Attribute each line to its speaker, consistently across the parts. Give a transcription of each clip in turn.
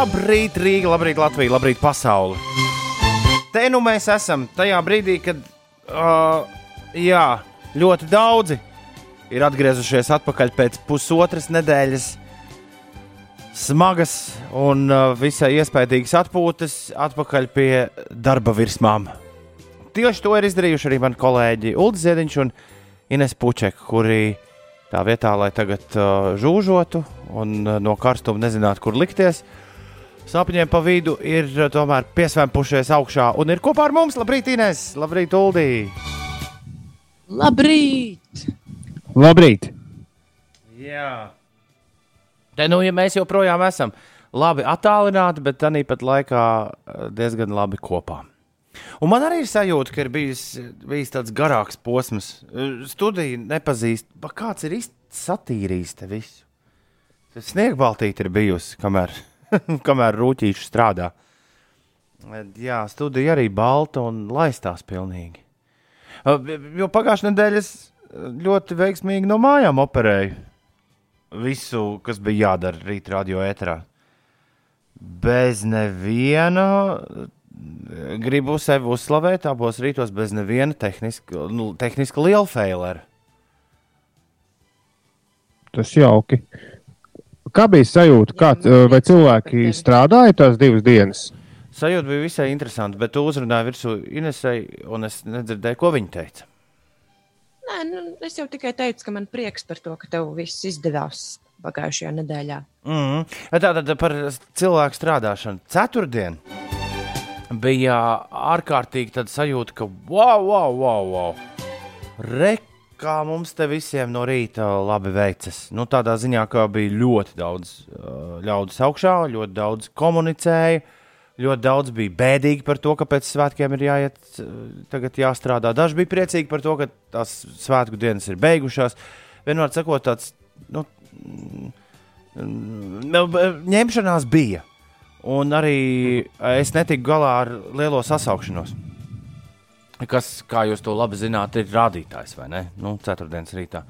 Speaker 1: Labrīt, Rīga, labrīt, Latvija, labrīt, pasaule. Te nu mēs esam tajā brīdī, kad uh, jā, ļoti daudzi ir atgriezušies atpakaļ pēc pusotras nedēļas smagas un uh, visai iespaidīgas atpūtas, atpakaļ pie darba virsmām. Tieši to ir izdarījuši arī mani kolēģi Ulrichs Ziedņš un Ines Pučeka, kuri tā vietā, lai tagad uh, žūžotu un uh, no karstuma nezinātu, kur likties, sapņiem pa vidu ir uh, tomēr piesvēmpušies augšā un ir kopā ar mums. Labrīt, Ines! Labrīt, Uldī!
Speaker 2: Labrīt!
Speaker 3: Labrīt!
Speaker 1: Jā. Te nu, ja mēs joprojām esam labi attālināti, bet tāpat laikā uh, diezgan labi kopā. Un man arī ir sajūta, ka ir bijis, bijis tāds garāks posms. Studija nepazīst, kāds ir satīrījis te visu. Sniegbaltīte ir bijusi, kamēr, kamēr rūtīši strādā. Jā, studija arī balta un laistās pilnīgi. Jo pagājušajā nedēļā es ļoti veiksmīgi no mājām operēju visu, kas bija jādara rīta radio ēterā. Bez neviena gribu sevi uzslavēt, abos rītos bez neviena tehniska, nu, tehniska liela failera.
Speaker 3: Tas jauki. Kā bija sajūta? Kā, vai cilvēki strādāja tās divas dienas?
Speaker 1: Sajūta bija visai interesanta, bet tu uzrunāji virsū Inesai, un es nedzirdēju, ko viņa teica.
Speaker 2: Nē, nu, es jau tikai teicu, ka man prieks par to, ka tev viss izdevās pagājušajā nedēļā.
Speaker 1: Mm -hmm. Tātad par cilvēku strādāšanu. Ceturtdien bija ārkārtīgi sajūta, ka wow, wow, wow, wow. Re, kā mums te visiem no rīta labi veicas. Nu, tādā ziņā, ka bija ļoti daudz uh, ļaudis augšā, ļoti daudz komunicēja. Ļoti daudz bija bēdīgi par to, ka pēc svētkiem ir jāiet, tagad jāstrādā. Daži bija priecīgi par to, ka tās svētku dienas ir beigušās. Vienmēr sakot, tāds nu, ņemšanās bija. Un arī es netiku galā ar lielo sasaukšanos. Kas, kā jūs to labi zināt, ir rādītājs vai ne? Nu, ceturtdienas rītā.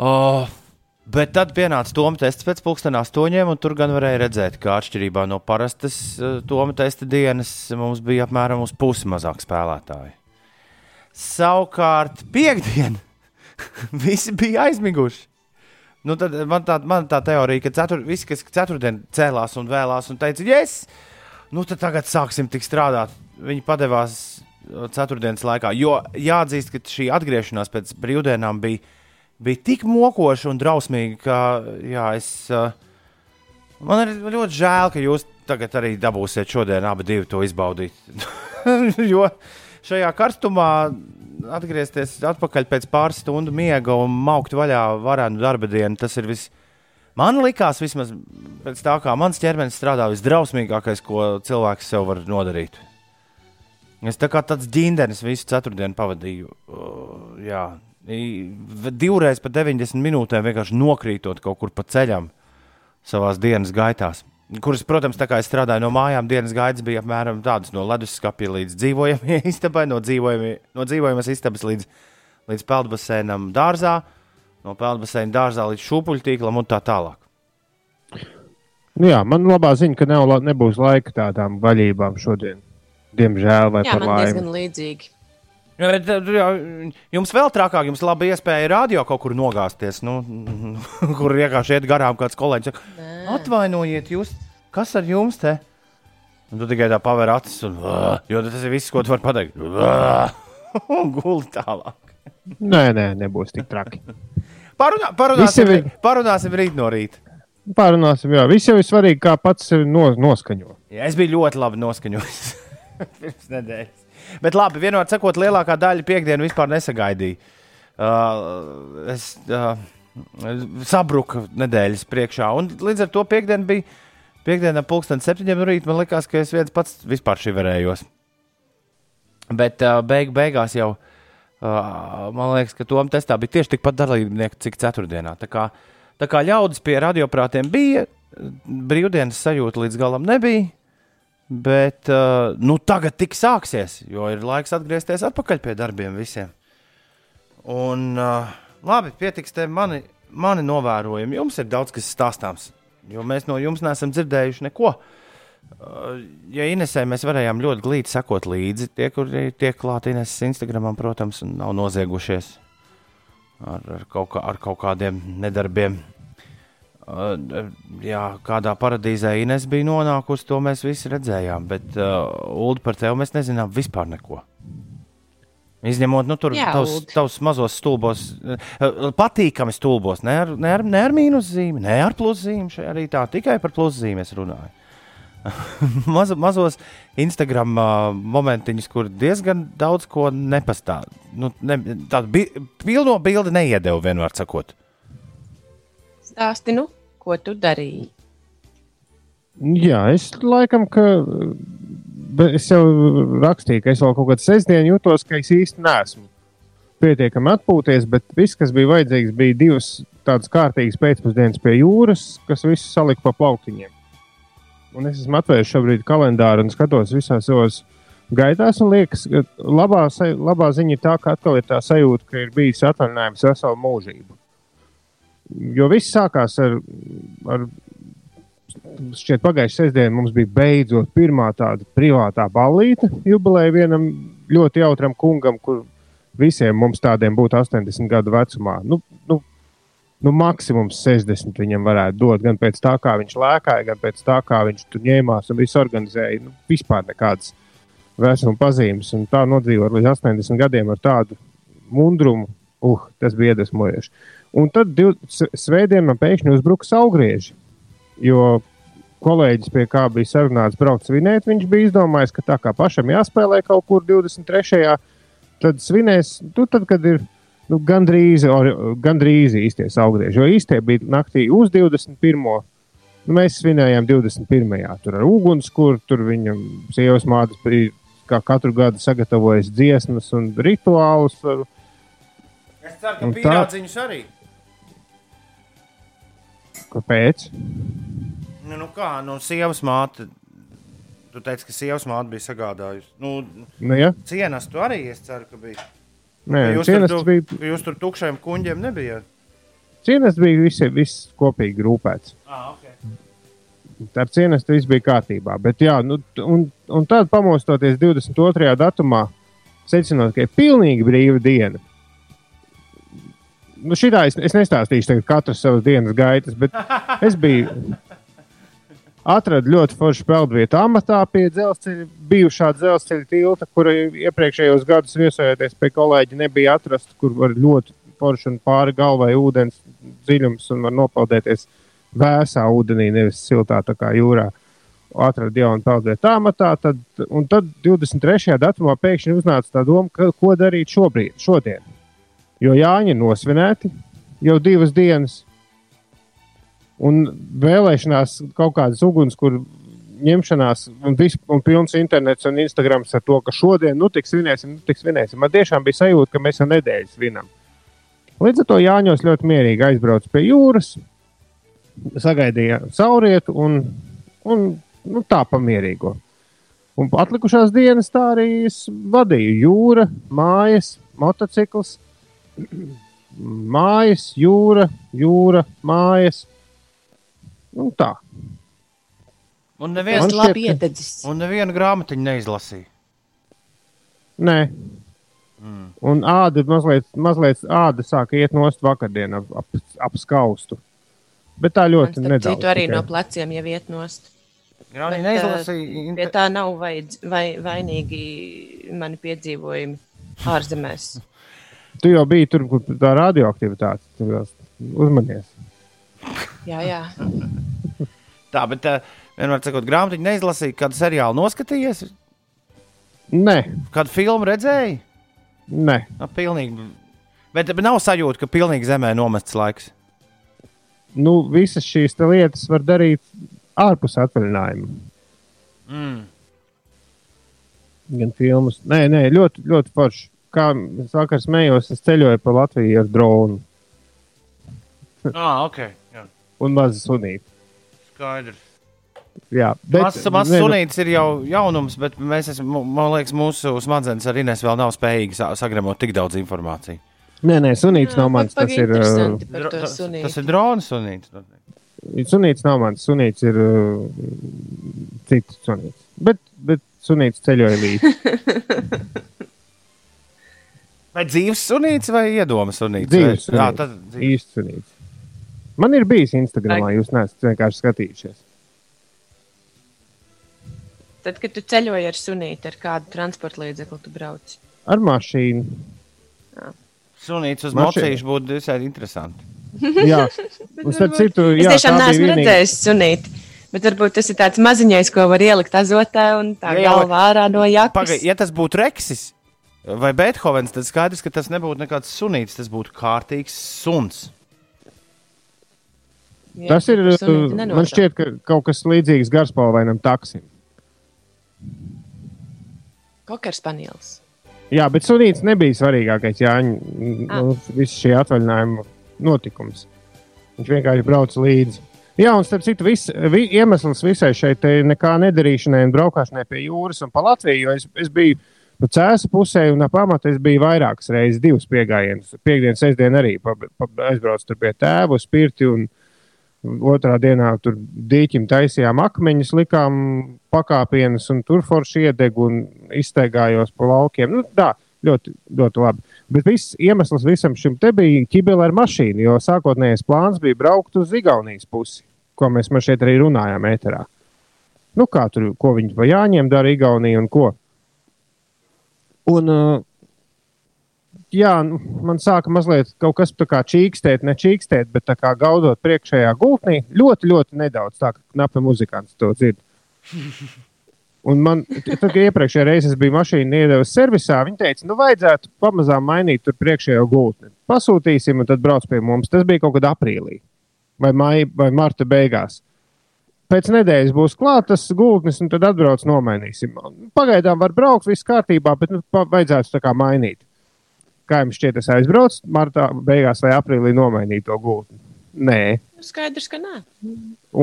Speaker 1: Oh, bet tad pienāca Toma tests pēc pusdien astoņiem, un tur gan varēja redzēt, ka atšķirībā no parastas uh, Toma testa dienas mums bija apmēram uz pusi mazāk spēlētāji. Savukārt, piekdienā visi bija aizmiguši. Nu, tad man tā, man tā teorija, ka cetur, visi, kas ceturtdien cēlās un vēlās un teica, yes, nu tad tagad sāksim tik strādāt. Viņi padevās ceturtdienas laikā. Jo jāatzīst, ka šī atgriešanās pēc brīvdienām bija, bija tik mokoša un drausmīga, ka jā, es, uh, man ir ļoti žēl, ka jūs tagad arī dabūsiet šodien abi to izbaudīt. jo šajā karstumā atgriezties atpakaļ pēc pāris stundu miega un maukt vaļā varenu darba dienu. Tas ir viss. Man likās, vismaz pēc tā, kā mans ķermenis strādā, visdrausmīgākais, ko cilvēks sev var nodarīt. Es tā kā tāds ģindenis visu ceturtdienu pavadīju. Uh, jā, divreiz pa 90 minūtēm vienkārši nokrītot kaut kur pa ceļam savā dienas gaitās kuras, protams, tā kā es strādāju no mājām, dienas gaitas bija apmēram tādas no leduskapja līdz dzīvojamajai istabai, no, no dzīvojamas istabas līdz, līdz peldbasēnam dārzā, no peldbaseina dārzā līdz šūpuļtīklam un tā tālāk.
Speaker 3: Nu jā, man labā ziņa, ka nav, nebūs laika tādām vaļībām šodien. Diemžēl, vai
Speaker 2: jā,
Speaker 3: par laimi.
Speaker 2: Man diezgan līdzīgi.
Speaker 1: Bet, jā, jums vēl trakāk, jums ir laba iespēja radio kaut kur nogāzties, nu, kur vienkārši iet garām kāds kolēģis. Saka, Atvainojiet, jūs, kas ar jums te? Un tu tikai tā paver acis, un, jo tas ir viss, ko tu vari pateikt. Un guli tālāk.
Speaker 3: Nē, nē, nebūs tik traki.
Speaker 1: Parunā, parunāsim, ir... parunāsim rīt no rīta.
Speaker 3: Parunāsim, jā. Viss jau ir svarīgi, kā pats sevi no, noskaņo.
Speaker 1: Jā, es biju ļoti labi noskaņojis pirms nedēļas. Bet labi, vienot sakot, lielākā daļa piekdienu vispār nesagaidīja. Uh, es uh, sabruku nedēļas priekšā, un līdz ar to piekdiena bija. Piektdienā, pulksten septiņiem rītā, man liekas, ka es viens pats vispār šiverējos. Bet uh, beig, beigās jau, uh, man liekas, ka tom testā bija tieši tikpat dalībnieku, cik ceturtdienā. Tā kā, tā kā ļaudis pie radioprātiem bija, brīvdienas sajūta līdz galam nebija. Bet uh, nu, tagad tik sāksies, jo ir laiks atgriezties atpakaļ pie darbiem visiem. Un, uh, labi, pietiks te mani, mani novērojumi. Jums ir daudz kas stāstāms. jo mēs no jums neesam dzirdējuši neko. Uh, ja Inesē mēs varējām ļoti glīti sekot līdzi, tie, kuri tiek klāti Ineses Instagramam, protams, nav noziegušies ar, ar, kaut, kā, ar kaut kādiem nedarbiem. Uh, jā, kādā paradīzē Ines bija nonākusi, to mēs visi redzējām, bet uh, Ulu par tevi mēs nezinām vispār neko. Izņemot, nu, tur tavs, tavs mazos stulbos, uh, patīkami stulbos, ne ar, ne ar, ne ar mīnuszīmi, ne ar pluszīmi. Šeit arī tā tikai par pluszīmi es runāju. Maz, mazos Instagram uh, momentiņus, kur diezgan daudz ko nepastāv. Nu, ne, tādu bi pilno bildi neiedeva, vienmēr sakot.
Speaker 2: Stāsti, nu, ko tu darīji?
Speaker 3: Jā, es laikam, ka es jau rakstīju, ka es vēl kaut kādā sestdienā jutos, ka es īsti neesmu pietiekami atpūties, bet viss, kas bija vajadzīgs, bija divas tādas kārtīgas pēcpusdienas pie jūras, kas visu salika pa plauktiņiem. Un es esmu atvēris šobrīd kalendāru un skatos visās savos gaitās, un liekas, ka labā, labā ziņa ir tā, ka atkal ir tā sajūta, ka ir bijis atvaļinājums veselu mūžību. Jo viss sākās ar, ar šķiet, pagājušajā sestdienā mums bija beidzot pirmā tāda privātā ballīte jubileja vienam ļoti jautram kungam, kur visiem mums tādiem būtu 80 gadu vecumā. Nu, nu, nu, maksimums 60 viņam varētu dot gan pēc tā, kā viņš lēkāja, gan pēc tā, kā viņš tur ņēmās un visu organizēja. Nu, vispār nekādas vecuma pazīmes. Un tā nodzīvot līdz 80 gadiem ar tādu mundrumu, uh, tas bija iedvesmojoši. Un tad div, svētdien man pēkšņi uzbruka saugrieži. Jo kolēģis, pie kā bija sarunāts braukt svinēt, viņš bija izdomājis, ka tā kā pašam jāspēlē kaut kur 23. tad svinēs, nu, tad, kad ir nu, gandrīz, ori- gandrīz īstie saugrieži. Jo īstie bija naktī uz 21. Nu, mēs svinējām 21. Tur ar ugunskura, tur viņa sievas mātes bija kā katru gadu sagatavojas dziesmas un rituālus.
Speaker 1: Es ceru,
Speaker 3: Un tā- pierādziņus
Speaker 1: arī.
Speaker 3: Kāpēc?
Speaker 1: Nu, nu kā, nu, sievas māte. Tu teici, ka sievas māte bija sagādājusi. Nu,
Speaker 3: Nu, ja?
Speaker 1: cienas tu arī, es ceru, ka bija.
Speaker 3: Nē,
Speaker 1: Ka jūs,
Speaker 3: cienas
Speaker 1: tur,
Speaker 3: bija,
Speaker 1: tu, jūs tur tukšiem kuņģiem nebijāt.
Speaker 3: cienas bija visi, viss kopīgi rūpēts.
Speaker 1: Ah, okay.
Speaker 3: Ar cienestu viss bija kārtībā. Bet, jā, nu, un, un tad pamostoties 22. datumā, secinot, ka ir pilnīgi brīva diena. Nu, šitā es, es nestāstīšu tagad katru savas dienas gaitas, bet es biju. Atradu ļoti foršu peldvietu amatā pie dzelzceļa, bijušā dzelzceļa tilta, kura iepriekšējos gados viesojoties pie kolēģa nebija atrasta, kur var ļoti forši un pāri galvai ūdens dziļums un var nopeldēties vēsā ūdenī, nevis siltā tā kā jūrā. Atradu jaunu peldvietu amatā, tad, un tad 23. datumā pēkšņi uznāca tā doma, ka, ko darīt šobrīd, šodien. Jo Jāņi ir nosvinēti jau divas dienas, un vēlēšanās kaut kādas ugunskura ņemšanās, un, vis, un pilns internets un Instagrams ar to, ka šodien, nu, tik svinēsim, nu, tik svinēsim. Man tiešām bija sajūta, ka mēs jau nedēļas svinam. Līdz ar to Jāņos ļoti mierīgi aizbraucu pie jūras, sagaidīja saulrietu un, un nu, tā pamierīgo. Un atlikušās dienas tā arī vadīju jūra, mājas, motocikls, mājas, jūra, jūra, mājas. Un tā.
Speaker 1: Un
Speaker 3: Man
Speaker 1: neviens,
Speaker 3: šķiet,
Speaker 2: labi
Speaker 3: ka-
Speaker 2: iededzis.
Speaker 1: un nevienu grāmatiņu neizlasīja.
Speaker 3: Nē. Mm. Un āda mazliet, mazliet āda sāka iet nost vakardien ap, ap, ap skaustu. Bet tā
Speaker 2: Man
Speaker 3: ļoti nedaudz.
Speaker 2: citu arī
Speaker 3: tikai.
Speaker 2: no pleciem jau iet nost.
Speaker 1: Grāmatiņu
Speaker 2: Bet,
Speaker 1: neizlasīja.
Speaker 2: Pie tā nav vajadz, vai, vainīgi mani piedzīvojumi ārzemēs.
Speaker 3: Tu jau biji tur, kur tā radioaktivitāte. Tu jau uzmanies.
Speaker 2: Jā, jā.
Speaker 1: Tā, bet uh, vienmēr sakot, grāmatiņu neizlasīja, kādu seriālu noskatījies,
Speaker 3: Nē,
Speaker 1: kādu filmu redzēji.
Speaker 3: nē.
Speaker 1: Nu, pilnīgi. Bet bet nav sajūta, ka pilnīgi zemē nomests laiks.
Speaker 3: Nu, visas šīs te lietas var darīt ārpus atvaļinājuma.
Speaker 1: Mm.
Speaker 3: Gan filmas. Nē, nē, ļoti, ļoti forši. Kā es vakar smējos, es ceļoju pa Latviju ar dronu
Speaker 1: Ah, ok. Jā,
Speaker 3: un mazu sunīti.
Speaker 1: skaidrs.
Speaker 3: Jā, bet
Speaker 1: Mazs maz
Speaker 3: nu,
Speaker 1: sunītis ir jau jaunums, bet mēs esam, man liekas, mūsu smadzenes arī nes vēl nav spējīgi sa- sagremot tik daudz informācijas.
Speaker 3: Nē, nē, sunīts nav mans. Tas ir. Uh,
Speaker 1: tas,
Speaker 2: sunīti.
Speaker 1: tas ir drona sunītis.
Speaker 3: Sunīts nav mans, sunīts ir uh, cits sunīts. Bet, bet sunīts ceļoja līdzi.
Speaker 1: Vai dzīves sunīts vai iedomas sunīts?
Speaker 3: Dzīves
Speaker 1: Vai- Jā,
Speaker 3: sunīts.
Speaker 1: tad dzīves.
Speaker 3: Īsts sunīts. Man ir bijis Instagramā, jūs neesat vienkārši skatījušies.
Speaker 2: Tad, kad tu ceļoji ar sunīti, ar kādu transporta līdzekli tu brauc.
Speaker 3: Ar mašīnu.
Speaker 1: Sunīts uz mocīšu būtu visai interesanti.
Speaker 3: Jā, un starp citu,
Speaker 2: Es
Speaker 3: jā,
Speaker 2: tiešām
Speaker 3: tā bija
Speaker 2: neesmu
Speaker 3: vienīgā-
Speaker 2: redzējis sunīti. Bet varbūt tas ir tāds maziņais, ko var ielikt azotē un tā
Speaker 1: Jā, jā,
Speaker 2: galvā ārā no jakas.
Speaker 1: Pagaid, ja tas būtu Reksis vai Beethovens, tad skaidrs, ka tas nebūtu nekāds sunīts, tas būtu kārtīgs suns.
Speaker 2: Jā,
Speaker 3: Tas ir,
Speaker 2: sunīti
Speaker 3: man šķiet, ka kaut kas līdzīgs garspalvainam taksim.
Speaker 2: Kokers panelis.
Speaker 3: Jā, bet sunīts nebija svarīgākais Jāņa
Speaker 2: Ah.
Speaker 3: nu, visu šī atvaļinājuma notikums. Viņš vienkārši brauca līdzi. Jā, un starp citu, vis, vi, iemesls visai šai nekā nedarīšanai un braukšanai pie jūras un pa Latviju, jo es, es biju pa cēsu pusē un ap pamatu es biju vairākas reizes, divas piegājienus. Piektdien, sestdien arī pa, pa, aizbraucu tur pie tēva, uz pirti un otrā dienā tur dīķim taisījām akmeņus, likām pakāpienus un tur forši iedegu un izteigājos pa laukiem. Nu, tā, ļoti, ļoti labi. Bet viss iemesls visam šim te bija ķibele ar mašīnu, jo sākotnējais plāns bija braukt uz Igaunijas pusi, ko mēs šeit arī runājām ēterā. Nu, kā tur, ko viņi pa Jāņiem dara Igaunija un ko. Un, uh, jā, nu, man sāka mazliet kaut kas tā kā čīkstēt, ne čīkstēt, bet kā gaudot priekšējā gultnī. Ļoti, ļoti nedaudz tā, ka knapi muzikants to dzird. Un man, tad, kad iepriekšējā reizē biju mašīnu iedevis servisā, viņi teica, nu, vajadzētu pamazām mainīt tur priekšējo gultni. Pasūtīsim, un tad brauc pie mums. Tas bija kaut kad aprīlī vai, maija, vai marta beigās. Pēc nedēļas būs klāts tas gultnis, un tad atbrauc nomainīsim. Pagaidām var braukt, viss kārtībā, bet nu, vajadzētu tā kā mainīt. Kā jums šķiet, es aizbraucu martā beigās vai aprīlī nomainīt to gultni? Nē.
Speaker 2: Skaidrs, ka nē.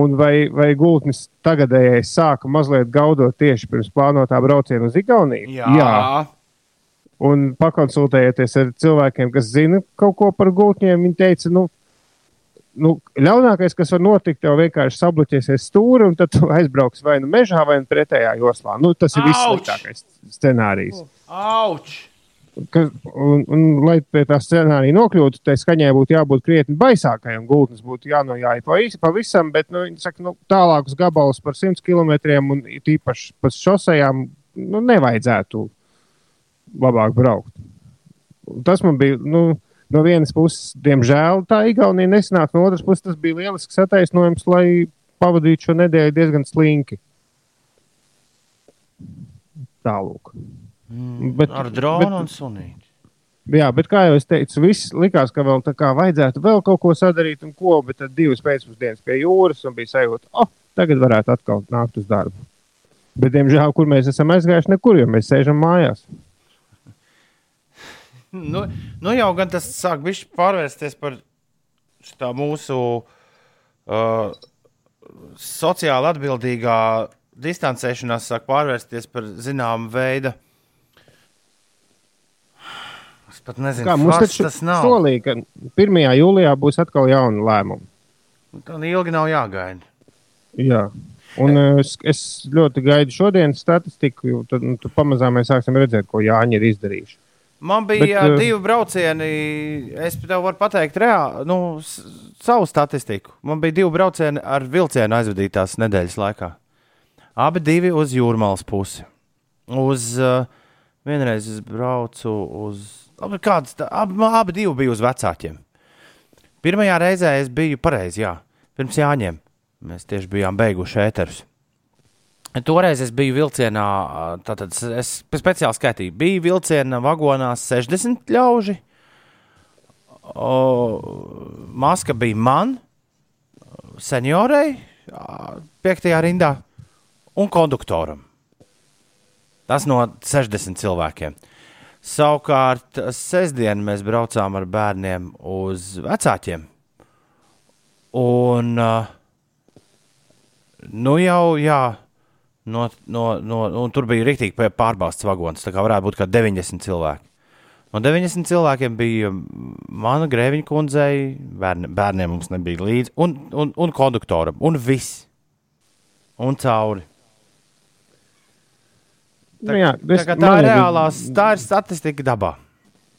Speaker 3: Un vai, vai gultnis tagadējais sāka mazliet gaudot tieši pirms plānotā brauciena uz Igauniju?
Speaker 1: Jā,
Speaker 3: Un pakonsultējieties ar cilvēkiem, kas zina kaut ko par gultņiem, viņi teica, nu, nu, ļaunākais, kas var notikt, tev vienkārši sabloķēsies stūri, un tad tu aizbrauks vai nu mežā, vai nu pretējā joslā. Nu, tas ir vissliktākais scenārijs.
Speaker 1: auč!
Speaker 3: Kas, un, un, lai pie tā scenārija nokļūtu, tai skaņai būtu jābūt krietni baisākai, un gultnes būtu jānojāja pavis- pavisam, bet nu, viņi saka, nu, tālākus gabalus par 100 km un it īpaši pa šosejām nu, nevajadzētu labāk braukt. Tas man bija. Nu, No vienas puses, diemžēl, tā Igaunija nesanāca, no otras puses, tas bija lielisks attaisnojums, lai pavadītu šo nedēļu diezgan slinki. Tālāk.
Speaker 1: Mm,
Speaker 3: Bet-
Speaker 1: ar dronu
Speaker 3: bet-
Speaker 1: un sunīti.
Speaker 3: Jā, bet kā jau es teicu, viss likās, ka vēl tā kā vajadzētu vēl kaut ko sadarīt, un ko, bet tad divas pēcpusdienas pie jūras, un bija sajūta, oh, tagad varētu atkal nākt uz darbu. Bet, diemžēl, kur mēs esam aizgājuši, nekur, jo mēs sēžam mājās.
Speaker 1: Nu, nu jau gan tas sāk pārvērsties par mūsu uh, sociāli atbildīgā distancēšanās, sāk pārvērsties par zināmu veidu. Es pat nezinu,
Speaker 3: Kā mums taču
Speaker 1: tas nav.
Speaker 3: solīja, ka 1. jūlijā būs atkal jauna lēmuma.
Speaker 1: Tā ilgi nav jāgaida.
Speaker 3: Jā. Un uh, es, es ļoti gaidu šodienas statistiku, jo tad nu, tad pamazām mēs sāksim redzēt, ko Jāņi ir izdarījuši.
Speaker 1: Man bija
Speaker 3: Bet,
Speaker 1: Bet,
Speaker 3: eh,
Speaker 1: divi braucieni. Es tev varu pateikt, reāli, nu, savu statistiku. Man bija divi braucieni ar vilcienu aizvadītās nedēļas laikā. Abi divi uz jūrmālas pusi. Uz uh, vienreiz es braucu uz. Abi, kāds, abi, abi divi bija uz vecākiem. Pirmajā reizē es biju pareizi, jā, pirms jāņem. Mēs tieši bijām beiguši ēterus. Toreiz es biju vilcienā, tātad es speciāli skaitīju. Bija vilciena vagonā 60 ļauži. O, maska bija man, seniorei, ā, piektajā rindā un konduktoram. Tas no 60 cilvēkiem. Savukārt, sestdien mēs braucām ar bērniem uz vecākiem. Un, nu jau, jā, no, no, no, un tur bija rīktīgi pārbaudas vagons. Tā kā varētu būt kā 90 cilvēki. No 90 cilvēkiem bija mana grēviņa kundzei, bērni, bērniem mums nebija līdzi, un, un, un konduktoram, un viss. Un cauri.
Speaker 3: Nu, jā,
Speaker 1: Tā,
Speaker 3: es,
Speaker 1: tā, tā ir reālās, tā ir statistika dabā.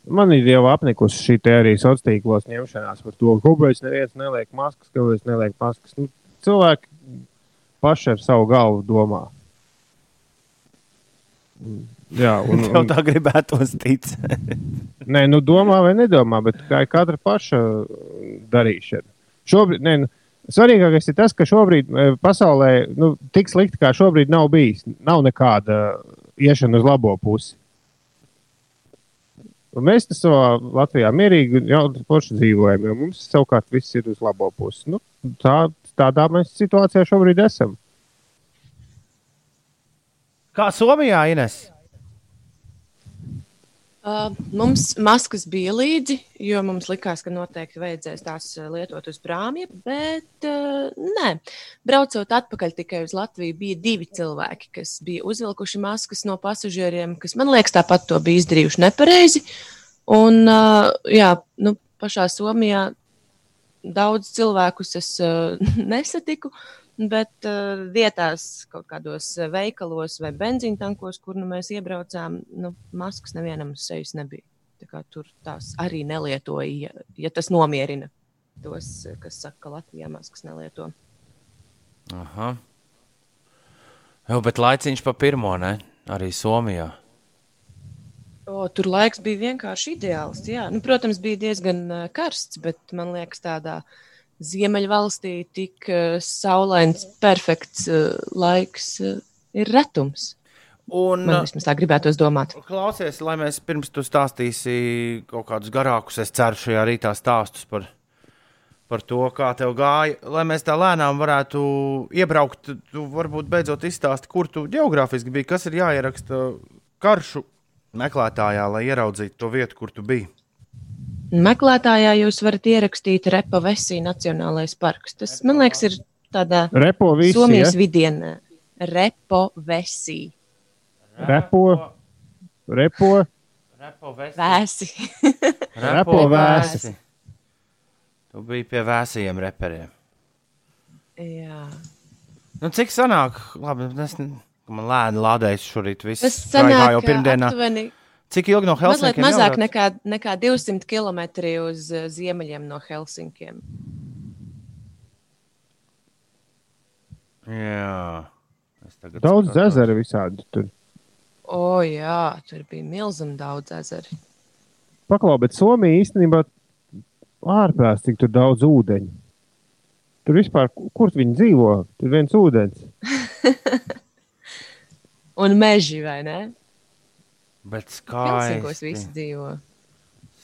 Speaker 3: Man ir jau apnikusi šī arī sociālos tīklos ņemšanās par to, kāpēc neviens neliek maskas, kāpēc neliek maskas. Nu, cilvēki paši ar savu galvu domā. Jā, un, un,
Speaker 1: tā gribētos ticēt.
Speaker 3: nē, nu domā vai nedomā, bet kā ir katra paša darīšana. Šobrīd, nē, nu, svarīgākais ir tas, ka šobrīd e, pasaulē nu, tik slikti kā šobrīd nav bijis. Nav nekāda iešana uz labo pusi. Un mēs te savā Latvijā mierīgi jau paši dzīvojam, jo mums savukārt viss ir uz labo pusi. Nu, tā, tādā mēs situācijā šobrīd esam.
Speaker 1: Kā Somijā, Ines?
Speaker 2: Uh, mums maskas bija līdzi, jo mums likās, ka noteikti vajadzēs tās uh, lietot uz prāmja. Bet uh, nē, braucot atpakaļ tikai uz Latviju, bija divi cilvēki, kas bija uzvilkuši maskas no pasažieriem, kas man liekas, tāpat to bija izdarījuši nepareizi. Un, uh, jā, nu, pašā Somijā daudz cilvēkus es uh, nesatiku. Bet uh, vietās, kaut kādos uh, veikalos vai benzīna tankos, kur nu, mēs iebraucām, nu, maskas nevienam uz sejas nebija. Tā kā tur tās arī nelietoja, ja, ja tas nomierina tos, uh, kas saka, ka Latvijā maskas nelieto.
Speaker 1: Aha. Jā, bet laiciņš pa pirmo, ne? Arī Somijā.
Speaker 2: O, tur laiks bija vienkārši ideāls. Jā. Nu, protams, bija diezgan uh, karsts, bet man liekas, tādā ziemeļvalstī tik uh, saulains, perfekts uh, laiks uh, ir retums.
Speaker 1: Un,
Speaker 2: Man vismaz tā gribētos domāt.
Speaker 1: Klausies, lai mēs pirms tu stāstīsi kaut kādus garākus, es ceru, šajā rītā stāstus par, par to, kā tev gāja. Lai mēs tā lēnām varētu iebraukt, tu varbūt beidzot izstāsti, kur tu geogrāfiski biji, kas ir jāieraksta karšu meklētājā, lai ieraudzītu to vietu, kur tu biji.
Speaker 2: Meklētājā jūs varat ierakstīt Repa Vesī Nacionālais parks. Tas, man liekas, ir tādā
Speaker 3: Repo visi.
Speaker 2: Somijas
Speaker 3: Ja?
Speaker 2: vidienē. Repo Vesī.
Speaker 3: Repo, repo,
Speaker 1: Repo vēsi.
Speaker 2: Vēsi.
Speaker 3: repo vēsi.
Speaker 1: Tu biji pie vēsajiem reperiem.
Speaker 2: Jā.
Speaker 1: Nu, cik sanāk? Labi, es man lēni lādējas šorīt viss.
Speaker 2: Tas sanāk
Speaker 1: jau pirmdienā.
Speaker 2: aptuveni
Speaker 1: Cik ilgi no
Speaker 2: mazliet
Speaker 1: Helsinkiem?
Speaker 2: mazāk
Speaker 1: jābrauc?
Speaker 2: nekā, nekā 200 km uz uh, ziemeļiem no Helsinkiem.
Speaker 1: Jā.
Speaker 3: Daudz
Speaker 1: skatos.
Speaker 3: ezeru visādi tur.
Speaker 2: O, jā, tur bija milzīgi daudz ezeru.
Speaker 3: Paklau, bet Somija īstenībā cik tur daudz ūdeņu. Tur vispār, kur viņi dzīvo? Tur viens ūdens.
Speaker 2: Un meži, vai ne?
Speaker 1: Bet skaisti.
Speaker 2: visi dzīvo.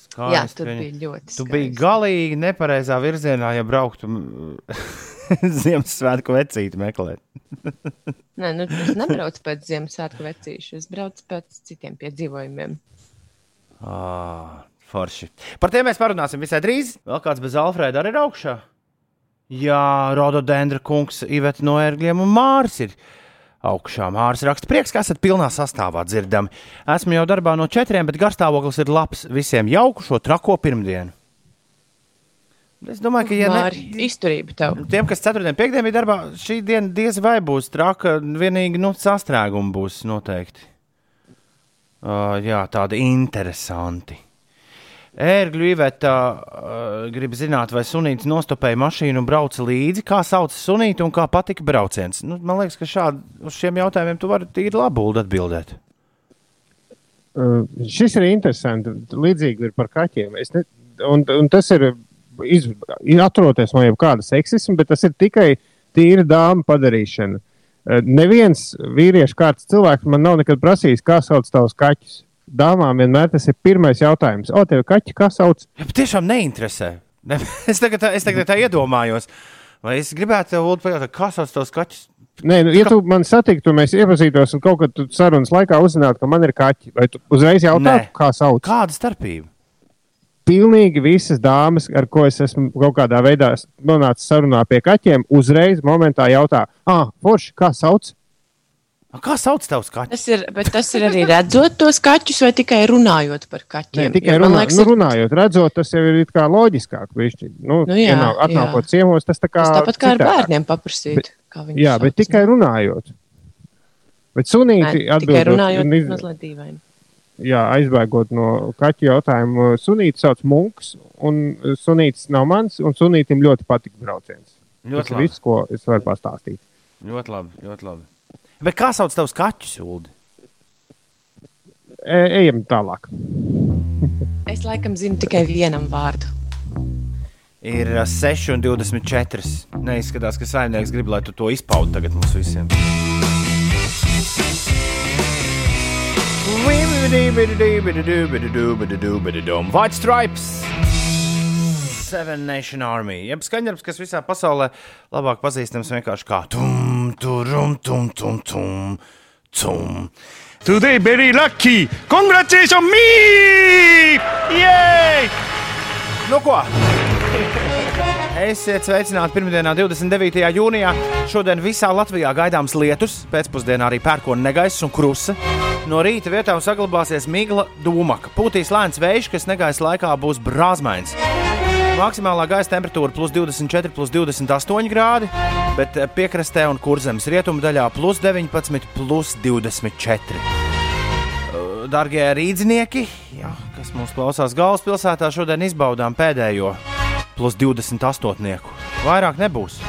Speaker 1: skaisti.
Speaker 2: Jā, tur bija ļoti.
Speaker 1: Tu biji
Speaker 2: skaisti.
Speaker 1: galīgi nepareizā virzienā, ja brauktu Ziemassvētku vecīti meklēt.
Speaker 2: Nē, nu, es nebraucu pēc Ziemassvētku vecīšu, es braucu pēc citiem piedzīvojumiem.
Speaker 1: Ah, forši. Par tiem mēs parunāsim visai drīz. Vēl kāds bez Alfrēda arī ir augšā. Jā, Rododendra kungs, Iveta no ērgļiem un Mārs ir augšā. Mārs raksta, prieks, ka esat pilnā sastāvā dzirdami. Esmu jau darbā no četriem, bet garstāvoklis ir labs. Visiem jauku šo trako pirmdienu. Es domāju, ka, ja
Speaker 2: Māri,
Speaker 1: ne,
Speaker 2: izturība tev.
Speaker 1: tiem, kas ceturtdien, piekdien bija darbā, šī diena diez vai būs traka, vienīgi nu, sastrēgumi būs noteikti. Uh, jā, tādi interesanti. Ērgļu īvētā uh, grib zināt, vai sunīts nostopēja mašīnu un brauca līdzi, kā sauc sunīti un kā patika brauciens. Nu, man liekas, ka šādi uz šiem jautājumiem tu vari tīri labi atbildēt.
Speaker 3: Uh, šis ir interesants. Līdzīgi ir par kaķiem. Es Ne, un, un tas ir, iz, ir atroties no jebkāda seksisma, bet tas ir tikai tīra dāma padarīšana. Uh, neviens vīriešu kārtas cilvēks man nav nekad prasījis, kā sauc tavus kaķus. Dāmām vienmēr tas ir pirmais jautājums. O, tev kaķi, kā sauc?
Speaker 1: Ja tiešām neinteresē. Ne, es, tagad, tā- es tagad tā iedomājos, vai es gribētu tev pajautāt, kā sauc tos kaķus.
Speaker 3: Nē, nu, ja tu man satiktu, mēs iepazītos un kaut kad sarunas laikā uzzinātu, ka man ir kaķi, vai tu uzreiz jautātu,
Speaker 1: Nē.
Speaker 3: kā sauc?
Speaker 1: Kāda starpība?
Speaker 3: pilnīgi visas dāmas, ar ko es esmu kaut kādā veidā nonācis sarunā pie kaķiem, uzreiz momentā jautā, ah, forši, kā sauc?
Speaker 1: Kā sauc tavs kaķis?
Speaker 2: Tas ir, bet tas ir arī redzot tos kaķus vai tikai runājot par kaķiem?
Speaker 3: tikai
Speaker 2: Jo man
Speaker 3: runā,
Speaker 2: liekas,
Speaker 3: nu,
Speaker 2: ir-
Speaker 3: runājot, redzot, tas jau ir kā loģiskāk. Višķi. Nu,
Speaker 2: Nu jā,
Speaker 3: ienāk- atnākot
Speaker 2: jā.
Speaker 3: ciemos, tas tā kā.
Speaker 2: Tas tāpat kā ar
Speaker 3: citādāk.
Speaker 2: bērniem paprasīt. kā viņus
Speaker 3: Jā, bet
Speaker 2: sauc,
Speaker 3: tikai
Speaker 2: nu.
Speaker 3: runājot. Bet sunīti
Speaker 2: tikai
Speaker 3: atbildot,
Speaker 2: runājot,
Speaker 3: un iz-
Speaker 2: mazliet dīvaini.
Speaker 3: jā, aizbēgot no kaķa jautājuma, sunīti sauc munks, un sunītis nav mans, un sunītim ļoti patīk brauciens. Tas
Speaker 1: Ļoti
Speaker 3: ir
Speaker 1: labi.
Speaker 3: viss, ko es varu pastāstīt.
Speaker 1: Ļoti labi, ļoti labi. Bet kā sauc tavs kaķus, Ulu?
Speaker 3: E, ejam tālāk.
Speaker 2: Es laikam zinu tikai vienam vārdu.
Speaker 1: Ir ā, 6,24. Neizskatās, ka saimnieks grib, lai tu to izpaudi tagad mums visiem. White Stripes! Seven Nation Army. Jeb skaņdarbs, kas visā pasaulē labāk pazīstams vienkārši kā tum, turum, tum, tum, tum, tum.
Speaker 4: Today very lucky. Congratulations me! Yay!
Speaker 1: Nu ko? Esiet sveicināti pirmdienā, 29. jūnijā. Šodien visā Latvijā gaidāms lietus, pēcpusdienā arī pērkona negaiss un krusa. No rīta vietām saglabāsies migla dūmaka. Pūtīs lēns vējš, kas negaisa laikā būs brāzmains. Maksimālā gaisa temperatūra plus 24, plus 28 grādi, bet eh, piekrastē un kurzemes rietumu daļā plus 19, plus 24. Darbie rīznieki, kas mums klausās galvaspilsētā, šodien izbaudām pēdējo plus 28. Vairāk nebūs.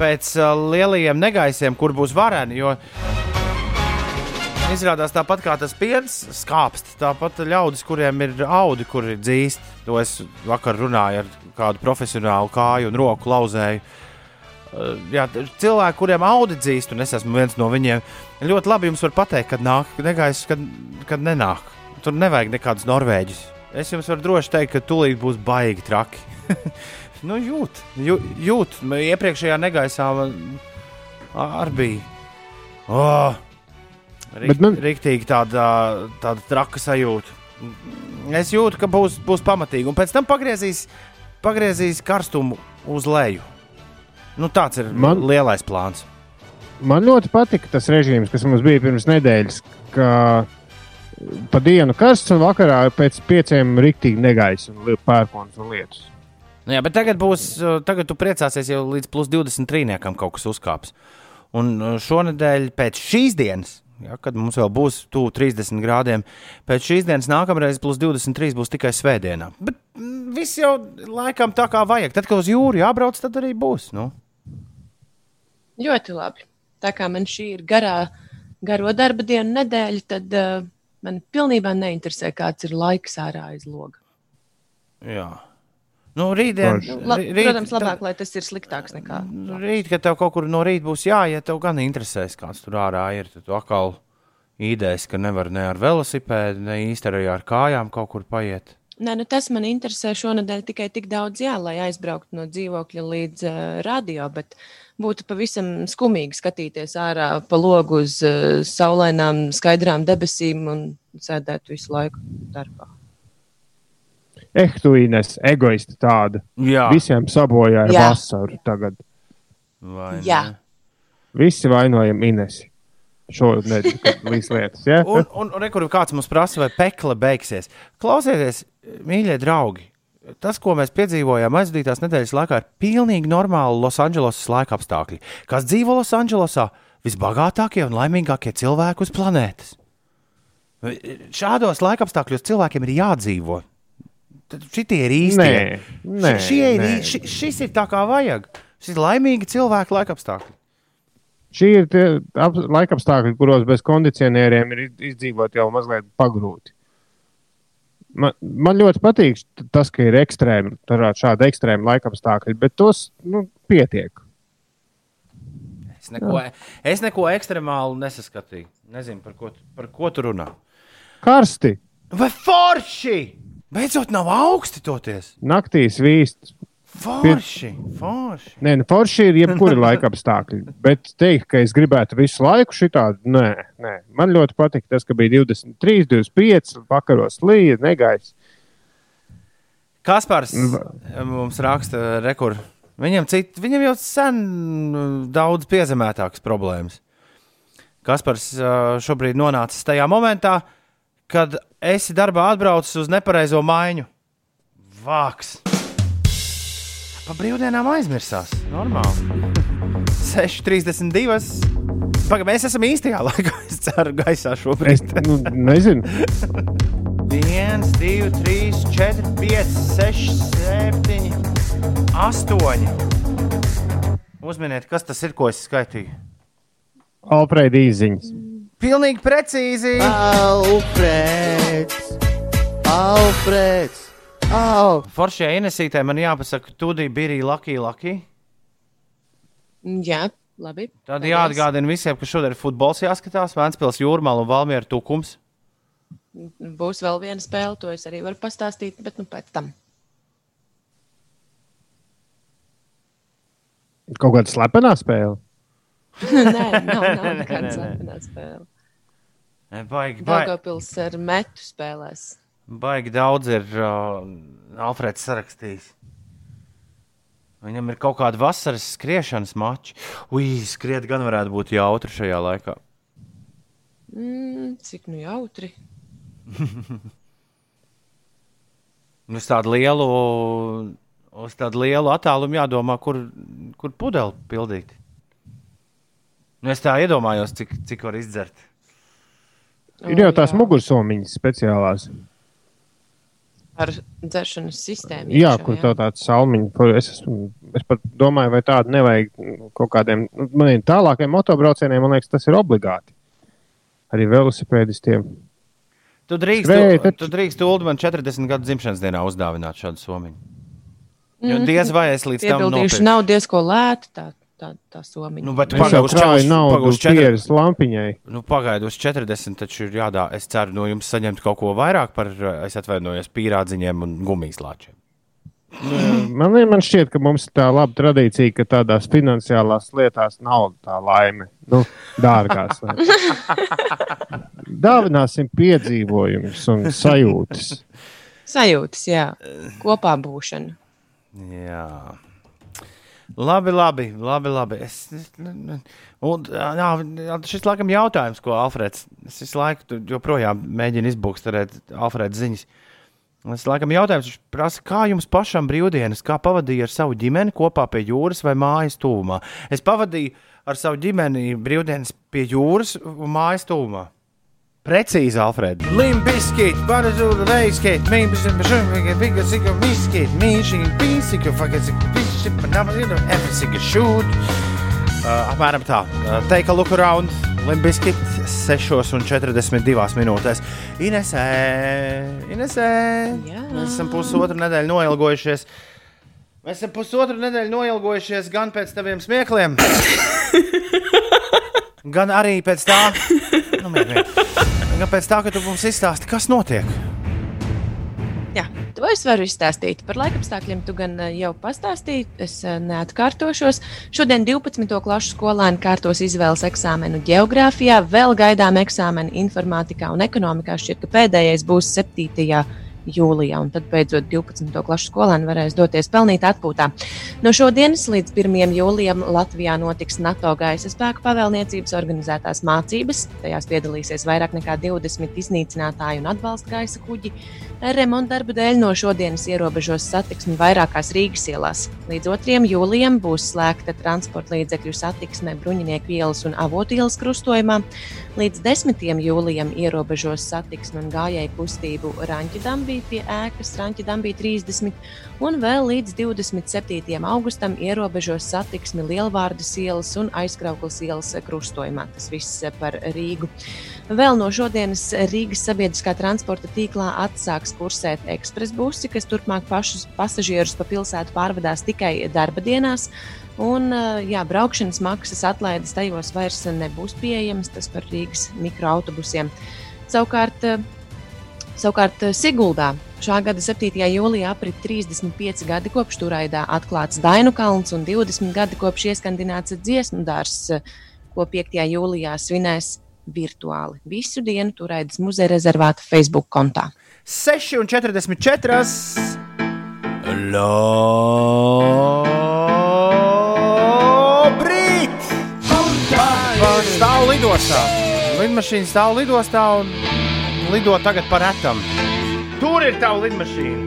Speaker 1: Pēc uh, lielajiem negaisiem, kur būs vareni, jo izrādās tāpat kā tas piens skāpst, tāpat ļaudis, kuriem ir audi, kur ir dzīst. To es vakar runāju ar kādu profesionālu kāju un roku lauzēju. Uh, Jā, cilvēki, kuriem audi dzīst, un es esmu viens no viņiem, ļoti labi jums var pateikt, kad nāk negaiss, kad, kad nenāk. Tur nevajag nekādus norvēģus. Es jums varu droši teikt, ka tūlīt būs baigi traki. nu, jūt, jū, jūt. Iepriekšējā negaisā man arī bija. Oh,
Speaker 3: Bet
Speaker 1: Rik,
Speaker 3: man-
Speaker 1: Riktīgi tāda, tāda traka sajūta. Es jūtu, ka būs, būs pamatīgi, un pēc tam pagriezīs, pagriezīs karstumu uz leju. Nu, tāds ir Man... Lielais plāns.
Speaker 3: Man ļoti patika tas režīms, kas mums bija pirms nedēļas, ka pa dienu karsts un vakarā pēc pieciem rīktīgi negaisa un pērkons un lietus.
Speaker 1: Nu, jā, bet tagad būs, tagad tu priecāsies jau līdz plus 23. kaut kas uzkāps. Un uh, šonadēļ pēc šīs dienas, ja, kad mums vēl būs tuvu 30 grādiem, pēc šīs dienas nākamreiz plus 23 būs tikai svētdienā. Bet mm, viss jau laikam tā kā vajag. Tad, kad uz jūru jābrauc, tad arī būs. Nu.
Speaker 2: Ļoti labi. Tā kā man šī ir garā, garo darba dienu nedēļa, tad uh, man pilnībā neinteresē, kāds ir laiks ārā aiz loga.
Speaker 1: Jā. Nu, rītdien.
Speaker 2: Nu, la,
Speaker 1: rīt-
Speaker 2: protams, labāk, lai tas ir sliktāks nekā.
Speaker 1: Nu, Rīt, kad tev kaut kur no rīta būs jāiet, tev gan interesēs, kāds tur ārā ir. Tad tu atkal īdēs, ka nevar ne ar velosipēdu, ne īsti arī ar kājām kaut kur paiet.
Speaker 2: Nē, nu tas man interesē šonadēļ tikai tik daudz, jā, lai aizbrauktu no dzīvokļa līdz uh, radio, bet būtu pavisam skumīgi skatīties ārā pa logu uz uh, saulainām, skaidrām debesīm un sēdēt visu laiku darbā.
Speaker 3: Eh, tu Ines, egoisti tāda.
Speaker 1: Jā,
Speaker 3: Visiem sabojāja
Speaker 2: Jā.
Speaker 3: vasaru tagad.
Speaker 1: vai ne?
Speaker 2: Jā.
Speaker 3: Visi vainojam Inesi. Kad līdz lietas. Ja?
Speaker 1: Un, un, un rekur, kāds mums prasa, vai pekla beigsies. Klausieties, mīļie draugi, tas, ko mēs piedzīvojām aizvadītās nedēļas laikā, ir pilnīgi normāli Losandželosas laika apstākļi. Kas dzīvo Losandželosā? Visbagātākie un laimīgākie cilvēki uz planētas. Šādos laika apstākļos cilvēkiem ir jādzīvo. Tad Šitie ir īsti.
Speaker 3: Nē, nē,
Speaker 1: Šie ir,
Speaker 3: nē.
Speaker 1: ši, šis ir tā kā vajag. Šis ir laimīgi cilvēku laika apstākļi.
Speaker 3: Šī ir tie ap, laikapstākļi, kuros bez kondicionieriem ir iz- izdzīvot jau mazliet pagrūti. Man, man ļoti patīk tas, ka ir ekstrēmi, šādi ekstrēmi laikapstākļi, bet tos nu, pietiek.
Speaker 1: Es neko, es neko ekstremālu nesaskatīju. Nezinu, par ko, tu- par ko tu runā.
Speaker 3: Karsti,
Speaker 1: Vai forši? Beidzot, nav augsti toties.
Speaker 3: naktīs vīst.
Speaker 1: Forši, forši.
Speaker 3: Nē, nu, forši ir jebkuri laikapstākļi. Bet teikt, ka es gribētu visu laiku šitādu, nē, nē. Man ļoti patīk tas, ka bija 23, 25, vakaros līja, negaiss.
Speaker 1: Kaspars
Speaker 3: Nu,
Speaker 1: mums raksta rekordu. Viņam, cit, viņam jau sen mm, daudz piezemētākas problēmas. Kaspars šobrīd nonācis tajā momentā, kad esi darbā atbraucis uz nepareizo maiņu. Vāks! Pa brīvdienām aizmirsās. Normāli. 6,32. Pagaidām, mēs esam īstajā laikā. Es ceru, gaisā
Speaker 3: Es
Speaker 1: šobrīd.
Speaker 3: nu, nezinu,
Speaker 1: 1, 2, 3, 4, 5, 6, 7, 8. Uzminiet, kas tas ir, ko es skaitīju.
Speaker 3: Alfrēda īziņas.
Speaker 1: Pilnīgi precīzi.
Speaker 5: Alfrēds! Alfrēds! Au!
Speaker 1: Foršajā Inesītē man jāpasaka, Tudī bija arī Lucky Lucky.
Speaker 2: Jā, labi.
Speaker 1: Tad
Speaker 2: Paldies.
Speaker 1: jāatgādina visiem, ka šodien ir futbols jāskatās. Vēnspils jūrmāla un Valmiera tukums.
Speaker 2: Būs vēl viena spēle, to es arī varu pastāstīt, bet nu pēc tam.
Speaker 3: Kaut kāda slepenā spēle.
Speaker 2: Nē, nav, nav nekāda slepenā spēle.
Speaker 1: E, Baigi, baigi,
Speaker 2: Daugavpils ar metu spēlēs.
Speaker 1: baigi daudz ir uh, Alfrēds sarakstījis. Viņam ir kaut kāda vasaras skriešanas mača. Ui, skriet gan varētu būt jautri šajā laikā.
Speaker 2: Mm, cik nu jautri.
Speaker 1: Uz tādu lielu, uz tādu lielu attālumu jādomā, kur, kur pudeli pildīt. Nu, es tā iedomājos, cik, cik var izdzert.
Speaker 3: Ir jau tās
Speaker 2: jā.
Speaker 3: mugursomiņas speciālās.
Speaker 2: Ar dzeršanas sistēmu.
Speaker 3: Jā,
Speaker 2: iekšā,
Speaker 3: kur tev tāds salmiņš. Es, esmu- es pat domāju, vai tādu nevajag nu, kaut kādiem nu, maniem tālākiem motobraucieniem. Man liekas, tas ir obligāti. Arī velosipēdistiem.
Speaker 1: Tu drīkst,
Speaker 3: Svei,
Speaker 1: tu,
Speaker 3: taču-
Speaker 1: tu drīkst Ulu man 40 gadu dzimšanas dienā uzdāvināt šādu somiņu. Jo diez vai es līdz tam nopirkšu.
Speaker 2: nav diezko lēta tā, tā, tā somiņa.
Speaker 1: Nu, bet pagaidi uz
Speaker 3: krāju
Speaker 1: 40
Speaker 3: naudu
Speaker 1: pagaid uz 40
Speaker 3: pieres lampiņai.
Speaker 1: Nu, pagaidu uz 40, taču ir jādā. Es ceru, no jums saņemt kaut ko vairāk par, es atvainojos, pīrādziņiem un gumijas lāčiem.
Speaker 3: Man, li- man šķiet, ka mums ir tā laba tradīcija, ka tādās finansiālās lietās nav tā laime. Nu, dārgās. Dāvināsim piedzīvojumus un sajūtas.
Speaker 2: Sajūtas, jā. Kopā būšana.
Speaker 1: Jā. Labi, labi, labi. labi. Es, un, jā, šis laikam jautājums, ko Alfrēds. Es visu laiku joprojām mēģinu izbūkstarēt Alfrēda ziņas. Es laikam jautājums, viņš prasa, kā jums pašam brīvdienas, kā pavadīja ar savu ģimeni kopā pie jūras vai mājas tūmā. Es pavadīju ar savu ģimeni brīvdienas pie jūras un mājas tūmā. Precīzi, Alfred. Limbiskīt, parazūda veiskīt, mīmis un bešumīgi, biga sika miskīt, mīšīgi, pīsika, fakasika, piši, panamazina, efisika šūt. Uh, apmēram tā. Uh, take a look around. Limbiskīt 6,42 minūtēs. Inesē, Inesē.
Speaker 2: Jā.
Speaker 1: Mēs esam pusotru nedēļu noilgojušies. Mēs esam pusotru nedēļu noilgojušies gan pēc taviem smiekliem, gan arī pēc tā, nu, gan pēc tā ka tu mums izstāsti, kas notiek.
Speaker 2: Jā, to es varu izstāstīt. Par laikapstākļiem tu gan eh, jau pastāstīji, es eh, neatkārtošos. Šodien 12. klases skolēni kārtos izvēles eksāmenu geogrāfijā, vēl gaidām eksāmenu informātikā un ekonomikā. Šķiet, ka pēdējais būs 7. Jūlijā, un tad beidzot 12. klases skolēni varēs doties pelnīt atpūtā. No šodienas līdz 1. jūlijam Latvijā notiks NATO gaisa spēku pavēlniecības organizētās mācības. Tajās piedalīsies vairāk nekā 20 iznīcinātāju un atbalsta gaisa kuģi. Remonta darbu dēļ no šodienas ierobežos satiksmi vairākās Rīgas ielās. Līdz 2. jūlijam būs slēgta transporta līdzekļu satiksme Bruņinieku ielas un Avotu ielas krustojumā. Līdz 10. jūlijam ierobežos satiksmi un gājēju kustību Ranķa dambī pie ēkas Ranķa dambī 30. Un vēl līdz 27. augustam ierobežos satiksmi Lielvārdas ielas un Aizkrauklas ielas krustojumā. Tas viss par Rīgu. Vēl no šodienas Rīgas sabiedriskā transporta tīklā atsāks kursēt ekspresa busi, kas turpmāk pašus pasažierus pa pilsētu pārvadās tikai darba dienās. Un, eh, jā, braukšanas maksas atlaides tajos vairs nebūs pieejamas. Tas par Rīgas mikroautobusiem. Savukārt, eh, savukārt eh, Siguldā šā gada 7. jūlijā aprit 35 gadi kopš turaidā atklāts Dainu kalns un 20 gadi kopš ieskandināts dziesmu dārzs, ko 5. jūlijā svinēs virtuāli. Visu dienu turaidas muzeja rezervāta Facebook kontā.
Speaker 1: 6,44. Labrīt! stāv lidostā. Lidmašīna stāv lidostā un lido tagad par retam. Tur ir tava lidmašīna.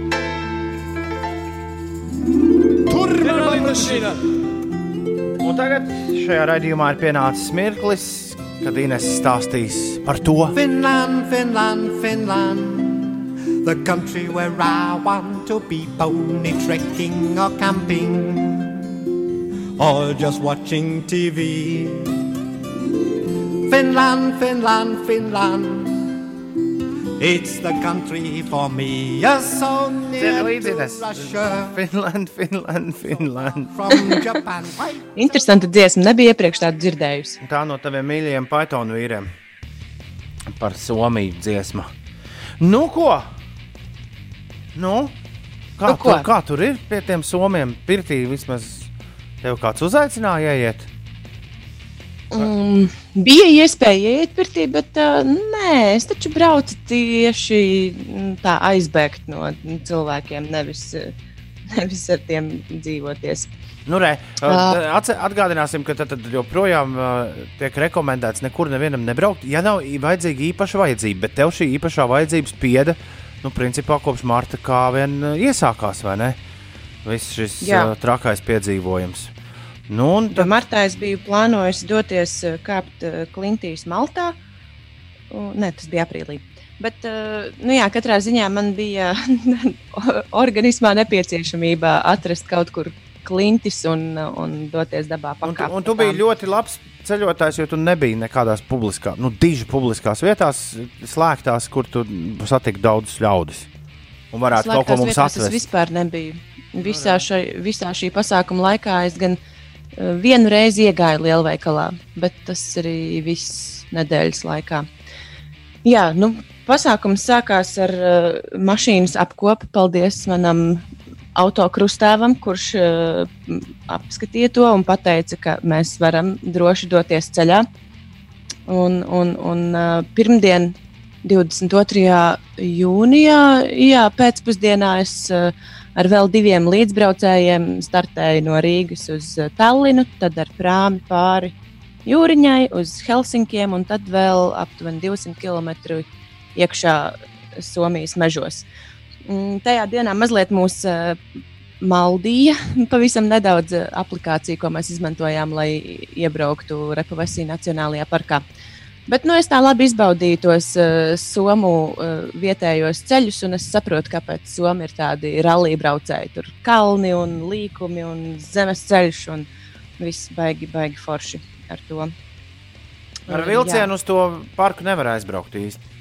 Speaker 6: Tur ir mana lidmašīna!
Speaker 1: Un tagad šajā raidījumā ir pienācis mirklis, kad Inês stāstīs par to,
Speaker 5: Finland, Finland, Finland. The country where I want to be pony trekking or camping or just watching TV. Finland, Finland, Finland. It's the country for me. You're so near
Speaker 1: Zini, līdzi
Speaker 5: to
Speaker 1: Ines.
Speaker 5: Russia
Speaker 1: Finland, Finland, Finland.
Speaker 5: from Japan. Why?
Speaker 2: Interesanti dziesma, nebija iepriekš tādu dzirdējusi.
Speaker 1: Tā no taviem mīļajiem Python vīriem par Somiju dziesmu. Nu, ko? Nu, kā,
Speaker 2: Nu,
Speaker 1: tur, kā tur ir pie tiem somiem? Pirtī vismaz tev kāds uzaicināja iet.
Speaker 2: Mm, bija iespēja iet pirtī, bet uh, nē, es taču braucu tieši mm, tā aizbēgt no cilvēkiem, nevis, uh, nevis ar tiem dzīvoties.
Speaker 1: Nu, re, atgādināsim, ka tad, tad joprojām uh, tiek rekomendēts nekur nevienam nebraukt, ja nav vajadzīga īpaša vajadzība. Bet tev šī īpašā vajadzība spieda, nu, principā kopš marta kā vien uh, iesākās, vai ne? Viss šis
Speaker 2: Jā.
Speaker 1: uh, trakais piedzīvojums. Nu, un
Speaker 2: Tad martā es biju plānojis doties uh, kāpt uh, Klintīs Maltā. Un, nē, tas bija aprīlī. Bet, uh, nu jā, katrā ziņā man bija organismā nepieciešamība atrast kaut kur klintis un, un doties dabā.
Speaker 1: un, tu,
Speaker 2: pakāpt
Speaker 1: un tu biji ļoti labs ceļotājs, jo tu nebiji nekādās publiskās, nu, diži publiskās vietās, slēgtās, kur tu satiksi daudzus ļaudis. Un varētu kaut ko
Speaker 2: Slēgtās
Speaker 1: mums
Speaker 2: vietās Es
Speaker 1: atvest.
Speaker 2: vispār nebiju. Visā, šai, visā šī pasākuma laikā es gan uh, vienu reizi iegāju lielveikalā, bet tas arī viss nedēļas laikā. Jā, nu, pasākums sākās ar uh, mašīnas apkopu. Paldies manam autokrustāvam, kurš uh, apskatīja to un teica, ka mēs varam droši doties ceļā. Un, un, un uh, pirmdien, 22. jūnijā, jā, pēcpusdienā es uh, ar vēl diviem līdzbraucējiem startēju no Rīgas uz uh, Tallinu, tad ar prāmi pāri jūriņai uz Helsinkiem un tad vēl aptuveni 200 km iekšā Somijas mežos. Mm, Tajā dienā mazliet mūs uh, maldīja pavisam nedaudz uh, aplikāciju, ko mēs izmantojām, lai iebrauktu Repavasī Nacionālajā parkā. Bet nu, es tā labi izbaudīju tos uh, somu uh, vietējos ceļus, un es saprotu, kāpēc Somija ir tādi rallija braucēji. Tur kalni un līkumi un zemes ceļš un viss baigi, baigi forši ar to.
Speaker 1: Ar vilcienu uz to parku nevar aizbraukt īsti.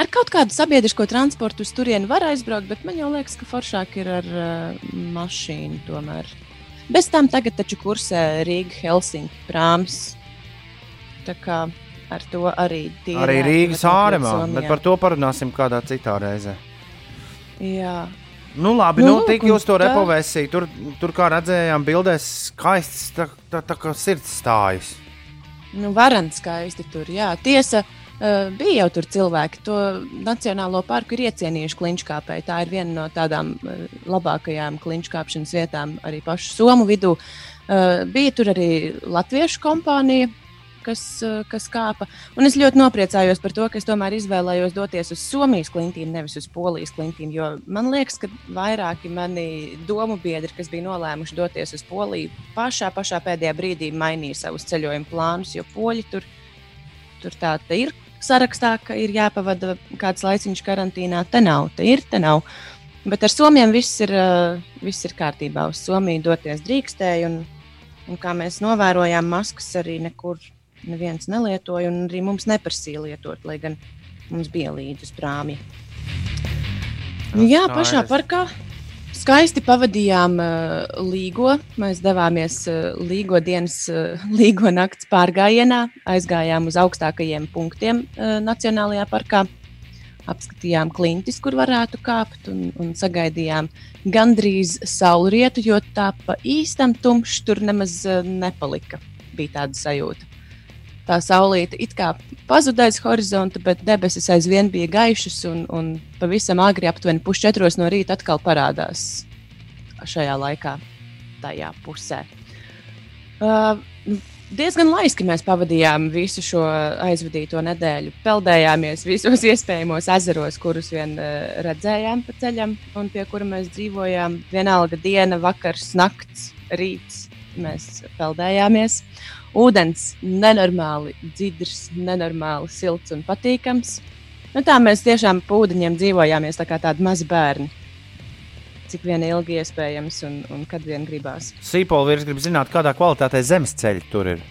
Speaker 2: Ar kaut kādu sabiedrisko transportu uz turieni var aizbraukt, bet man jau liekas, ka foršāk ir ar uh, mašīnu. Tomēr. Bez tam tagad taču kursē Rīga, Helsinki, Prāms. Tā kā ar to arī tīri.
Speaker 1: Arī Rīgas āremā, bet par to parunāsim kādā citā reizē.
Speaker 2: Jā.
Speaker 1: Nu, labi,
Speaker 2: Nu,
Speaker 1: nu, tik jūs to
Speaker 2: tā-
Speaker 1: repovēsījāt. Tur, tur, kā redzējām, bildēs skaists, tā, tā, tā kā sirds stājas.
Speaker 2: Nu, varants skaisti tur. Jā. Tiesa, uh, bija jau tur cilvēki. To Nacionālo parku ir iecienījuši kliņškāpēji. Tā ir viena no tādām uh, labākajām kliņškāpšanas vietām arī pašu Somu vidū. Uh, bija tur arī latviešu kompānija. Kas, kas kāpa. Un es ļoti nopriecājos par to, ka es tomēr izvēlējos doties uz Somijas klintīm, nevis uz Polijas klintīm. Jo man liekas, ka vairāki mani domu biedri, kas bija nolēmuši doties uz Poliju, pašā, pašā pēdējā brīdī mainīja savus ceļojumu plānus, jo poļi tur, tur tā ir sarakstā, ka ir jāpavada kāds laiciņš karantīnā. Te nav, te ir, te nav. Bet ar Somiem viss ir, uh, viss ir kārtībā. Uz Somiju doties drīkstēji, un, un kā mēs novērojām, maskas arī nekur neviens nelietoja, un arī mums neprasīja lietot, lai gan mums bija līdzi uz prāmi. Nu, jā, pašā parkā skaisti pavadījām uh, līgo. Mēs devāmies uh, līgo dienas, uh, līgo nakts pārgājienā, aizgājām uz augstākajiem punktiem uh, Nacionālajā parkā. Apskatījām klintis, kur varētu kāpt, un, un sagaidījām gandrīz saulrietu, jo tā pa īstam tumšs tur nemaz uh, nepalika. Bija tāda sajūta. Tā saulīte it kā pazuda aiz horizonta, bet debesis aizvien bija gaišas, un, un pavisam agri, aptuveni pusčetros no rīta, atkal parādās šajā laikā, tajā pusē. Uh, diezgan laiski mēs pavadījām visu šo aizvadīto nedēļu. Peldējāmies visos iespējamos ezeros, kurus vien uh, redzējām pa ceļam, un pie kura mēs dzīvojām. Vienalga diena, vakars, nakts, rīts. Mēs peldējāmies. Ūdens nenormāli dzidrs, nenormāli silts un patīkams. Nu, tā mēs tiešām pa ūdeņiem dzīvojāmies tā kā tādi mazi bērni cik vien ilgi iespējams un, un kad vien gribās.
Speaker 1: Sīpola vīrs grib zināt, kādā kvalitātē zemes ceļi tur ir.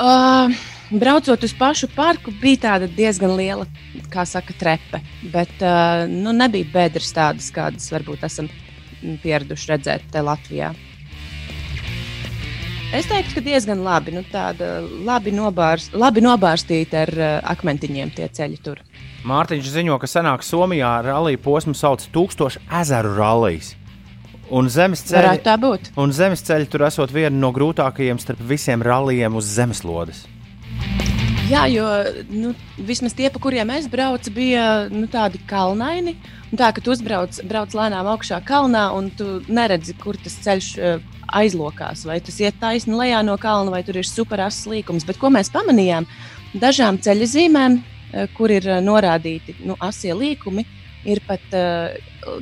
Speaker 2: Uh, braucot uz pašu parku, bija diezgan liela, kā saka, trepe. Bet uh, nu, nebija bedres tādas, kādas varbūt esam pieraduši redzēt Latvijā. Es teiktu, ka diezgan labi. Nu, tāda labi, nobārs, labi nobārstīta ar uh, akmentiņiem tie ceļi tur.
Speaker 1: Mārtiņš ziņo, ka senāk Somijā rallija posmu sauc Tūkstošu ezeru rallijas. Un zemes ceļi, un zemes ceļi tur esot viena no grūtākajiem starp visiem rallijiem uz zemeslodes.
Speaker 2: Jā, jo nu, vismaz tie, pa kuriem es braucu, bija nu, tādi kalnaini. Tā kā tu uzbrauc brauc lēnām augšā kalnā, un tu neredzi, kur tas ceļš uh, aizlokās. Vai tas iet taisni lejā no kalna, vai tur ir superasas līkums. Bet ko mēs pamanījām? Dažām ceļa zīmēm, uh, kur ir uh, norādīti nu, asie līkumi, ir pat uh,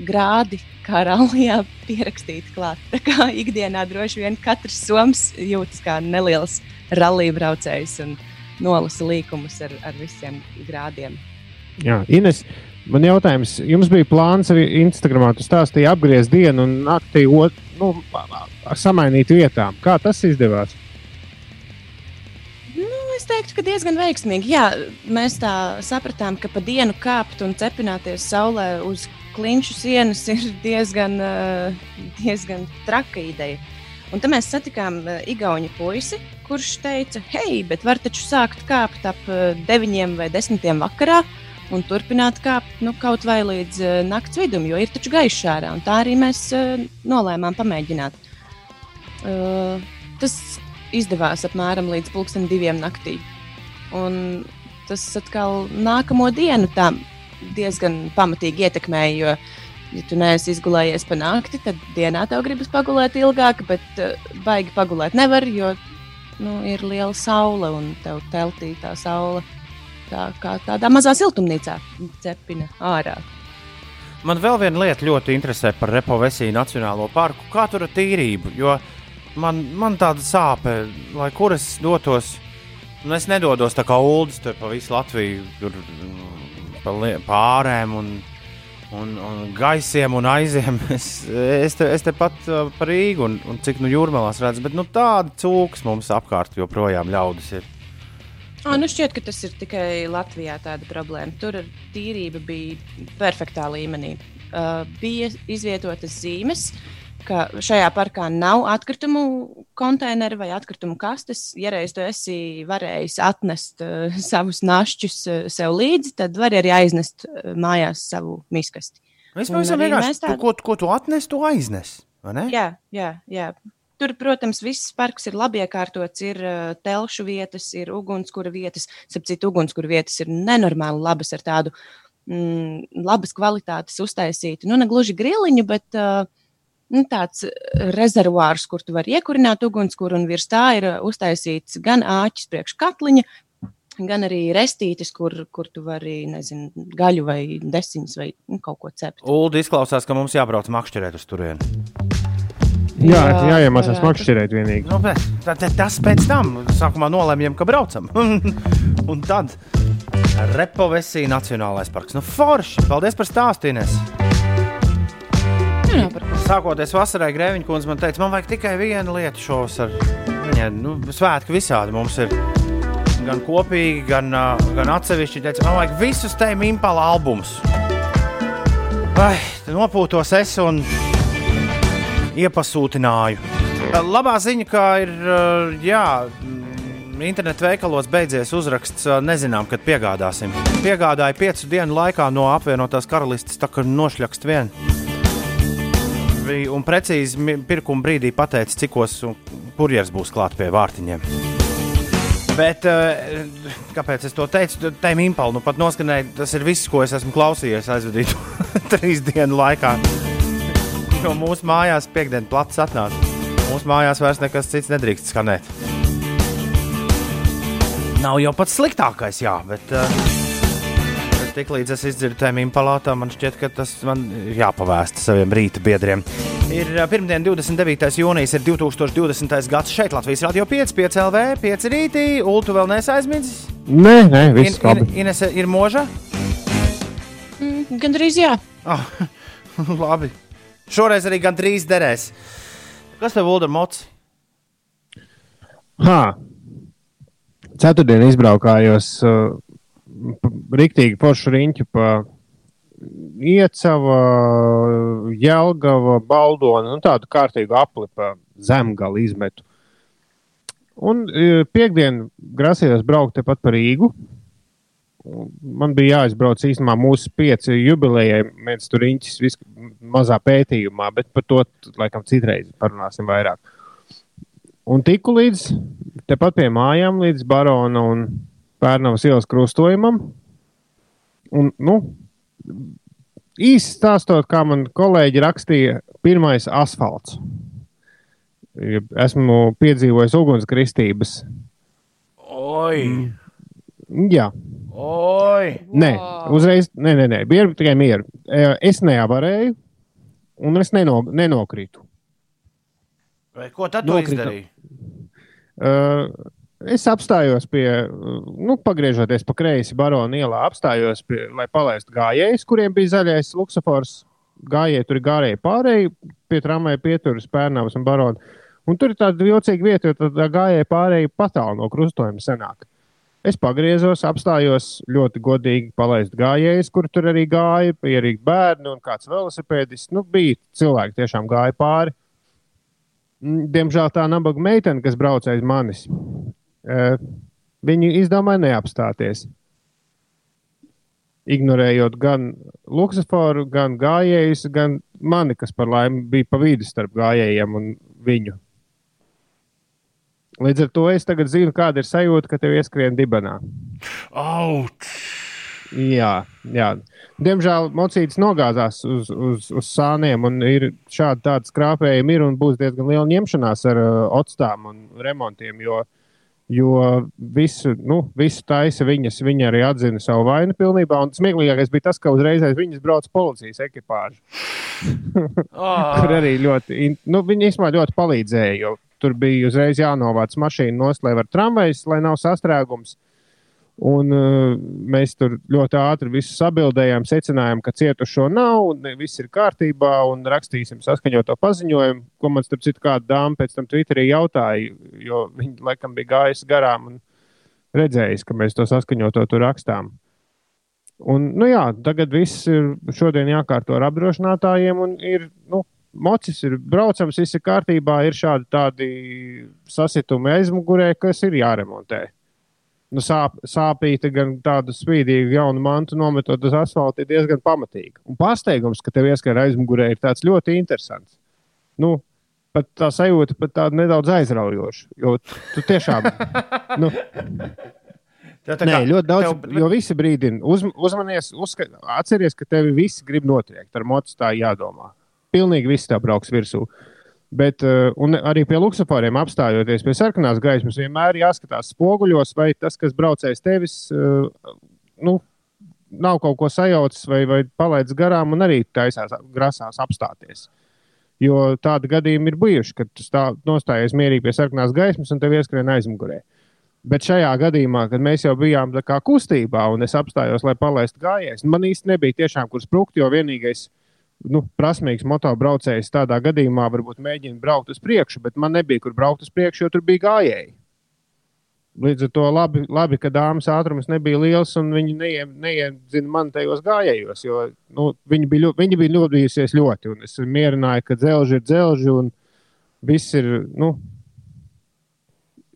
Speaker 2: grādi, kā rallija pierakstīti klāt. Tā kā ikdienā droši vien katrs soms jūtas kā neliels rallija braucējs un nolasa līkumus ar, ar visiem grādiem.
Speaker 3: Jā, Ines, man jautājums, jums bija plāns arī Instagramā, tu stāstīji apgriezt dienu un naktī ot, nu, samainīt vietām. Kā tas izdevās?
Speaker 2: Nu, es teiktu, ka diezgan veiksmīgi. Jā, mēs tā sapratām, ka pa dienu kāpt un cepināties saulē uz klinšu sienas ir diezgan, diezgan traka ideja. Un tad mēs satikām uh, Igaunu puisi, kurš teica, hei, bet var taču sākt kāpt ap uh, 9 vai 10 vakarā un turpināt kāpt nu, kaut vai līdz nakts vidum, jo ir taču gaišs ārā. Tā arī mēs nolēmām pamēģināt. Uh, tas izdevās apmēram līdz pusdienas diviem naktī. Un tas atkal nākamo dienu tā diezgan pamatīgi ietekmēja, jo ja tu neesi izgulējies pa nakti, tad dienā tev gribas pagulēt ilgāk, bet uh, baigi pagulēt nevar, jo nu, ir liela saule un tev teltī tā saule tā kā tādā mazā siltumnīcā cepina ārā.
Speaker 1: Man vēl viena lieta ļoti interesē par Repovesiju Nacionālo parku. Kā tur ar tīrību? Jo man, man tāda sāpe, lai kur es dotos, nu es nedodos tā kā ULDS pa visu Latviju, tur mm, pa pārēm un, un, un gaisiem un aiziem. Es, es, te, es te pat uh, par Rīgu un, un cik nu jūrmalās redzu, bet nu, tāda cūks mums apkārt joprojām ļaudis ir.
Speaker 2: Oh, nu šķiet, ka tas ir tikai Latvijā tāda problēma. Tur tīrība bija perfektā līmenī. Uh, bija izvietotas zīmes, ka šajā parkā nav atkritumu konteineru vai atkritumu kastes. Ja reiz tu esi varējis atnest uh, savus našķus uh, sev līdzi, tad vari arī aiznest uh, mājās savu miskasti.
Speaker 1: Es pavisam vienkārši, tā... ko, ko tu atnes, tu aiznes.
Speaker 2: Jā, jā, jā. Tur, protams, viss parks ir labi iekārtots, ir uh, telšu vietas, ir ugunskura vietas. Sapratu, ugunskura vietas ir nenormāli labas ar tādu mm, labas kvalitātes uztaisītu. Nu, ne gluži griliņu, bet uh, nu, tāds rezervuārs, kur tu vari iekurināt ugunskura, un virs tā ir uztaisīts gan āķis priekš katliņa, gan arī restītes, kur, kur tu vari, nezinu, gaļu vai desiņas vai nu, kaut ko cept.
Speaker 1: Ulu izklausās, ka mums jābrauc makšķerēt uz turieni.
Speaker 3: Jā, jā jāiemācās makšķerēt vienīgi.
Speaker 1: Nu, tā, tā, tas pēc tam sākumā nolēmjam, ka braucam. un tad Repovesija Nacionālais parks. Nu, forši! Paldies par stāstīnes! Sākoties vasarai, Grēviņa kundze man teica, man vajag tikai vienu lietu šovasar. Viņai nu, svētki visādi mums ir. Gan kopīgi, gan, gan atsevišķi. Teica, man vajag visus tēmu impala albumus. Vai nopūtos es un iepasūtināju. Labā ziņa, ka ir jā, internetu veikalos beidzies uzraksts, nezinām, kad piegādāsim. Piegādāja piecu dienu laikā no apvienotās karalistes, tā kā nošļakst vien. Un precīzi pirkuma brīdī pateica, cikos kurjers būs klāt pie vārtiņiem. Bet, kāpēc es to teicu? Tēm impālu nu pat noskanēja. Tas ir viss, ko es esmu klausījies aizvadītu trīs dienu laikā. Jo mūsu mājās piekdienas plats atnāca. Mūsu mājās vairs nekas cits nedrīkst skanēt. Nav jau pats sliktākais, jā, bet. Uh, Tiklīdz es izdzirdu tēmīm palātā, man šķiet, ka tas man ir jāpavēsta saviem rīta biedriem. Ir pirmdien, 29. jūnijas, ir 2020. gads šeit, Latvijas Rādio 5, 5 LV, 5 rītī. Ulu, tu vēl nesaizmidzis?
Speaker 3: Nē, nē, viss
Speaker 1: In, in, Inese ir moža?
Speaker 2: Mm, Gan drīz jā.
Speaker 1: Oh, labi. Šoreiz arī gandrīz derēs. Kas tev, Ulu, ir moci?
Speaker 3: Ha. Ceturtdien izbraukājos uh, riktīgi foršu riņķu pa Iecava, Jelgava, Baldona, nu tādu kārtīgu apli pa zemgali izmetu. Un e, piekdien grasījos braukt tepat par Rīgu. Man bija jāizbrauc īstenībā mūsu pieci jubilejai, viens tur riņķis vis- mazā pētījumā, bet par to laikam citreiz parunāsim vairāk. Un tiku līdz tepat pie mājām, līdz Barona un Pērnavas ielas krustojumam. Un, nu, īsi stāstot, kā man kolēģi rakstīja, pirmais asfalts. Esmu piedzīvojis ugunskristības.
Speaker 1: Oi!
Speaker 3: Jā,
Speaker 1: Oi!
Speaker 3: nē, uzreiz, nē, nē, nē bija tikai mieru. Eh, Es neavarēju, un es neno, nenokritu.
Speaker 1: Vai ko tad
Speaker 3: Nokrita.
Speaker 1: izdarīji?
Speaker 3: Uh, es apstājos pie, uh, nu, pagriežoties pa kreisi barona ielā, apstājos pie, lai palaistu gājējus, kuriem bija zaļais luksofors. Gājēji tur gārēji pārēji, pie tramvaja pieturas Pērnavas un barona. Un tur ir tāda jocīga vieta, jo tad gājēji pārēji patālu no krustojuma senāk. Es pagriezos, apstājos ļoti godīgi palaist gājējus, kur tur arī gāja, bija arī bērni un kāds velosipēdists. Nu, bija cilvēki, tiešām gāja pāri. Diemžēl tā nabaga meitene, kas brauca aiz manis, viņi izdomāja neapstāties. Ignorējot gan luksusforu, gan gājējus, gan mani, kas par laimi bija pa vidu starp gājējiem un viņu. Līdz ar to es tagad zinu, kāda ir sajūta, ka tev ieskrien dibenā.
Speaker 1: Auč!
Speaker 3: Jā, jā. Diemžēl mocītis nogāzās uz, uz, uz sāniem, un ir šādi tādi skrāpējumi, ir un būs diezgan liela ņemšanās ar uh, otstām un remontiem. Jo, jo visu, nu, visu taisa viņas, viņa arī atzina savu vainu pilnībā. Un smieklīgākais bija tas, ka uzreiz aiz viņas brauc policijas ekipāža,
Speaker 1: Oh,
Speaker 3: kur arī ļoti, nu, viņi īstenībā ļoti palīdzēja. Jo tur bija uzreiz jānovāc mašīna nost, lai var tramvajs, lai nav sastrēgums. Un, uh, mēs tur ļoti ātri visu sabildējām, secinājām, ka cietušo nav, un viss ir kārtībā, un rakstīsim saskaņoto paziņojumu, ko man starp citu kāda dāma pēc tam Twitterī jautāja, jo viņa laikam bija gājusi garām un redzējusi, ka mēs to saskaņoto tur rakstām. Un, nu jā, tagad viss ir šodien jākārto ar apdrošinātājiem, un ir, nu, mocis ir braucams, viss ir kārtībā, ir šādi tādi sasitumi aizmugurē, kas ir jāremontē nu, sāp, sāpīta, gan tādu spīdīgu jaunu mantu nometot uz asfalta, ir diezgan pamatīga. Un pārsteigums, ka tev ieskara aizmugurē, ir tāds ļoti interesants. Nu, pat tā sajūta pat tāda nedaudz aizraujoša. Jo tu tiešām. nu,
Speaker 1: tev tā
Speaker 3: Nē, ļoti daudz,
Speaker 1: tev-
Speaker 3: jo visi brīdina. Uz, uzmanies, uzska, atceries, ka tevi visi grib notriekt. Ar mocu tā jādomā. Pilnīgi viss tev brauks virsū. Uh, un arī pie luksusforiem apstājoties pie sarkanās gaismas, vienmēr jāskatās spoguļos, vai tas, kas brauc aiz tevis, uh, nu, nav kaut ko sajaucis vai, vai palaidis garām, un arī taisās, grasās apstāties. Jo tādi gadījumi ir bijuši, kad tu stā- nostājies mierīgi pie sarkanās gaismas un tev ieskrien aizmugurē. Bet šajā gadījumā, kad mēs jau bijām kustībā un es apstājos, lai palaistu gājējus, man īsti nebija tiešām kur sprukt, jo vienīgais nu, prasmīgs motobraucējs tādā gadījumā varbūt mēģina braukt uz priekšu, bet man nebija kur braukt uz priekšu, jo tur bija gājēji. Līdz ar to labi, labi ka dāmas ātrums nebija liels un viņi neie- neiedzina man tajos gājējos, jo nu, viņi bija, ļo- viņi bija nobijusies ļoti. un Es mierināju, ka dzelži ir dzelži un viss ir. Nu,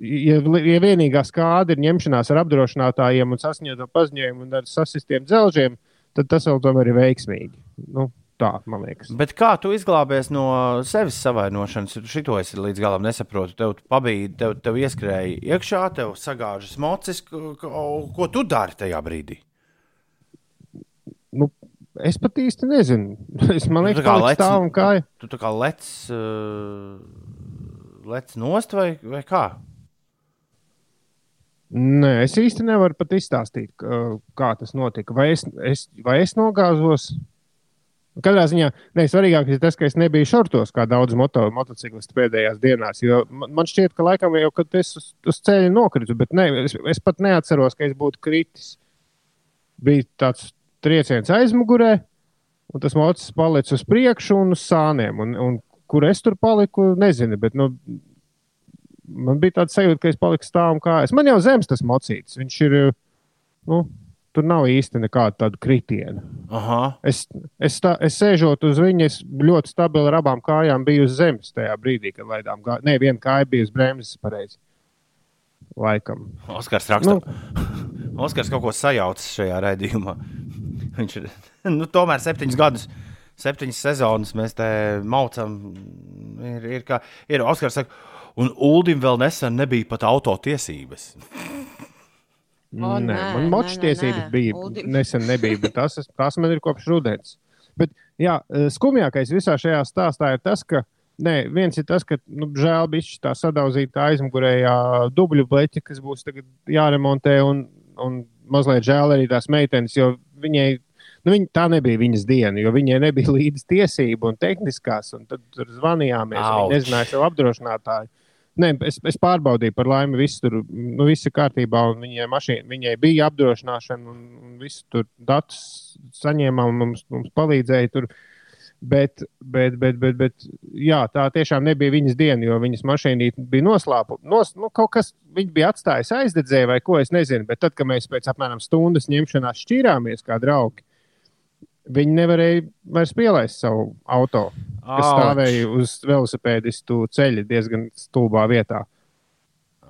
Speaker 3: Ja, ja vienīgā skāde ir ņemšanās ar apdrošinātājiem un saskaņoto paziņojumu un ar sasistiem dzelžiem, tad tas vēl tomēr ir veiksmīgi. Nu, tā, man liekas.
Speaker 1: Bet kā tu izglābies no sevis savainošanas? Šito es līdz galam nesaprotu. Tev pabīja, tev, tev ieskrēja iekšā, tev sagāžas mocis. Ko, ko, tu dari tajā brīdī?
Speaker 3: Nu, es pat īsti nezinu. Es
Speaker 1: tā kā
Speaker 3: ka tā stāv un kāja.
Speaker 1: Tu tā kā lec, uh, lec nost vai, vai kā?
Speaker 3: Nē, es īsti nevaru pat izstāstīt, kā tas notika. Vai es, es, vai es nogāzos? Katrā ziņā svarīgākais ir tas, ka es nebiju šortos, kā daudz moto, motociklistu pēdējās dienās. Man šķiet, ka laikam jau kad es uz, uz ceļa nokritu, bet ne, es, es pat neatceros, ka es būtu kritis. Bija tāds trieciens aizmugurē, un tas mocis palicis uz priekšu un uz sāniem. Un, un, kur es tur paliku, nezinu. Bet, nu, man bija tāds sajūta, ka es paliku stāvam kājās. Man jau zemes tas mocīts. Viņš ir. Nu, tur nav īsti nekāda tāda kritiena.
Speaker 1: Aha.
Speaker 3: Es, es, tā, es sēžot uz viņa, es ļoti stabili ar abām kājām biju uz zemes tajā brīdī, kad laidām gāju. Nē, viena kāja bija uz bremzes pareizi. Laikam.
Speaker 1: Oskars raksta. Nu. Oskars kaut ko sajaucis šajā raidījumā. Viņš ir nu, tomēr septiņus gadus. Septiņas sezonas mēs te maucam. Ir, ir, kā, ir Oskars saka, un Uldim vēl nesen nebija pat autotiesības.
Speaker 2: O,
Speaker 3: nē,
Speaker 2: nē,
Speaker 3: man močs tiesības
Speaker 2: nē.
Speaker 3: bija.
Speaker 2: Uldim.
Speaker 3: Nesen nebija, bet tas, tās man ir kopš rudens. Bet, jā, eh, skumjākais visā šajā stāstā ir tas, ka nē, viens ir tas, ka nu, žēl bija tā sadauzīta aizmugurējā dubļu bleķa, kas būs tagad jāremontē, un, un mazliet žēl arī tās meitenes, jo viņai. Nu, viņa, tā nebija viņas diena, jo viņai nebija līdzi tiesību un tehniskās. Un tad tur zvanījāmies.
Speaker 1: Auč.
Speaker 3: Viņa nezināja savu apdrošinātāju. Nē, es, es pārbaudīju, par laimi, viss tur nu, viss ir kārtībā. Viņai, mašīna, viņai bija apdrošināšana, un, un viss tur datus saņēmām, un mums, mums palīdzēja tur. Bet, bet, bet, bet, bet jā, tā tiešām nebija viņas diena, jo viņas mašīna bija noslēpta. Nos, nu, kaut kas viņa bija atstājusi aizdedzēju, vai ko es nezinu. Bet tad, kad mēs pēc apmēram stundas ņemšanās šķīrāmies kā draugi, viņi nevarēja vairs pielaist savu auto kas
Speaker 1: Auč.
Speaker 3: stāvēja uz velosipēdistu ceļa diezgan stulbā vietā.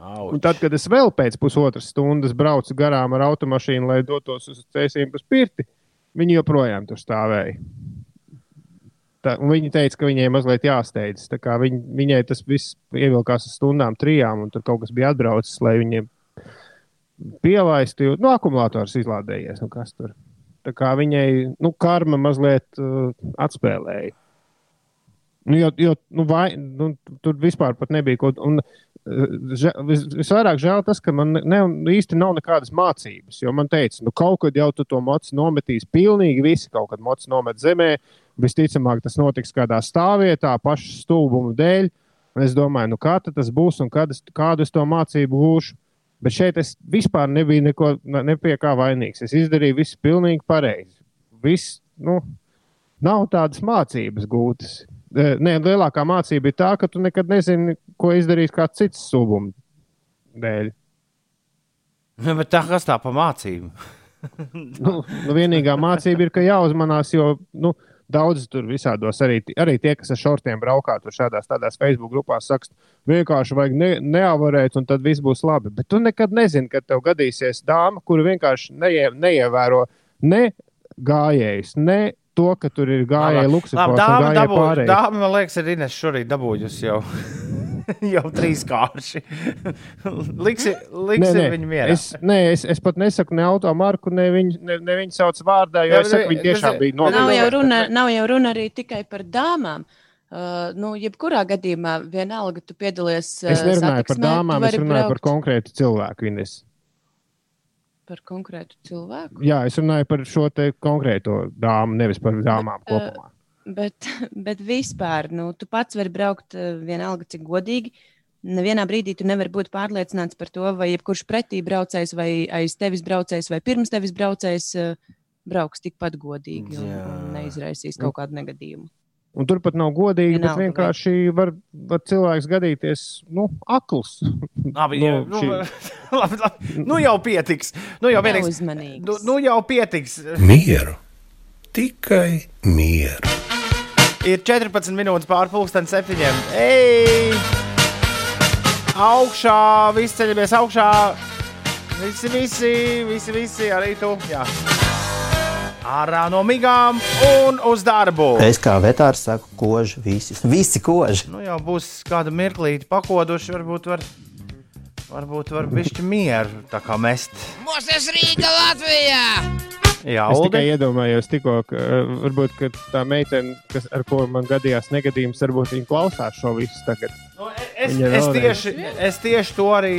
Speaker 1: Auč.
Speaker 3: Un tad, kad es vēl pēc pusotras stundas braucu garām ar automašīnu, lai dotos uz ceļiem pa spirti, viņi joprojām tur stāvēja. Tā, un viņi teica, ka viņai mazliet jāsteidzas. Tā kā Viņ, viņai tas viss ievilkās uz stundām, trijām, un tur kaut kas bija atbraucis, lai viņiem pielaistu. Nu, akumulators izlādējies. Nu, kas tur? Tā kā viņai nu, karma mazliet uh, atspēlēja. Nu, jo, jo nu, vai, nu, tur vispār nebija ko. Un, uh, ža- vis, visvairāk žēl tas, ka man ne, īsti nav nekādas mācības. Jo man teica, nu, kaut kad jau tu to mocu nometīs. Pilnīgi visi kaut kad mocu nomet zemē. Visticamāk, tas notiks kādā stāvvietā, pašu stulbumu dēļ. Un es domāju, nu, kā tas būs un kad es, kādu es to mācību gūšu. Bet šeit es vispār nebiju neko, ne pie kā vainīgs. Es izdarīju visu pilnīgi pareizi. Viss, nu, nav tādas mācības gūtas. Eh, Nē, lielākā mācība ir tā, ka tu nekad nezini, ko izdarīs kāds cits subums dēļ.
Speaker 1: Nu, bet tā kas tā pa mācību?
Speaker 3: Nu, nu, vienīgā mācība ir, ka jāuzmanās, jo nu, daudz tur visādos arī, arī tie, kas ar šortiem braukā tur šādās tādās Facebook grupās, saka, vienkārši vajag ne, neavarēt, un tad viss būs labi. Bet tu nekad nezini, kad tev gadīsies dāma, kura vienkārši neie, neievēro ne gājējus, ne to, ka tur ir gājēji un
Speaker 1: dāma, dabū, dāma, man liekas, ir Ines šorīt dabūjusi jau. jau trīs kārši. liksi liksi viņu mierā.
Speaker 3: Es, nē, es, es pat nesaku ne automarku, ne viņu, ne, ne viņu sauc vārdā, jo
Speaker 1: Jā,
Speaker 3: es saku, viņi tiešām bija
Speaker 1: bet-
Speaker 2: Nav jau,
Speaker 3: nopietni.
Speaker 2: runa, nav jau runa arī tikai par dāmām. Uh, nu, jebkurā gadījumā, vienalga, tu piedalies. uh,
Speaker 3: Es nerunāju par
Speaker 2: satiksmē, tu
Speaker 3: dāmām, es runāju par
Speaker 2: braukt
Speaker 3: konkrētu cilvēku. Ines.
Speaker 2: par konkrētu cilvēku.
Speaker 3: Jā, es runāju par šo te konkrēto dāmu, nevis par dāmām
Speaker 2: Bet, eh,
Speaker 3: kopumā.
Speaker 2: Bet, bet vispār, nu, tu pats vari braukt uh, vienalga, cik godīgi. Nevienā brīdī tu nevari būt pārliecināts par to, vai jebkurš pretī braucējs, vai aiz tevis braucējs, vai pirms tevis braucējs uh, brauks tikpat godīgi un,
Speaker 1: Jā.
Speaker 2: un neizraisīs kaut kādu negadījumu.
Speaker 3: Un tur pat nav godīgi, bet
Speaker 2: Vienalga, vai-
Speaker 3: vienkārši var, var cilvēks gadīties nu, akls.
Speaker 1: Labi,
Speaker 3: Nu,
Speaker 1: nu,
Speaker 3: šī-
Speaker 1: labi, labi. nu jau pietiks. Nu jau, pietiks. Nu, nu jau pietiks.
Speaker 7: Mieru, tikai mieru.
Speaker 1: Ir 14 minūtes pāri pusdienas septiņiem. Ej! Augšā, visi ceļamies augšā. Visi, visi, visi, visi arī tu. Jā. Ārā no migām un uz darbu.
Speaker 8: Es kā vetārs saku, koži visi. Visi koži.
Speaker 1: Nu jau būs kāda mirklīte pakoduši, varbūt var. Varbūt var bišķi mieru tā kā mest.
Speaker 6: Mūsu Rīga Latvijā!
Speaker 1: Jā,
Speaker 3: Es tikai
Speaker 1: Uldi.
Speaker 3: iedomājos, tikko, ka uh, varbūt ka tā meitene, kas, ar ko man gadījās negadījums, varbūt viņa klausās šo visu tagad.
Speaker 1: Nu, es,
Speaker 3: Viņa
Speaker 1: es,
Speaker 3: vēlreiz.
Speaker 1: tieši, es tieši to arī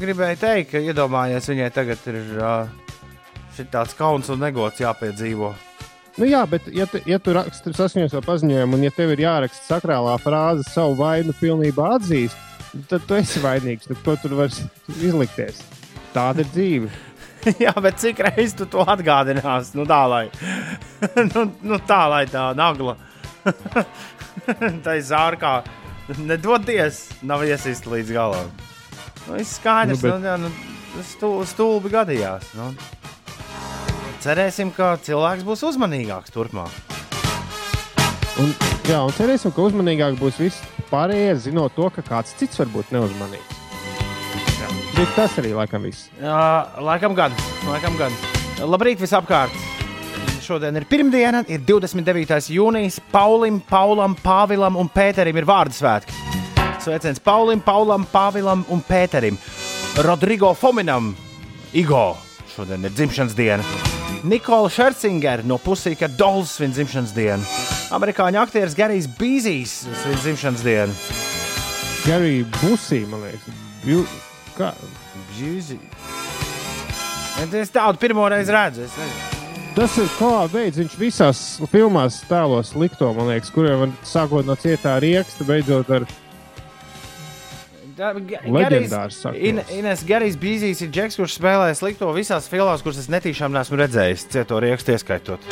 Speaker 1: gribēju teikt, ka iedomājies, viņai tagad ir uh, tāds kauns un negods jāpiedzīvo.
Speaker 3: Nu, jā, bet, ja tu, ja tu raksti saskaņot savu paziņojumu, un ja tev ir jāraksta sakrālā frāze, savu vainu pilnībā atzīst, tad tu esi vainīgs. Tad ko tur var izlikties? Tāda ir dzīve.
Speaker 1: jā, bet cik reizes tu to atgādināsi? Nu, tā lai, nu, nu, tā, lai tā nagla. tā zārkā. Nedodies, nav iesist līdz galam. Nu, viss skaidrs, nu, bet... nu, jā, nu, stū, stulbi gadījās. Nu. Cerēsim, ka cilvēks būs uzmanīgāks turpmāk.
Speaker 3: Un, jā, un cerēsim, ka uzmanīgāk būs viss pārējie, zinot to, ka kāds cits var būt neuzmanīgs. Bet tas arī laikam viss.
Speaker 1: Jā, laikam gan. Laikam gan. Labrīt visapkārt! Šodien ir pirmdiena, ir 29. jūnijas. Paulim, Paulam, Pāvilam un Pēterim ir vārdu svētki. Sveiciens Paulim, Paulam, Pāvilam un Pēterim. Rodrigo Fominam, Igo. Šodien ir dzimšanas diena. Nikola Šercingera no Pusīka Dols svin dzimšanas dienu. Amerikāņu aktieris Garijs Bīzijs svin dzimšanas dienu.
Speaker 3: Garija Busī, man liekas, Bju... kā?
Speaker 1: Bīzī. Es tādu pirmo reizi redzu.
Speaker 3: Tas ir kā veids, viņš visās filmās tēlos likto, man liekas, kuriem sākot no cietā rieksta, beidzot ar Leģendārs.
Speaker 1: In, Ines Gerijs Bīzīs ir džeks, kurš spēlē slikto visās filmās, kuras es netīšām neesmu redzējis, cieto riekstu ieskaitot.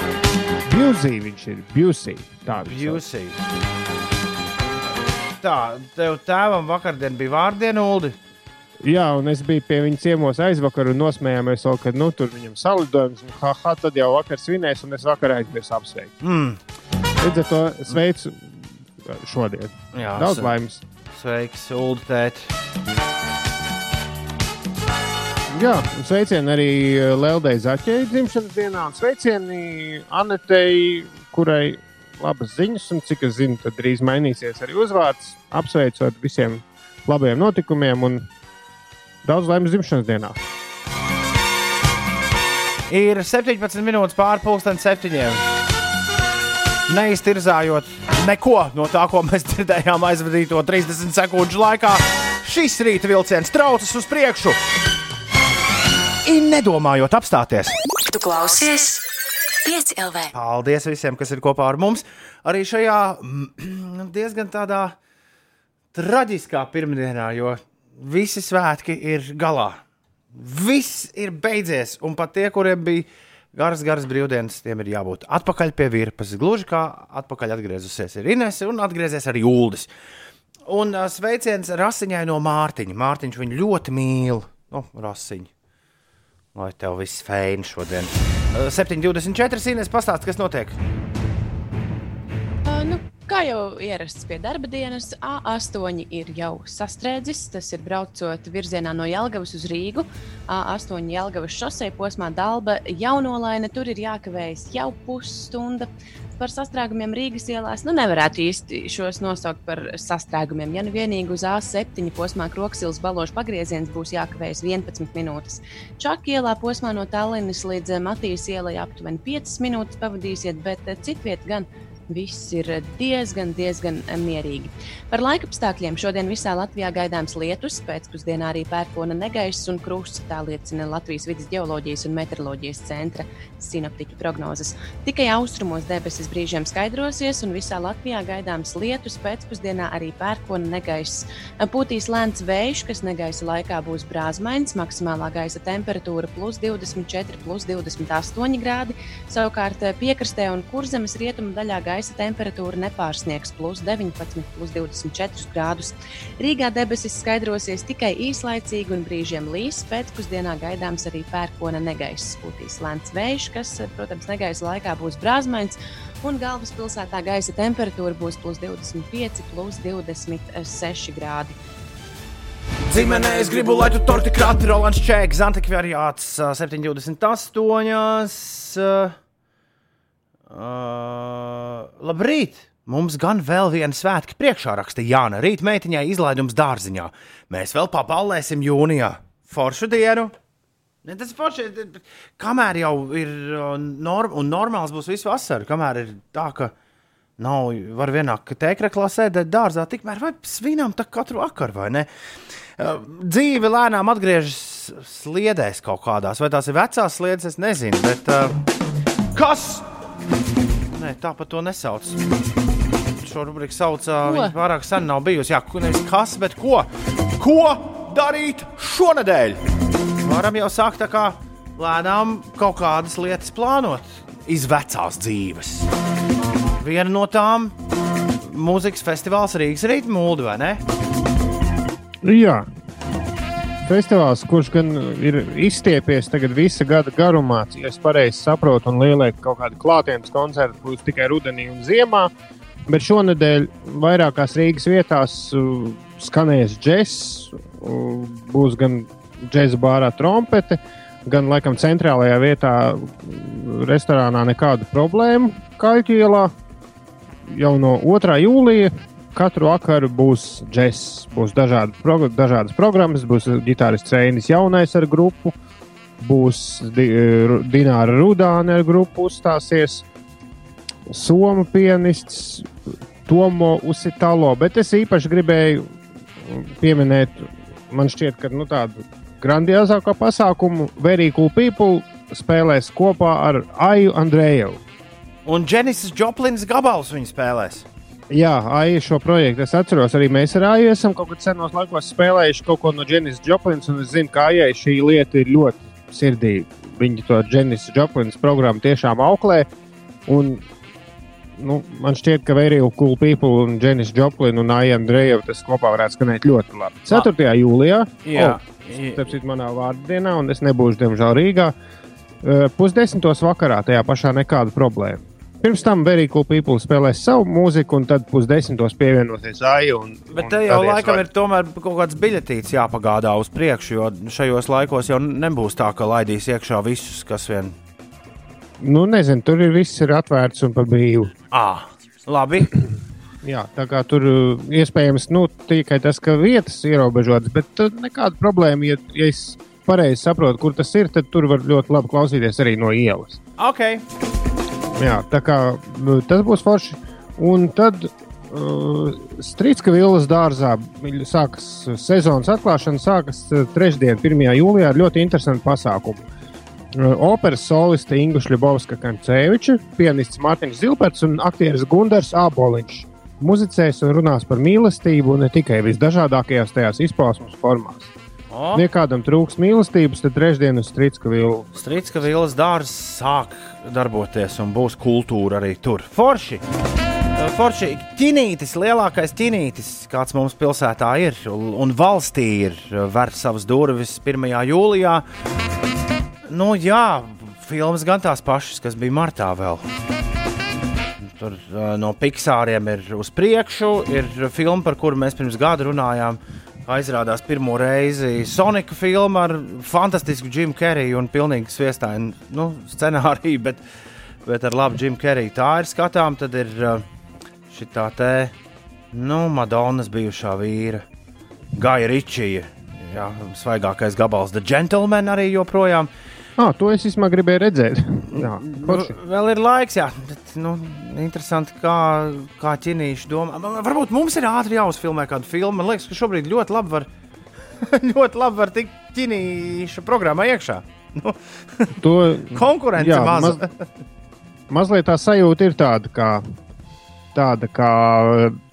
Speaker 3: Bjūzī viņš ir. Bjūsī. Tā
Speaker 1: Bjūsī. Tā, tev tēvam vakardien bija vārdiena, Uldi.
Speaker 3: Jā, un es biju pie viņa ciemos aizvakar un nosmējāmies, vēl, kad nu, tur viņam salidojums, un ha, ha, tad jau vakar svinēs, un es vakar aizmirsu apsveikt.
Speaker 1: Mm.
Speaker 3: Līdz ar to sveicu šodien.
Speaker 1: Jā,
Speaker 3: Daudz laimes!
Speaker 1: Sveiks, Ultēt.
Speaker 3: Jā, un sveicieni arī Leldei Zaķei dzimšanas dienā, un sveicieni Anetei, kurai labas ziņas, un cik es zinu, tad drīz mainīsies arī uzvārds. Apsveicu ar visiem labiem notikumiem un daudz laimes dzimšanas dienā.
Speaker 1: Ir 17 minūtes pārpusdienas septiņiem. Neiztirzājot neko no tā, ko mēs dzirdējām aizvadīto 30 sekundžu laikā. Šis rīta vilciens traucas uz priekšu. Ir nedomājot apstāties.
Speaker 9: Tu klausies! 5 LV.
Speaker 1: Paldies visiem, kas ir kopā ar mums. Arī šajā mm, diezgan tādā traģiskā pirmdienā, jo visi svētki ir galā. Viss ir beidzies, un pat tie, kuriem bija garas, garas brīvdienas, tiem ir jābūt atpakaļ pie virpas. Gluži kā atpakaļ atgriezusies ir Inese un atgriezies arī Uldis. Un uh, sveiciens Rasiņai no Mārtiņa. Mārtiņš viņu ļoti mīl. Nu, Rasiņa. Lai tev viss fēni šodien. Uh, 7,24. Ines pastāst, kas notiek.
Speaker 2: Kā jau ierasts pie darba dienas, A8 ir jau sastrēdzis. Tas ir braucot virzienā no Jālgavas uz Rīgu. A8 Jālgavas šosei posmā Dalba jaunolaina. Tur ir jākavējas jau pusstunda. Par sastrēgumiem Rīgas ielās nu, nevarētu īsti šos nosaukt par sastrēgumiem. Ja nu vienīgi uz A7 posmā Kroksilas balošu pagrieziens būs jākavējas 11 minūtes. Čakā ielā posmā no Tallinas līdz Matīs ielai aptuveni 5 minūtes pavadīsiet, bet citviet gan viss ir diezgan, diezgan mierīgi. Par laikapstākļiem šodien visā Latvijā gaidāms lietus, pēcpusdienā arī pērkona negaiss un krusts. Tā liecina Latvijas vidus geoloģijas un meteoroloģijas centra sinoptiķa prognozes. Tikai austrumos debesis brīžiem skaidrosies, un visā Latvijā gaidāms lietus, pēcpusdienā arī pērkona negaiss. Pūtīs lēns vējš, kas negaisa laikā būs brāzmains, maksimālā gaisa temperatūra plus 24, plus 28 grādi. Savukārt piekrastē un kurzemes rietumu daļā gaisa gaisa temperatūra nepārsniegs plus 19, plus 24 grādus. Rīgā debesis skaidrosies tikai īslaicīgi un brīžiem līs. Pēcpusdienā gaidāms arī pērkona negaiss. Pūtīs lēns vējš, kas, protams, negaisa laikā būs brāzmains. Un galvaspilsētā gaisa temperatūra būs plus 25, plus 26 grādi.
Speaker 1: Zīmenē es gribu, lai tu torti krati, Rolands Čēks, Antikvariāts 728. Uh, labrīt! Mums gan vēl viena svētki priekšā raksta Jāna. Rīt meitiņai izlaidums dārziņā. Mēs vēl papallēsim jūnijā. Foršu dienu! Ne, tas forši, kamēr jau ir norm, un normāls būs visu vasaru, kamēr ir tā, ka Nav, var vienā tēkraklā sēdēt dārzā, tikmēr vai svinām tā katru vakaru, vai ne? Uh, Dzīve lēnām atgriežas sliedēs kaut kādās, vai tās ir vecās sliedes, es nezinu, bet uh, kas? Nē, tā pat to nesauc. Šo rubriku sauc, viņa pārāk sen nav bijusi. Jā, nevis kas, bet ko? Ko darīt šonadēļ? Varam jau sākt tā kā lēnām kaut kādas lietas plānot iz vecās dzīves. Viena no tām - mūzikas festivāls Rīgas rītmā, mūde, vai ne?
Speaker 3: Jā. Festivāls, kurš gan ir izstiepies tagad visa gada garumā, ja es pareizi saprotu, un lielai kaut kādi klātienes koncerti būs tikai rudenī un ziemā. Bet šonadēļ vairākās Rīgas vietās uh, skanēs džeks, uh, būs gan džeksa bārā trompete, gan laikam centrālajā vietā, uh, restorānā nekādu problēmu. Kaļķielā jau no 2. jūlija katru vakaru būs džeks, būs dažādi, prog dažādas programmas, būs ģitārists Reinis Jaunais ar grupu, būs Di Ru- Dināra Rudāne ar grupu uzstāsies, Somu pianists Tomo Usitalo, bet es īpaši gribēju pieminēt, man šķiet, ka nu, tādu grandiozāko pasākumu Very Cool People spēlēs kopā ar Aju Andrejevu.
Speaker 1: Un Dženisas Joplins gabals viņa spēlēs.
Speaker 3: Jā, Aija šo projektu es atceros. Arī mēs ar Aiju esam kaut kad senos laikos spēlējuši kaut ko no Dženisas Joplins, un es zinu, ka Aijai šī lieta ir ļoti sirdīga. Viņi to Dženisas Joplins programmu tiešām auklē. Un, nu, man šķiet, ka Very Cool People un Dženis Joplin un Aija Andrejev tas kopā varētu skanēt ļoti labi. 4. jūlijā,
Speaker 1: Jā.
Speaker 3: tas ir manā vārdienā, un es nebūšu, diemžēl, Rīgā. Eh, Pusdesmitos vakarā tajā pašā nekāda problēma. Pirms tam Very Cool People spēlēs savu mūziku, un tad pusdesmitos pievienosies Aija. Un,
Speaker 1: Bet te jau laikam
Speaker 3: var-
Speaker 1: ir tomēr kaut kāds biļetīts jāpagādā uz priekšu, jo šajos laikos jau nebūs tā, ka laidīs iekšā visus, kas vien.
Speaker 3: Nu, nezinu, tur ir viss ir atvērts un par brīvu.
Speaker 1: À, labi.
Speaker 3: Jā, tā kā tur uh, iespējams nu, tikai tas, ka vietas ierobežotas, bet uh, nekāda problēma. Ja, ja es pareizi saprotu, kur tas ir, tad tur var ļoti labi klausīties arī no ielas.
Speaker 1: Ok.
Speaker 3: Jā, tā kā nu, tas būs forši. Un tad uh, Strīdska vilnas dārzā sākas sezonas atklāšana, sākas uh, trešdien, 1. jūlijā ar ļoti interesantu pasākumu. Uh, Operas soliste Ingu Šļabovska Kanceviča, pianists Mārtiņš Zilberts un aktieris Gundars Āboliņš. Muzicēs un runās par mīlestību ne tikai visdažādākajās tajās izpausmes formās.
Speaker 1: O.
Speaker 3: Ja kādam trūks mīlestības, tad trešdien uz Strīdska vilnu.
Speaker 1: Strīdska vilnas dārzs sāk darboties un būs kultūra arī tur. Forši! Forši ķinītis, lielākais ķinītis, kāds mums pilsētā ir un, valstī ir, ver savas durvis 1. jūlijā. Nu, jā, filmas gan tās pašas, kas bija martā vēl. Tur uh, no Pixāriem ir uz priekšu. Ir filma, par kuru mēs pirms gada runājām. kā Aizrādās pirmo reizi Sonika filma ar fantastisku Jimu Keriju un pilnīgi sviestainu nu, scenāriju, bet, bet ar labu Jimu Keriju. Tā ir skatām, tad ir uh, šī tā te nu, Madonas bijušā vīra, Gaja Ričija. Jā, svaigākais gabals, The Gentleman arī joprojām.
Speaker 3: Ah, to es īstenībā gribēju redzēt. Jā, forši.
Speaker 1: Nu, vēl ir laiks, jā. Bet, nu, interesanti, kā, kā ķinīši domā. Varbūt mums ir ātri jāuzfilmē kāda filma. Man liekas, ka šobrīd ļoti labi var, ļoti labi var tikt ķinīša programmā iekšā. Nu,
Speaker 3: To,
Speaker 1: konkurence
Speaker 3: jā,
Speaker 1: maza.
Speaker 3: maz, mazliet tā sajūta ir tāda, kā, tāda kā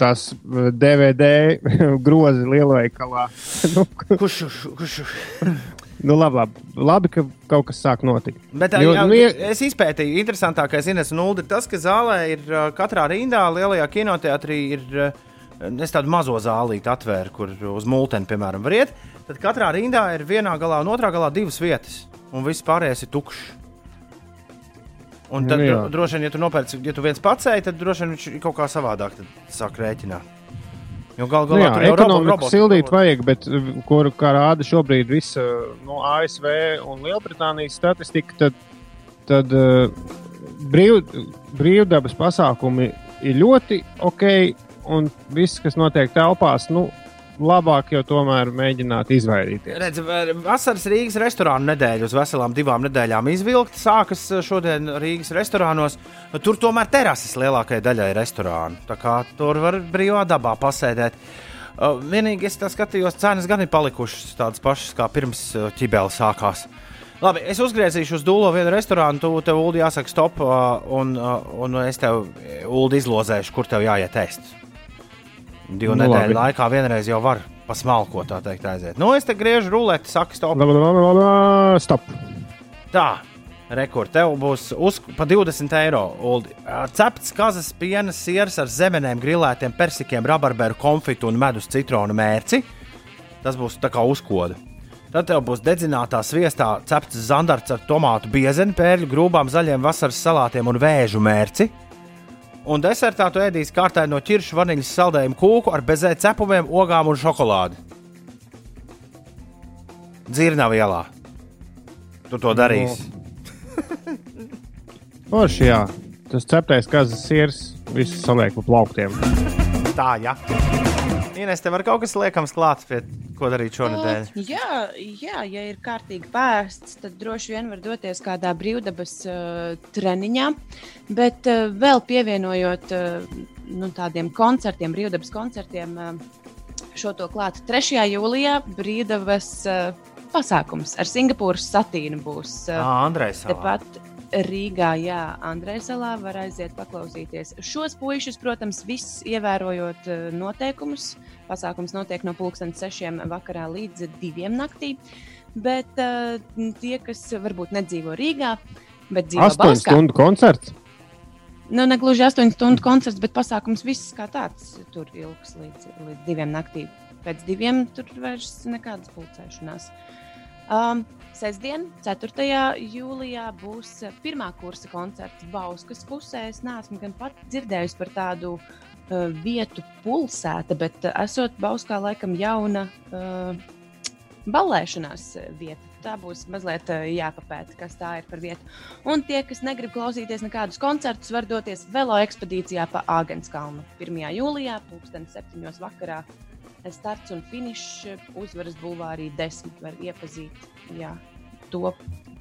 Speaker 3: tas DVD grozi lielveikalā. nu,
Speaker 1: Kurš, kurš,
Speaker 3: nu, labi, labi, ka kaut kas sāk notikt.
Speaker 1: Bet,
Speaker 3: Jo,
Speaker 1: jā,
Speaker 3: nu, ie-
Speaker 1: es izpētīju, interesantākais Ines un Ulda ir tas, ka zālē ir katrā rindā, lielajā kinoteātrī ir es tādu mazo zālīti atvēru, kur uz multeni, piemēram, var iet. Tad katrā rindā ir vienā galā un otrā galā divas vietas, un viss pārējais ir tukšs. Un tad,
Speaker 3: Nu,
Speaker 1: dro, droši vien, ja tu nopērci, ja tu viens pats ej, tad droši vien viņš kaut kā savādāk sāk rēķināt. Jo gal
Speaker 3: Nu,
Speaker 1: galā
Speaker 3: jā,
Speaker 1: tur jau
Speaker 3: ekonomiku sildīt vajag, bet kur, kā rāda šobrīd visa no ASV un Lielbritānijas statistika, tad, tad uh, brīv, brīvdabas pasākumi ir ļoti ok, un viss, kas notiek telpās, nu, labāk jau tomēr mēģināt izvairīties.
Speaker 1: Redz, vasaras Rīgas restorānu nedēļa uz veselām divām nedēļām izvilkta. Sākas šodien Rīgas restorānos. Tur tomēr terases lielākajai daļai restorānu. Tā kā tur var brīvā dabā pasēdēt. Uh, vienīgi es skatījos, cenas gan ir palikušas tādas pašas kā pirms uh, ķibela sākās. Labi, es uzgriezīšu uz dūlo vienu restorānu, tu tev Ulu jāsaka stop, un, un es tev Ulu izlozēšu, kur tev jāiet ēst. Divu
Speaker 3: Nu,
Speaker 1: nedēļu
Speaker 3: labi.
Speaker 1: laikā vienreiz jau var pasmalko tā teikt aiziet. Nu, es te griežu ruleti, saku stop.
Speaker 3: Stop!
Speaker 1: Tā, rekord, tev būs uz, pa 20 eiro. Uldi. Cepts kazas piena siers ar zemenēm, grilētiem persikiem, rabarberu konfitu un medus citronu mērci. Tas būs tā kā uzkoda. Tad tev būs dedzinātā sviestā cepts zandarts ar tomātu biezeni, pērļu, grūbām, zaļiem vasaras salātiem un vēžu mērci. Un desertā tu ēdīsi kārtē no ķiršu vaniļas saldējumu kūku ar bezē cepumiem, ogām un šokolādi. Dzirnavā ielā. Tu to darīsi.
Speaker 3: Forši, jā. Tas ceptais kazas sirs, viss saliek pa plauktiem.
Speaker 1: Tā, jā. Ines, tev var kaut kas liekams klāts, pie ko darīt šonadēļ.
Speaker 2: Jā, jā, ja ir kārtīgi pēsts, tad droši vien var doties kādā brīvdabas uh, treniņā. Bet uh, vēl pievienojot uh, nu, tādiem koncertiem, brīvdabas koncertiem, uh, šo to klāt 3. jūlijā brīvdabas uh, pasākums ar Singapūras satīnu būs. Uh,
Speaker 1: Ā, Andrejs.
Speaker 2: Tepat Rīgā, Jā, Andrejs salā var aiziet paklausīties. Šos puišus, protams, visus ievērojot eh, noteikumus. Pasākums notiek no pulkstenes sešiem vakarā līdz diviem naktī. Bet uh, tie, kas varbūt nedzīvo Rīgā, bet dzīvo
Speaker 3: Astoņu
Speaker 2: Bauskā,
Speaker 3: stundu koncerts.
Speaker 2: nu, ne gluži astoņu stundu koncerts, bet pasākums viss kā tāds tur ilgs līdz, līdz diviem naktī. Pēc diviem tur vairs nekādas pulcēšanās. Um, Sestdien, 4. jūlijā, būs pirmā kursa koncerts Bauskas pusē. Es neesmu gan pat dzirdējusi par tādu uh, vietu pulsēta, bet uh, esot Bauskā laikam jauna uh, ballēšanās vieta. Tā būs mazliet uh, jāpapēta, kas tā ir par vietu. Un tie, kas negrib klausīties nekādus koncertus, var doties velo ekspedīcijā pa Āgenskalnu 1. jūlijā, 2007. vakarā. Starts un finišs uzvaras bulvārī desmit var iepazīt jā, to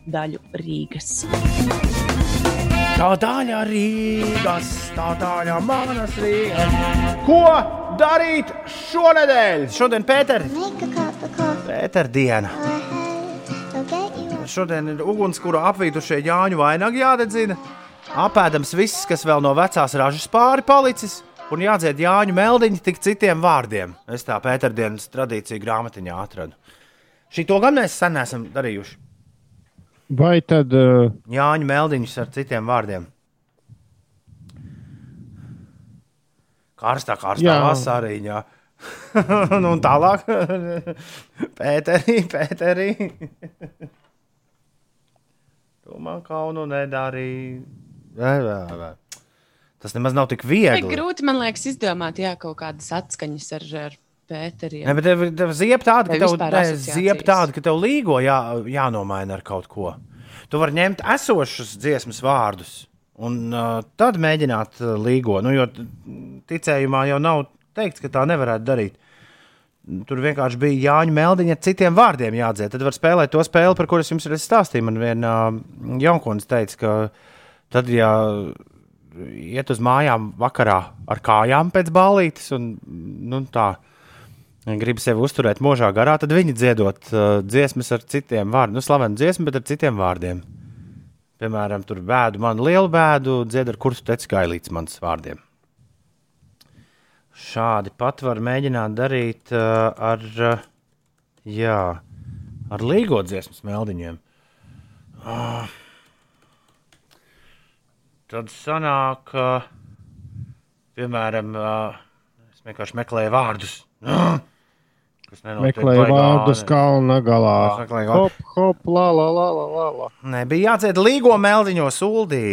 Speaker 2: daļu Rīgas.
Speaker 1: Tā daļa Rīgas, tā daļa manas Rīgas. Ko darīt šonadēļ? Šodien Pēter, Pēter diena. Šodien ir ugunskura apvītušie Jāņu vainagi jādedzina. Apēdams viss, kas vēl no vecās ražas pāri palicis. Un jādzied Jāņu meldiņi tik citiem vārdiem. Es tā Pēterdienas tradīciju grāmatiņā atradu. Šito gan mēs sen esam darījuši.
Speaker 3: Vai tad uh,
Speaker 1: Jāņu meldiņus ar citiem vārdiem. Karstā, karstā
Speaker 3: Jā.
Speaker 1: vasariņā. nu, un tālāk, Pēterī, Pēterī. tu man kaunu nedarīji. Vē, vē, vē. Tas nemaz nav tik
Speaker 2: Ir
Speaker 1: viegli.
Speaker 2: grūti, man liekas, izdomāt jā, kaut kādas atskaņas ar, ar Pēteriem.
Speaker 1: Ne, bet tev, tev ziep
Speaker 2: Vai
Speaker 1: ka tev, ne, ziep tāda, ka tev līgo jā, jānomaina ar kaut ko. Tu vari ņemt esošus dziesmas vārdus un uh, tad mēģināt uh, līgo. Nu, jo ticējumā jau nav teikts, ka tā nevarētu darīt. Tur vienkārši bija Jāņa Meldiņa citiem vārdiem jādzēr. Tad var spēlēt to spēli, par kuras jums ir stāstīja. Man viena uh, jaunkons teica, ka tad, ja iet uz mājām vakarā ar kājām pēc balītes un nu, tā grib sevi uzturēt mūžā garā, tad viņi dziedot uh, dziesmas ar citiem vārdiem. Nu, slavenu dziesmu, bet ar citiem vārdiem. Piemēram, tur bēdu, man lielu bēdu, dzied ar kursu teci gailīts manas vārdiem. Šādi pat var mēģināt darīt uh, ar, uh, jā, ar līgo dziesmas meldiņiem. Uh, tad sanāk, uh, piemēram, es vienkārši meklēju vārdus.
Speaker 3: Meklēja
Speaker 1: baigā,
Speaker 3: vārdus kalna galā?
Speaker 1: Meklēju.
Speaker 3: Hop, hop, la, la, la, la, la.
Speaker 1: Nē, bija jādzied līgo meldiņos, uldī.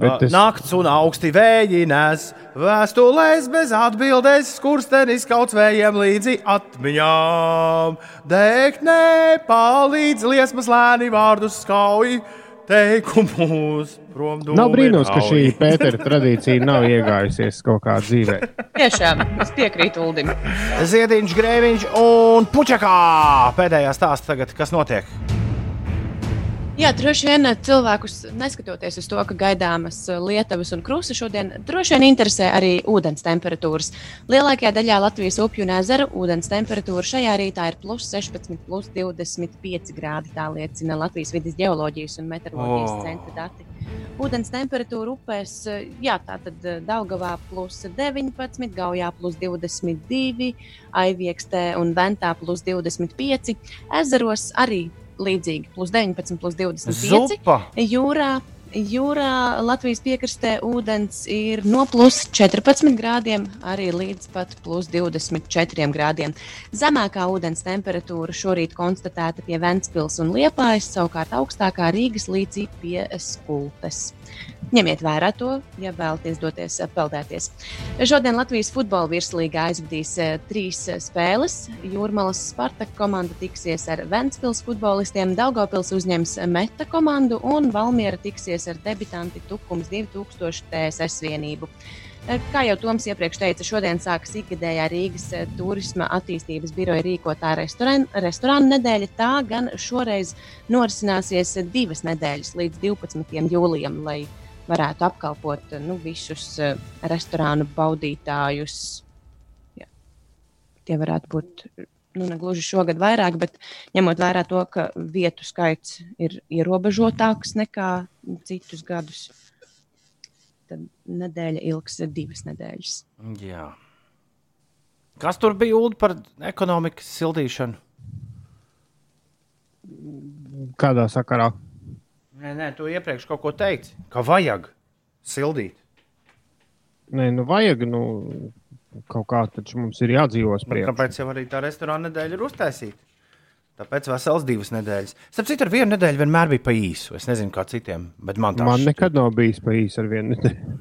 Speaker 3: Bet es-
Speaker 1: Nakts un augsti vēji nes, vēstulēs bez atbildēs, skurstenis kaut vējiem līdzi atmiņām. Dēknē palīdz liesmas lēni vārdus skauj, teikumus.
Speaker 3: Nav brīnums, ka šī Pētera tradīcija nav iegājusies kaut kā dzīvē.
Speaker 2: Tiešām, es piekrītu Uldim.
Speaker 1: Ziediņš, grēviņš un puķakā. Pēdējā stāsta tagad, kas notiek.
Speaker 2: Jā, droši vien cilvēkus, neskatoties uz to, ka gaidāmas lietuvas un krusta šodien, droši vien interesē arī ūdens temperatūras. Lielākajā daļā Latvijas upju un ezeru ūdens temperatūra šajā rītā ir plus 16, plus 25 grādi. Tā liecina Latvijas vidas geoloģijas un meteoroloģijas
Speaker 1: O.
Speaker 2: centra dati. Ūdens temperatūra upēs, jā, tā tad Daugavā plus 19, Gaujā plus 22, Aiviekstē un Ventā plus 25, ezeros arī līdzīgi plus 19, plus 25.
Speaker 1: Zupa.
Speaker 2: Jūrā, jūrā Latvijas piekrastē ūdens ir no plus 14 grādiem arī līdz pat plus 24 grādiem. Zemākā ūdens temperatūra šorīt konstatēta pie Ventspils un Liepājas, savukārt augstākā Rīgas līcī pie Skulpes. Ņemiet vērā to, ja vēlaties doties eh, peldēties. Šodien Latvijas futbola virslīgā aizvadīs eh, trīs eh, spēles. Jūrmālas Spartak komanda tiksies ar Ventspils futbolistiem, Daugopils uzņems Meta komandu un Valmiera tiksies ar debitanti Tukums 2000 TSS vienību. Eh, Kā jau Toms iepriekš teica, šodien sākas ikgadējā Rīgas eh, turisma attīstības biroja rīkotā restorāna, nedēļa. Tā gan šoreiz norisināsies divas nedēļas līdz 12. jūlijam, lai varētu apkalpot eh, nu, visus restorānu baudītājus. Jā. Tie varētu būt nu, ne gluži šogad vairāk, bet ņemot vērā to, ka vietu skaits ir ierobežotāks nekā citus gadus, tad nedēļa ilgs divas nedēļas.
Speaker 1: Jā. Kas tur bija ULD par ekonomikas sildīšanu?
Speaker 3: Kādā sakarā?
Speaker 1: Nē, nē, tu iepriekš kaut ko teici, ka vajag sildīt.
Speaker 3: Nē, nu vajag, nu, kaut kā taču mums ir jādzīvo uz
Speaker 1: Nu,
Speaker 3: priekšu.
Speaker 1: kāpēc jau arī tā restorāna nedēļa ir uztaisīta? Tāpēc vesels divas nedēļas. Starp citu, ar vienu nedēļu vienmēr bija pa īsu. Es nezinu, kā citiem, bet man tā
Speaker 3: Man
Speaker 1: šķiet.
Speaker 3: nekad nav bijis pa īsu ar vienu nedēļu.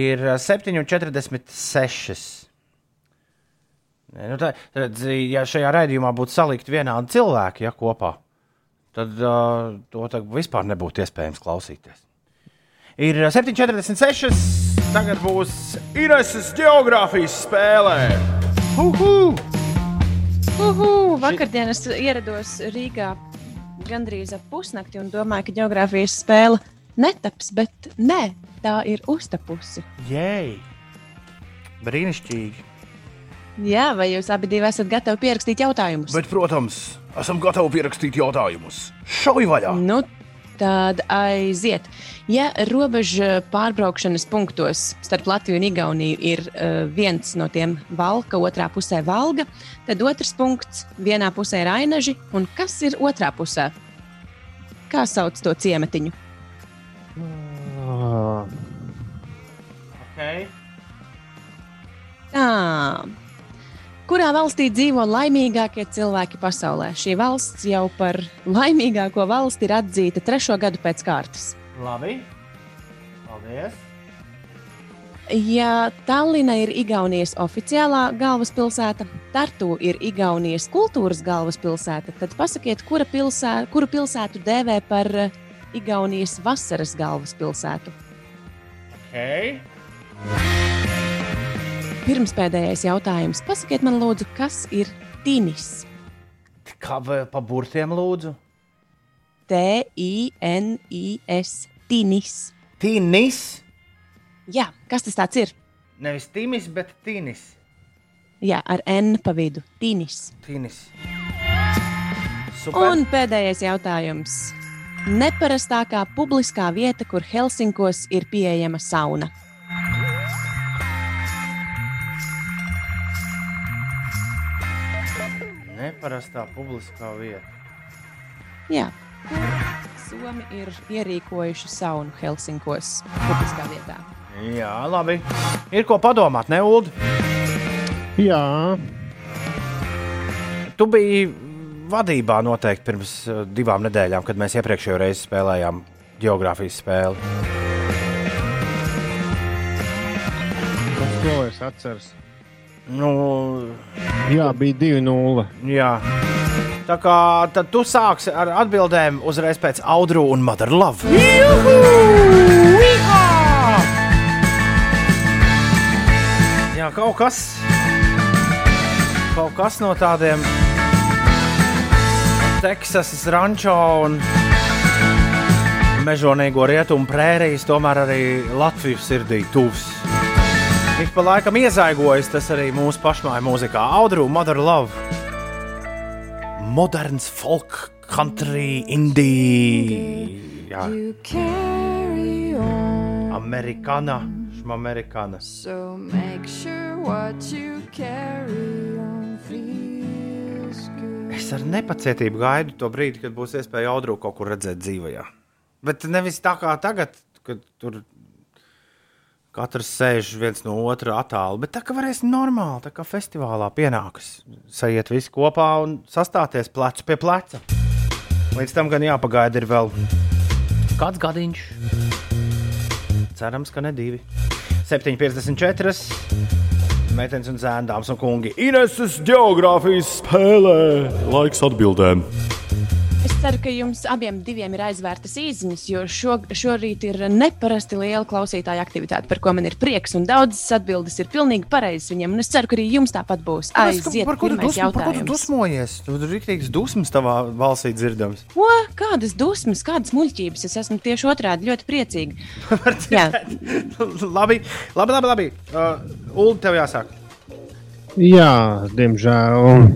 Speaker 1: ir ā, 7,46. Nē, Nu, tā, tad, ja šajā raidījumā būtu salikti vienādi cilvēki ja, kopā, tad uh, to tagad vispār nebūtu iespējams klausīties. Ir ā, 7,46. Tagad būs Ineses geogrāfijas spēlē. Uhu!
Speaker 2: Uhu, vakardien es ierados Rīgā gandrīz ap pusnakti un domāju, ka geogrāfijas spēle netaps, bet nē, tā ir uztapusi.
Speaker 1: Jēj! Brīnišķīgi!
Speaker 2: Jā, vai jūs abi esat gatavi pierakstīt jautājumus?
Speaker 4: Bet, protams, esam gatavi pierakstīt jautājumus. Šauj vaļā!
Speaker 2: Nu, tad aiziet. Ja robeža pārbraukšanas punktos starp Latviju un Igauniju ir uh, viens no tiem valka, otrā pusē valga, tad otrs punkts vienā pusē ir ainaži, un kas ir otrā pusē? Kā sauc to ciematiņu?
Speaker 3: Ah,
Speaker 1: Okay.
Speaker 2: Tā. Kurā valstī dzīvo laimīgākie cilvēki pasaulē? Šī valsts jau par laimīgāko valsti ir atzīta trešo gadu pēc kārtas.
Speaker 1: Labi. Paldies.
Speaker 2: Ja Tallina ir Igaunijas oficiālā galvaspilsēta, Tartu ir Igaunijas kultūras galvaspilsēta, tad pasakiet, kura pilsē, kuru pilsētu dēvē par eh, Igaunijas vasaras galvaspilsētu.
Speaker 1: Okay.
Speaker 2: Pirmspēdējais jautājums. Pasakiet man, lūdzu, kas ir Tinis?
Speaker 1: Kā pa burtiem lūdzu?
Speaker 2: T-I-N-I-S. Tinis.
Speaker 1: Tīnis.
Speaker 2: Jā, kas tas tāds ir?
Speaker 1: Nevis tīmis, bet tīnis.
Speaker 2: Jā, ar N pa vidu. Tinis.
Speaker 1: Tīnis. Super.
Speaker 2: Un pēdējais jautājums. Neparastākā publiskā vieta, kur Helsinkos ir pieejama sauna.
Speaker 1: Neparastā publiskā vieta.
Speaker 2: Jā, Somi ir ierīkojuši saunu Helsinkos publiskā vietā.
Speaker 1: Jā, labi. Ir ko padomāt, ne Ulu?
Speaker 3: jā,
Speaker 1: Tu biji vadībā noteikti pirms uh, divām nedēļām, kad mēs iepriekšējo reizi spēlējām geogrāfijas spēli.
Speaker 3: tas to es atceros.
Speaker 1: Nu,
Speaker 3: Jā, bija 2-0.
Speaker 1: jā, Tā kā tad tu sāksi ar atbildēm uzreiz pēc Audru un Mother Love. Jā, kaut kas. Kaut kas no tādiem Teksasas rančo un mežonīgo rietumu prērijas, tomēr arī Latvijas sirdī tuvs. Ik pa laikam iezaigojas tas arī mūsu pašmāju mūzikā. Audru, Mother Love. Moderns folk, country, indie. Jā, amerikāna, šmamerikāna.
Speaker 10: So make sure what you carry on feels good.
Speaker 1: Es ar nepacietību gaidu to brīdi, kad būs iespēja Audru kaut kur redzēt dzīvē. Bet nevis tā kā tagad, kad tur katrs sēž viens no otra attālu, bet tā kā varēs normāli, tā kā festivālā pienākas. Sajiet visi kopā un sastāties plecu pie pleca. Līdz tam gan jāpagaida ir vēl kāds gadiņš. Cerams, ka ne divi. 7,54. Meitenes un zēni, dāmas un kungi. Ineses geogrāfijas spēlē. Laiks atbildēm.
Speaker 2: Es ceru, ka jums abiem diviem ir aizvērtas īsiņas, jo šo, šorīt ir neparasti liela klausītāja aktivitāte, par ko man ir prieks. Un daudzas atbildes ir pilnīgi pareizas viņiem. Un es ceru, ka arī jums tāpat būs. Aiziet,
Speaker 1: par ko tu, dusm, par ko tu dusmojies? Tur ir rīktīgs dusmas tavā balsī dzirdams.
Speaker 2: Ko? Kādas dusmas, kādas muļķības? Es esmu tieši otrādi ļoti priecīga.
Speaker 1: Labi, labi, labi. labi. Uh, Ulu, tev jāsāk.
Speaker 3: Jā, diemžēl.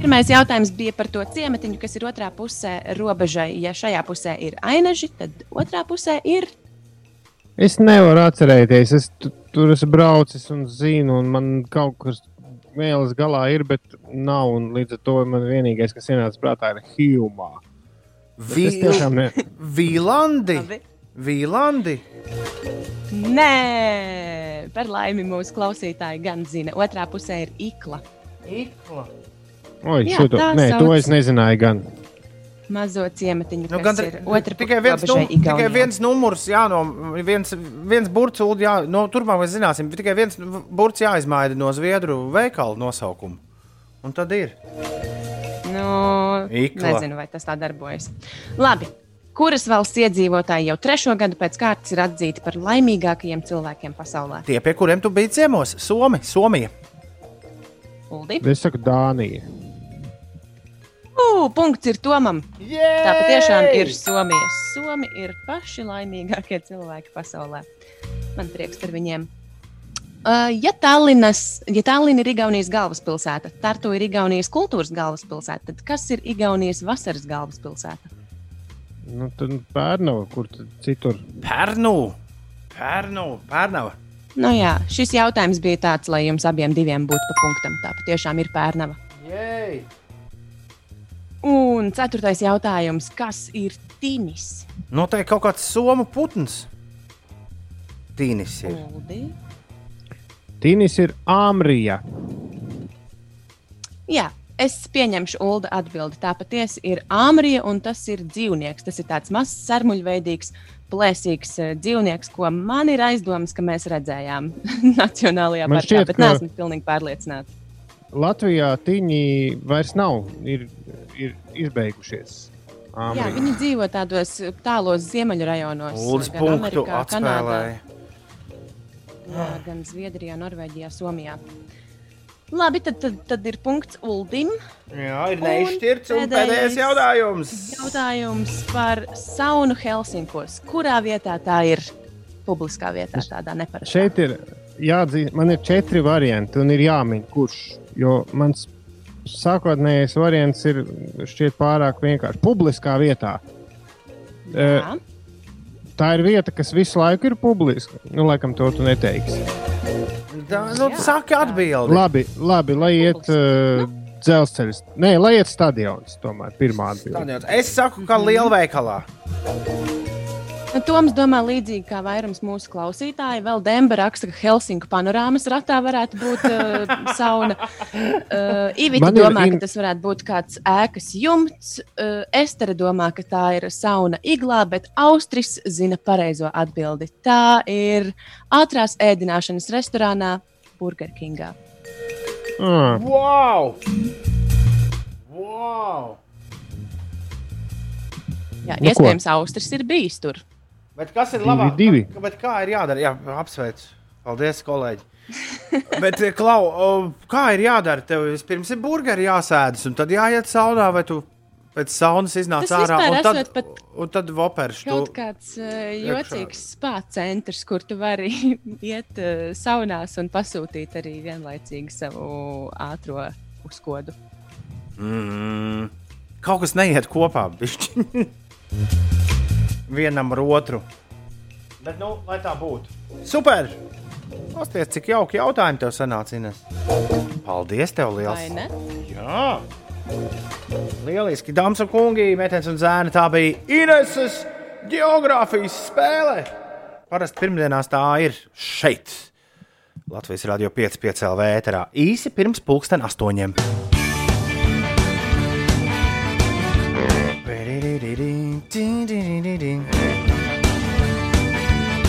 Speaker 2: pirmais jautājums bija par to ciematiņu, kas ir otrā pusē robežai. Ja šajā pusē ir ainaži, tad otrā pusē ir.
Speaker 3: Es nevaru atcerēties. Es tu, tur esmu braucis un zinu, un man kaut kas mēlis galā ir, bet nav. un Līdz ar to man vienīgais, kas ienāca prātā, ir tiešām ne.
Speaker 1: Vīlandi. Vīlandi.
Speaker 2: Nē, par laimi mūsu klausītāji gan zina. Otrā pusē ir ikla.
Speaker 1: Ikla.
Speaker 3: Oi,
Speaker 2: Jā,
Speaker 3: šito,
Speaker 2: tā
Speaker 3: nē, to
Speaker 2: sauc.
Speaker 3: es nezināju. Gan.
Speaker 2: Mazo ciematiņu,
Speaker 1: Nu, gan,
Speaker 2: ir otrā
Speaker 1: tikai, viens num, tikai viens numurs, jā, no viens, viens burts, jā, no turpmāk mēs zināsim. Tikai viens burts jāizmaina no zviedru veikala nosaukuma. Un tad ir.
Speaker 2: Nu,
Speaker 1: Ikla.
Speaker 2: nezinu, vai tas tā darbojas. Labi. Kuras valsts iedzīvotāji jau trešo gadu pēc kārtas ir atzīti par laimīgākajiem cilvēkiem pasaulē?
Speaker 1: Tie, pie kuriem tu biji ciemos, Somi, Somija.
Speaker 2: Uldi.
Speaker 3: Es saku, Dānija.
Speaker 2: Ugh, punkts ir Tomam.
Speaker 1: Jej!
Speaker 2: Tā patiešām ir Somija. Somi ir paši laimīgākie cilvēki pasaulē. Man prieks par viņiem. Uh, ja Tallinas, ja Tallinn ir Igaunijas galvaspilsēta, Tartu ir Igaunijas kultūras galvaspilsēta, tad kas ir Igaunijas vasaras galvaspilsēta?
Speaker 3: Nu, tad Pērnava, kur tad citur?
Speaker 1: Pērnu, Pērnu, Pērnava.
Speaker 2: Nu jā, šis jautājums bija tāds, lai jums abiem diviem būtu pa punktam. Tā patiešām ir pērnava.
Speaker 1: Jej!
Speaker 2: Un ceturtais jautājums, kas ir tinis?
Speaker 1: Noteikti kaut kāds somu putns. Tīnis ir.
Speaker 2: Uldi.
Speaker 3: Tīnis ir Āmrija.
Speaker 2: Jā, es pieņemšu Ulda atbildi. Tā patiesi ir āmrija, un tas ir dzīvnieks. Tas ir tāds mazs, sarmuļveidīgs, plēsīgs eh, dzīvnieks, ko man ir aizdomas, ka mēs redzējām Nacionālajā
Speaker 3: Man
Speaker 2: parkā,
Speaker 3: šķiet,
Speaker 2: bet
Speaker 3: ka-
Speaker 2: neesmu pilnīgi pārliecināta.
Speaker 3: Latvijā tīņi vairs nav, ir, ir izbeigušies.
Speaker 2: Jā,
Speaker 3: Āmrija.
Speaker 2: viņi dzīvo tādos tālos ziemeļu rajonos.
Speaker 1: Lūdzu,
Speaker 2: gan
Speaker 1: punktu
Speaker 2: Amerikā, Kanādā. Jā, gan Zviedrijā, Norvēģijā, Somijā. Labi, tad, tad, tad ir punkts Uldim.
Speaker 1: Jā, ir neizšķirts. Un
Speaker 2: pēdējais
Speaker 1: pēdējais jautājums.
Speaker 2: Jautājums par saunu Helsinkos. Kurā vietā tā ir? Publiskā vietā, tādā neparastā.
Speaker 3: Šeit ir jāatzīst, man ir četri varianti, un ir jāmin, kurš. Jo mans sākotnējais variants ir šķiet pārāk vienkārši. Publiskā vietā. Eh,
Speaker 2: Jā.
Speaker 3: Tā ir vieta, kas visu laiku ir publiska. Nu, laikam, to tu neteiksi.
Speaker 1: Tā, nu, saki atbildi.
Speaker 3: Labi, labi lai iet uh, dzelzceļš. Nē, lai iet stadions. Tomēr pirmā atbilde.
Speaker 1: Stadions. Es saku, ka lielveikalā.
Speaker 2: Nu, Toms domā līdzīgi kā vairums mūsu klausītāji. Vēl Demba raksta, ka Helsinku panorāmas ratā varētu būt uh, sauna. Uh, Ivita domā,
Speaker 3: in-
Speaker 2: ka tas varētu būt kāds ēkas jumts. Uh, Estere domā, ka tā ir sauna iglā, bet Austris zina pareizo atbildi. Tā ir ātrās ēdināšanas restorānā Burger Kingā.
Speaker 3: Ah,
Speaker 1: Wow! wow!
Speaker 2: Jā,
Speaker 3: Nu, ko?
Speaker 2: iespējams, Austrijas ir bijis tur.
Speaker 1: Bet kas ir
Speaker 3: Divi,
Speaker 1: labāk?
Speaker 3: divi.
Speaker 1: Bet kā ir jādara? Jā, apsveicu. Paldies, kolēģi. Bet, eh, Klau, kā ir jādara? Tev vispirms ir burgeri jāsēdas, un tad jāiet saunā, vai tu pēc saunas iznāc
Speaker 2: Tas
Speaker 1: ārā. Un tad,
Speaker 2: pat
Speaker 1: un tad voperš.
Speaker 2: Kaut
Speaker 1: Tu,
Speaker 2: kāds uh, jocīgs spā centrs, kur tu vari iet uh, saunās un pasūtīt arī vienlaicīgi savu ātrā uzkodu.
Speaker 1: mm, kaut kas neiet kopā. bišķi. Vienam ar otru. Bet, nu, lai tā būtu. Super! Pasties, cik jauki jautājumi tev sanāca, Ines. Paldies, tev liels! Jā, lieliski. Dāmas un kungi, meitenes un zēni, tā bija Ineses geogrāfijas spēle. Parasti pirmdienās tā ir šeit. Latvijas Rādio 5,5 LV ēterā īsi pirms pulksten astoņiem.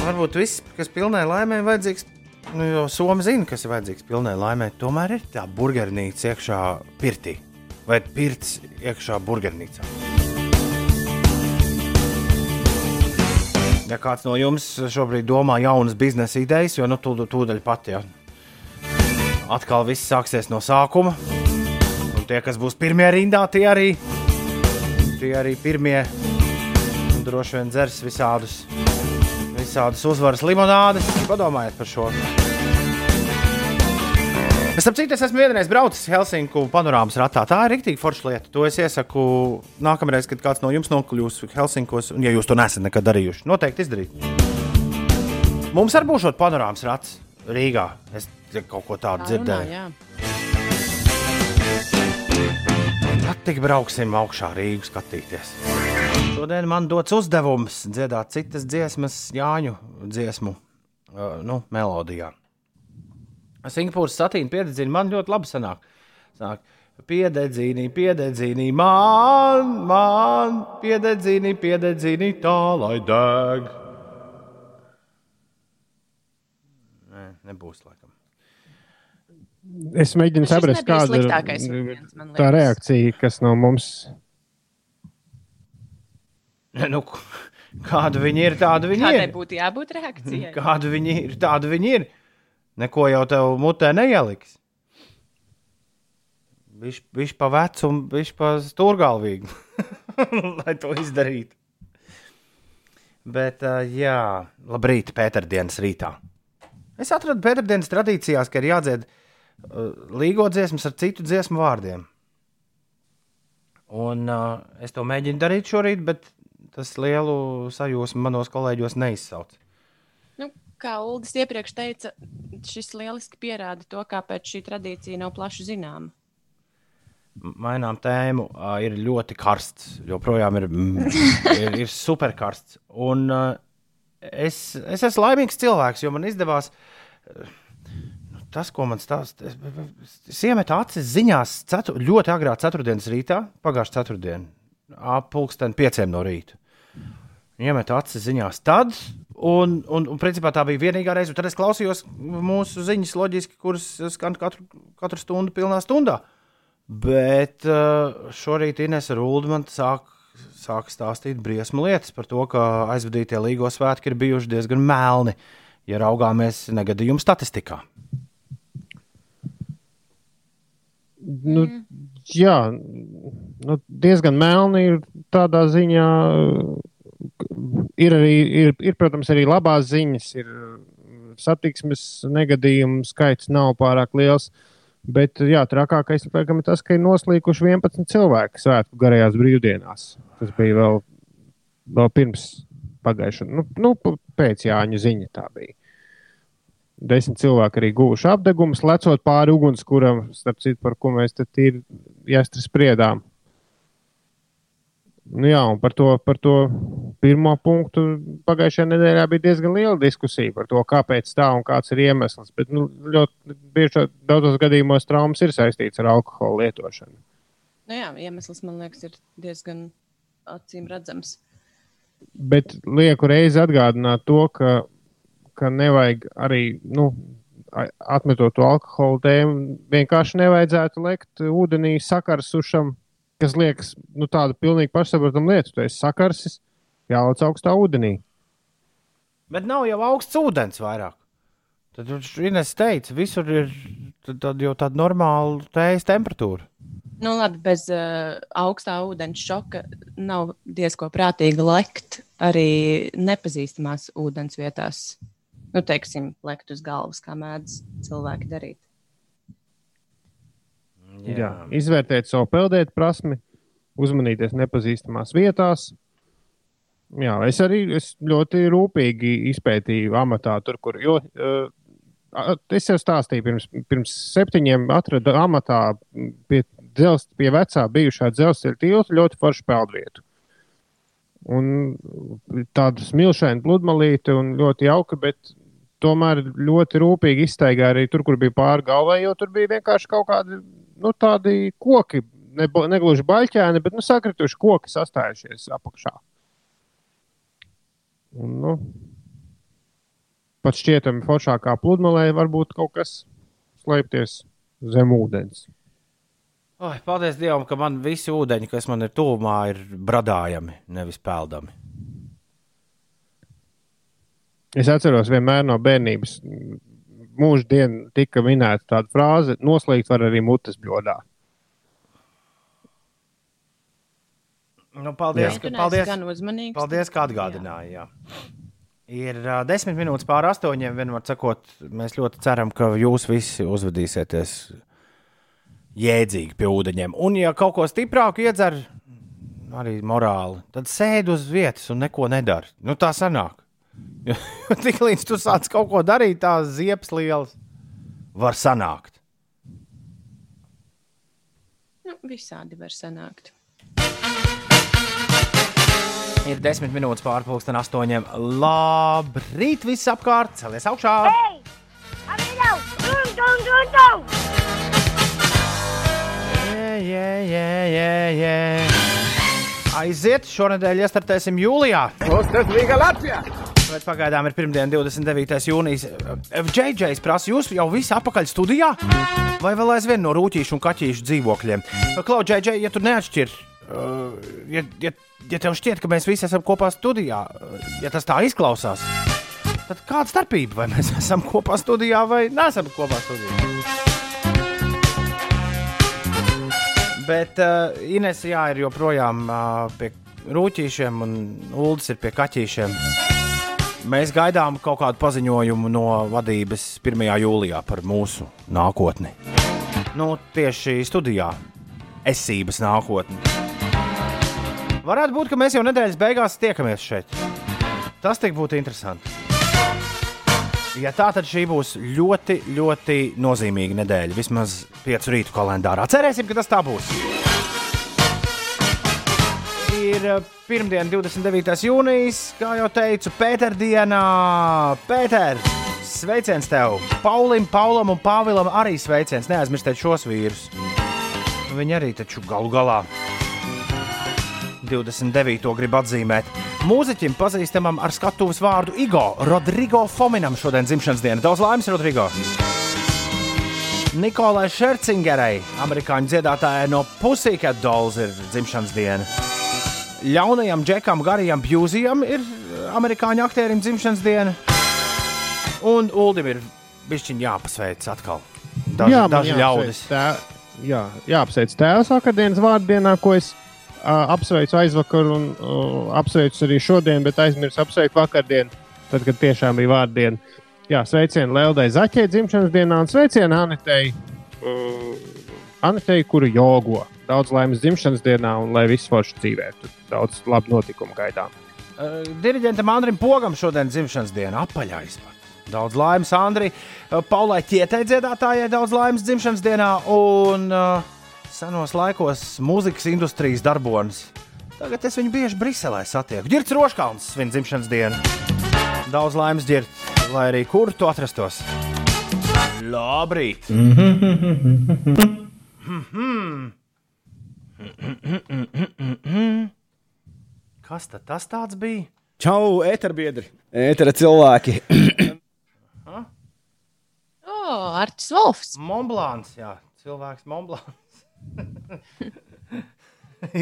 Speaker 1: Varbūt viss, kas pilnai laimē, vajadzīgs. Nu, jo Somija zina, kas ir vajadzīgs pilnai laimē. Tomēr ir tā burgernīca iekšā pirtī vai pirts iekšā burgernīcā. Ja kāds no jums šobrīd domā jaunas biznesa idejas, jo nu, tūdaļ, tūdaļ pat ja. atkal viss sāksies no sākuma. Un tie, kas būs pirmie rindā, tie arī, tie arī pirmie un droši vien dzers visādus, visādus uzvaras limonādes. Padomājiet par šo. Es saprotu, es esmu vienreiz braucis Helsinku panorāmas ratā. Tā ir rīktīgi forša lieta. To es iesaku nākamreiz, kad kāds no jums nokļūs Helsinkos, un, ja jūs to nesat nekad darījuši, noteikti izdarīt. Mums arī būs šāds panorāmas rats Rīgā. Es kaut ko tādu
Speaker 2: Tā
Speaker 1: dzirdēju. Tad tik brauksim augšā Rīgu skatīties. Šodien man dots uzdevums dziedāt citas dziesmas, Jāņu dziesmu, uh, nu, melodijā. Singapūras satīna piededzīna man ļoti labi sanāk. sanāk. Piededzīni, piededzīni, man, man, piededzīni, piededzīni, tā lai deg. Nē, nebūs laikam.
Speaker 3: Es mēģinu saprast, kāda
Speaker 2: sliktākais
Speaker 3: ir
Speaker 2: man
Speaker 3: tā reakcija, kas no mums
Speaker 1: Nu, kāda viņi ir, tāda viņi
Speaker 2: Kādai
Speaker 1: ir.
Speaker 2: būtu jābūt reakcijai?
Speaker 1: Kāda viņi ir, tāda viņi ir. Neko jau tev mutē neieliks. Viņš pa vecu un viņš pa stūrgalvīgu, lai to izdarītu. Bet, uh, jā, labrīt, Pēterdienas rītā. Es atradu Pēterdienas tradīcijās, ka ir jādzied uh, līgo dziesmas ar citu dziesmu vārdiem. Un uh, es to mēģinu darīt šorīt, bet tas lielu sajūsmu manos kolēģos neizsauc.
Speaker 2: Nu, kā Uldis iepriekš teica, šis lieliski pierāda to, kāpēc šī tradīcija nav plaši zināma.
Speaker 1: mainām tēmu, ā, ir ļoti karsts. Joprojām ir, mm, ir, ir superkarsts. Un ā, es, es esmu laimīgs cilvēks, jo man izdevās. nu, Tas, ko man stāsta, es, iemetu acis ziņās cetur, ļoti agrā ceturtdienas rītā, pagājušā ceturtdienā, ap pulksten pieciem no rīta. Iemetu acis ziņās tad, un, un, un principā tā bija vienīgā reize, tad es klausījos mūsu ziņas loģiski, kuras skan katru, katru stundu pilnā stundā. Bet uh, šorīt Inês Rūdman sāk, sāk stāstīt briesmu lietas par to, ka aizvadītie līgo svētki ir bijuši diezgan melni, ja raugāmies negadījumu statistikā.
Speaker 3: Nu, jā, nu, diezgan melni ir tādā ziņā. Ir, arī, ir, ir, protams, arī labās ziņas. Ir satiksmes negadījumu skaits nav pārāk liels. Bet jā, trakākais laikam, ir tas, ka ir noslīkuši 11 cilvēki svētku garajās brīvdienās. Tas bija vēl, vēl pirms pagājušā, nu, nu, pēc Jāņa ziņa tā bija. Desmit cilvēki arī guvuši apdegumus, lecot pāri ugunskuram, starp citu, par ko mēs te ir jāstri spriedām. Nu, jā, un par to, par to pirmo punktu pagājušajā nedēļā bija diezgan liela diskusija par to, kāpēc tā un kāds ir iemesls. Bet nu, ļoti bieži daudzos gadījumos traumas ir saistīts ar alkohola lietošanu.
Speaker 2: Nu, jā, iemesls man liekas, ir diezgan acīm redzams.
Speaker 3: Bet lieku reizi atgādināt to, ka, ka nevajag arī, nu, atmetot to alkohola tēmu, vienkārši nevajadzētu lekt ūdenī sakarsušam kas liekas nu, tāda pilnīgi pašsaprotama lieta. Tu esi sakarsis, jāliec augstā ūdenī.
Speaker 1: Bet nav jau augsts ūdens vairāk. Tad Ines teica, visur ir tad, tad jau tāda normāla tējas temperatūra.
Speaker 2: Nu, labi, bez uh, augstā ūdens šoka nav diezko prātīgi lekt arī nepazīstamās ūdens vietās. Nu, teiksim, lekt uz galvas, kā mēdz cilvēki darīt.
Speaker 3: Jā. Jā. Izvērtēt savu peldēt prasmi, uzmanīties nepazīstamās vietās. Jā, es arī es ļoti rūpīgi izpētīju amatā, tur, kur. Jo, uh, es jau stāstīju, pirms, pirms septiņiem atradu amatā pie, dzels, pie vecā bijušā dzelzceļa tilta ļoti foršu peldvietu. Un tādu smilšainu pludmalīti un ļoti jauka, bet tomēr ļoti rūpīgi iztaigāja arī tur, kur bija pāri galvai, jo tur bija vienkārši kaut kādi nu, tādi koki, ne, negluži baļķēni, bet nu, sakrituši koki sastājušies apakšā. Un, nu, pat šķietami foršākā pludmalē var būt kaut kas slēpties zem ūdens.
Speaker 1: Oh, paldies Dievam, ka man visi ūdeņi, kas man ir tuvumā, ir bradājami, nevis peldami.
Speaker 3: Es atceros vienmēr no bērnības, mūža dienā tika minēta tāda frāze: noslēgt var arī mutes bļodā.
Speaker 1: Nu, paldies,
Speaker 2: Tu
Speaker 1: ka, paldies,
Speaker 2: gan uzmanīgs.
Speaker 1: paldies, ka atgādināji. Jā. Ir uh, desmit minūtes pāri astoņiem. Vienmēr sakot, mēs ļoti ceram, ka jūs visi uzvedīsieties jēdzīgi pie ūdeņiem. Un, ja kaut ko stiprāku iedzer, arī morāli, tad sēdi uz vietas un neko nedara. Nu, tā sanāk. Tik līdz tu sāc kaut ko darīt, tās ziepes lielas var sanākt.
Speaker 2: Nu, visādi var sanākt.
Speaker 1: Ir desmit minūtes pārpusdien, astoņiem. Labrīt, viss apkārt, celies augšā! Jē, jē, jē, jē, jē. Aiziet, šonadēļ iestartēsim jūlijā.
Speaker 4: Uztaisīga Latvija!
Speaker 1: Bet pagaidām ir pirmdiena, 29. jūnijas. Džeidžejs prasa, jūs jau visi apakaļ studijā? Vai vēl aizvien no rūtīšu un kaķīšu dzīvokļiem? Klau, Džeidžej, ja tu neatšķir, uh, ja, ja, ja tev šķiet, ka mēs visi esam kopā studijā, uh, ja tas tā izklausās, tad kāda starpība, vai mēs esam kopā studijā vai neesam kopā studijā? Bet uh, Ines jā, ir joprojām uh, pie rūtīšiem, un Ulas ir pie kaķīšiem. Mēs gaidām kaut kādu paziņojumu no vadības 1. jūlijā par mūsu nākotni. Nu, tieši studijā, esības nākotni. Varētu būt, ka mēs jau nedēļas beigās tiekamies šeit. Tas tik būtu interesanti. Ja tā, tad šī būs ļoti, ļoti nozīmīga nedēļa. Vismaz piecu rītu kalendārā. Cerēsim, ka tas tā būs. Ir uh, pirmdiena, 29. jūnijas, kā jau teicu, Pēterdienā. Pēter, sveiciens tev! Paulim, Paulam un Pāvilam arī sveiciens. Neaizmirstiet šos vīrus. Viņi arī taču galu galā 29. grib atzīmēt. Mūziķim pazīstamam ar skatuves vārdu Igo Rodrigo Fominam šodien dzimšanas diena. Daudz laimes, Rodrigo! Nikolai Šercingerai, amerikāņu dziedātājai no Pussycat Dolls, ir dzimšanas diena. Ļaunajam Džekam Garijam Bjūzijam ir amerikāņu aktierim dzimšanas diena. Un Uldim ir bišķiņ jāpasveic atkal. Daži,
Speaker 3: Jā,
Speaker 1: daži ļaudis.
Speaker 3: tē- Jā, jāapsveic tēvs vakardienas vārdienā, ko es uh, apsveicu aizvakar un uh, apsveicu arī šodien, bet aizmirsu apsveikt vakardien, tad, kad tiešām bija vārdiena. Jā, sveicienu Leldai Zaķē dzimšanas dienā un sveicienu Anitei, uh, Anitei, kuru jogo. Daudz laimes dzimšanas dienā un lai viss forši dzīvē. Tur daudz labu notikumu gaidām.
Speaker 1: Uh, diriģentam Andrim Pogam šodien dzimšanas diena apaļais. Daudz laimes Andri, uh, Paulai Tietai dziedātājai daudz laimes dzimšanas dienā un uh, senos laikos mūzikas industrijas darbonis. Tagad es viņu bieži Briselē satieku. Girts Roškalns svin dzimšanas dienu. Daudz laimes ģirt, lai arī kur tu atrastos. Labrīt! Kas tad tas tāds bija?
Speaker 11: Čau, eterbiedri, etera cilvēki.
Speaker 2: O, Artis Volfs.
Speaker 1: Monblāns, jā, cilvēks Monblāns.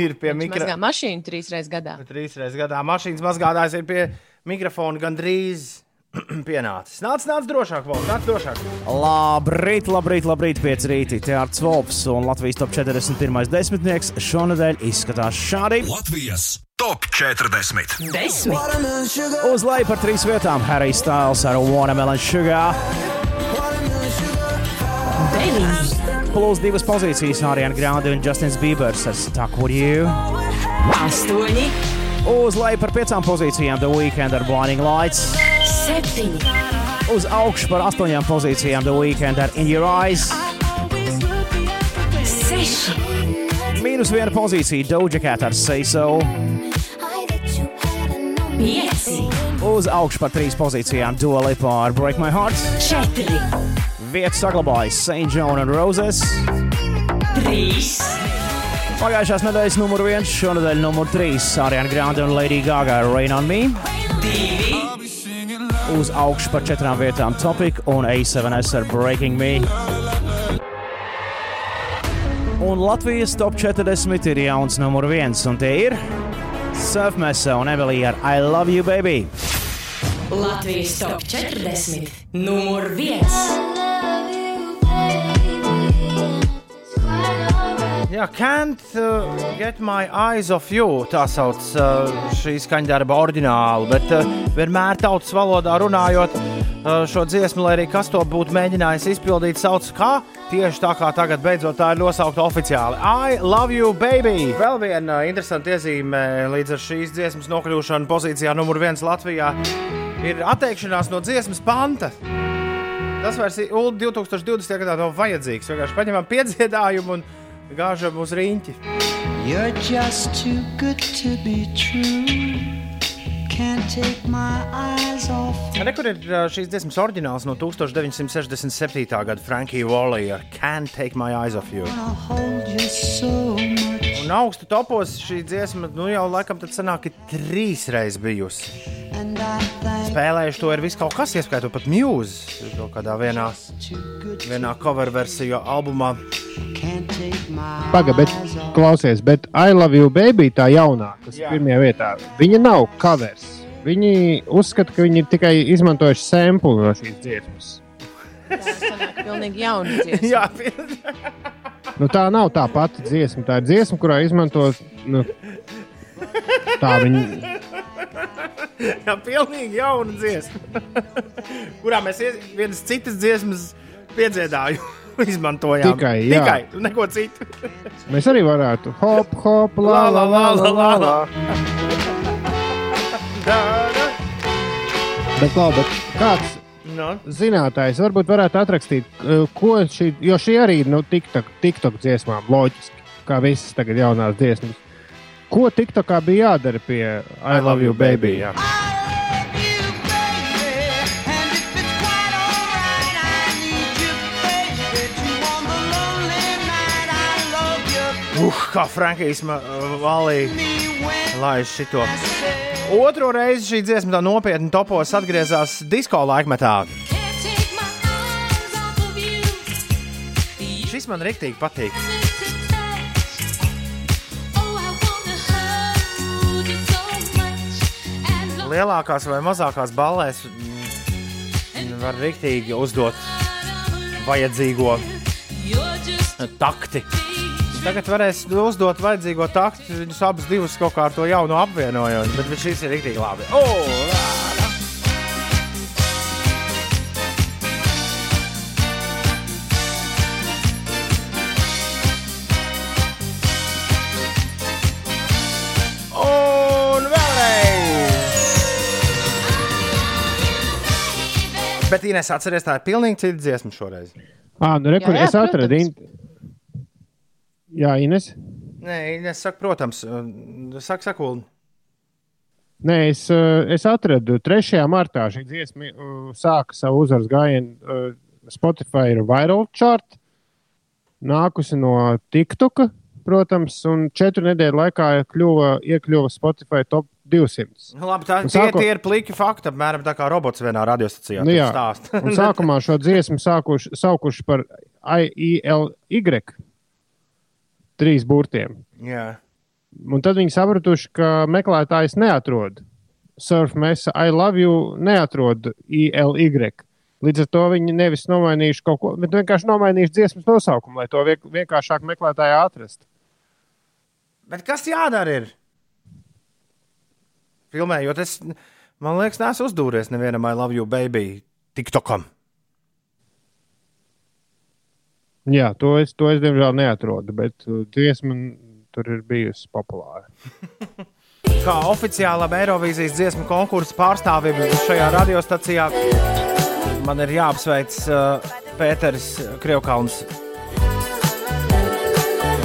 Speaker 1: ir pie
Speaker 2: Viņš
Speaker 1: mikrofona.
Speaker 2: mazgā mašīnu trīs reizes gadā.
Speaker 1: Trīs reizes gadā mašīnas mazgādājs ir pie mikrofona gandrīz pienācis. Nāc, nāc drošāk, Valds, nāc drošāk.
Speaker 12: Labrīt, labrīt, labrīt, pieci rīti. Te ar Cvolps un Latvijas top 41. desmitnieks šonadēļ izskatās šādi.
Speaker 7: Latvijas top 40.
Speaker 12: Uz leju par trīs vietām Harry Styles ar Watermelon Sugar. Plus divas pozīcijas Ariana Grande un Justins Biebers ar Stuck With You.
Speaker 9: Astoņi,
Speaker 12: Uz leju par piecām pozīcijām The Weeknd ar Blinding Lights.
Speaker 9: Septiņi,
Speaker 12: Uz augšu par astoņām pozīcijām The Weeknd ar In Your Eyes.
Speaker 9: seši,
Speaker 12: Mīnus viena pozīcija Doja Cat ar Say So.
Speaker 9: pieci,
Speaker 12: Uz augšu par trīs pozīcijām Dua Lipa ar Break My Heart.
Speaker 9: četri,
Speaker 12: Vietu saglabājas St. John and Roses.
Speaker 9: trīs,
Speaker 12: Pagājušās nedēļas numur viens, šonadēļ numur trīs Ariana Grande un Lady Gaga ar Rain on Me.
Speaker 9: divi,
Speaker 12: Uz augšu par četrām vietām Topic un A7S ar Breaking Me. Un Latvijas top 40 ir jauns numur viens, un tie ir Surfmesa un Emilija ar I Love You Baby.
Speaker 9: Latvijas top 40, numur viens.
Speaker 1: Jā, can't uh, get my eyes off you. Tā sauc uh, šī skaņdarba oriģinālu, bet uh, vienmēr tautas valodā runājot uh, šo dziesmu, lai arī kas to būtu mēģinājis izpildīt, sauc kā tieši tā kā tagad beidzot tā ir nosaukta oficiāli. I love you, baby! Vēl viena uh, interesanta iezīme līdz ar šīs dziesmas nokļūšanu pozīcijā numur viens Latvijā ir atteikšanās no dziesmas panta. Tas vairs ir Ulu 2020. gadā nav vajadzīgs. Vienkārši paņemam piedziedājumu un gāžam uz rīņķi.
Speaker 13: You're just too good to be true. Can't take my eyes off
Speaker 1: Rekur ir šīs dziesmas oriģināls no 1967. gada Frankija Wallija ar Can't Take My Eyes Off You.
Speaker 13: So.
Speaker 1: Un augstu topos šī dziesma nu jau laikam tad sanāk trīs reizes bijusi. Spēlējuši to ir viss kaut kas, ieskaitot pat mūzu. Kaut kādā vienā, vienā cover versijā albumā.
Speaker 3: Pagaid, bet klausies, bet I love you, baby, tā jaunā, kas ir
Speaker 1: Jā.
Speaker 3: pirmajā vietā. Viņa nav covers. Viņi uzskata, ka viņi ir tikai izmantojuši sēklu no šīs dziesmas.
Speaker 2: Tā sanāk pilnīgi jauna dziesma.
Speaker 1: Jā,
Speaker 3: Nu, tā nav tā pati dziesma. Tā ir dziesma, kurā izmanto. Nu, tā viņa.
Speaker 1: Jā, pilnīgi jauna dziesma. Kurā mēs vienas citas dziesmas piedziedājumu izmantojām.
Speaker 3: Tikai, jā.
Speaker 1: Tikai neko citu.
Speaker 3: Mēs arī varētu. Hop, hop, la, la, la, la, la, la. Bet, labi, bet kāds
Speaker 1: No.
Speaker 3: zinātājs varbūt varētu atrakstīt, eh, ko šī, jo šī arī ir nu, TikTok, TikTok dziesmām, loģiski, kā visas tagad jaunās dziesmas. Ko TikTokā bija jādara pie I Love You, Baby? Jā.
Speaker 1: Uh, kā Frankijs Valī laiž šito. Otro reizi šī dziesma tā nopietni topos atgriezās disko laikmetā. Šis man rīktīgi patīk. Lielākās vai mazākās ballēs mm, var rīktīgi uzdot vajadzīgo takti. Tagad varēs uzdot vajadzīgo taktu, viņus abus divus kaut kā ar to jaunu apvienojot, bet šis ir rīktīgi labi. Oh, lā, lā. Bet, Inês, atcerieties, tā ir pilnīgi cita dziesma šoreiz.
Speaker 3: Ah, nu, re,
Speaker 2: Jā, jā,
Speaker 3: es atradu. in- Jā, Ines.
Speaker 1: Nē, Inês, saka, protams, saka, saka, Ulu.
Speaker 3: Nē, es, eh, es atradu 3. martā šī dziesma uh, sāka savu uzvaras gājienu Spotify ir viral chart, nākusi no TikToka, protams, un četru nedēļu laikā kļuva, iekļuva Spotify top 200.
Speaker 1: Nu, Labi, tā,
Speaker 3: Un
Speaker 1: tie,
Speaker 3: sāko-
Speaker 1: tie ir pliki fakti, apmēram tā kā robots vienā radiostacijā.
Speaker 3: Nu, jā,
Speaker 1: stāst.
Speaker 3: un sākumā šo dziesmu sākuši, saukuši par IELY trīs burtiem.
Speaker 1: jā.
Speaker 3: Un tad viņi sapratuši, ka meklētājs neatrod. Surf mesa I love you neatrod ILY. Līdz ar to viņi nevis nomainījuši kaut ko, bet vienkārši nomainījuši dziesmas nosaukumu, lai to vienkāršāk meklētājā atrastu.
Speaker 1: Bet kas jādara? Ir? Filmējot, es, man liekas, neesmu uzdūries nevienam I love you, baby, TikTokam.
Speaker 3: Jā, to es, to es diemžēl neatrodu, bet uh, dziesma tur ir bijusi populāra.
Speaker 1: Kā oficiālam Eirovīzijas dziesmu konkursu pārstāvim šajā radiostacijā, man ir jāapsveic uh, Pēters Krievkauns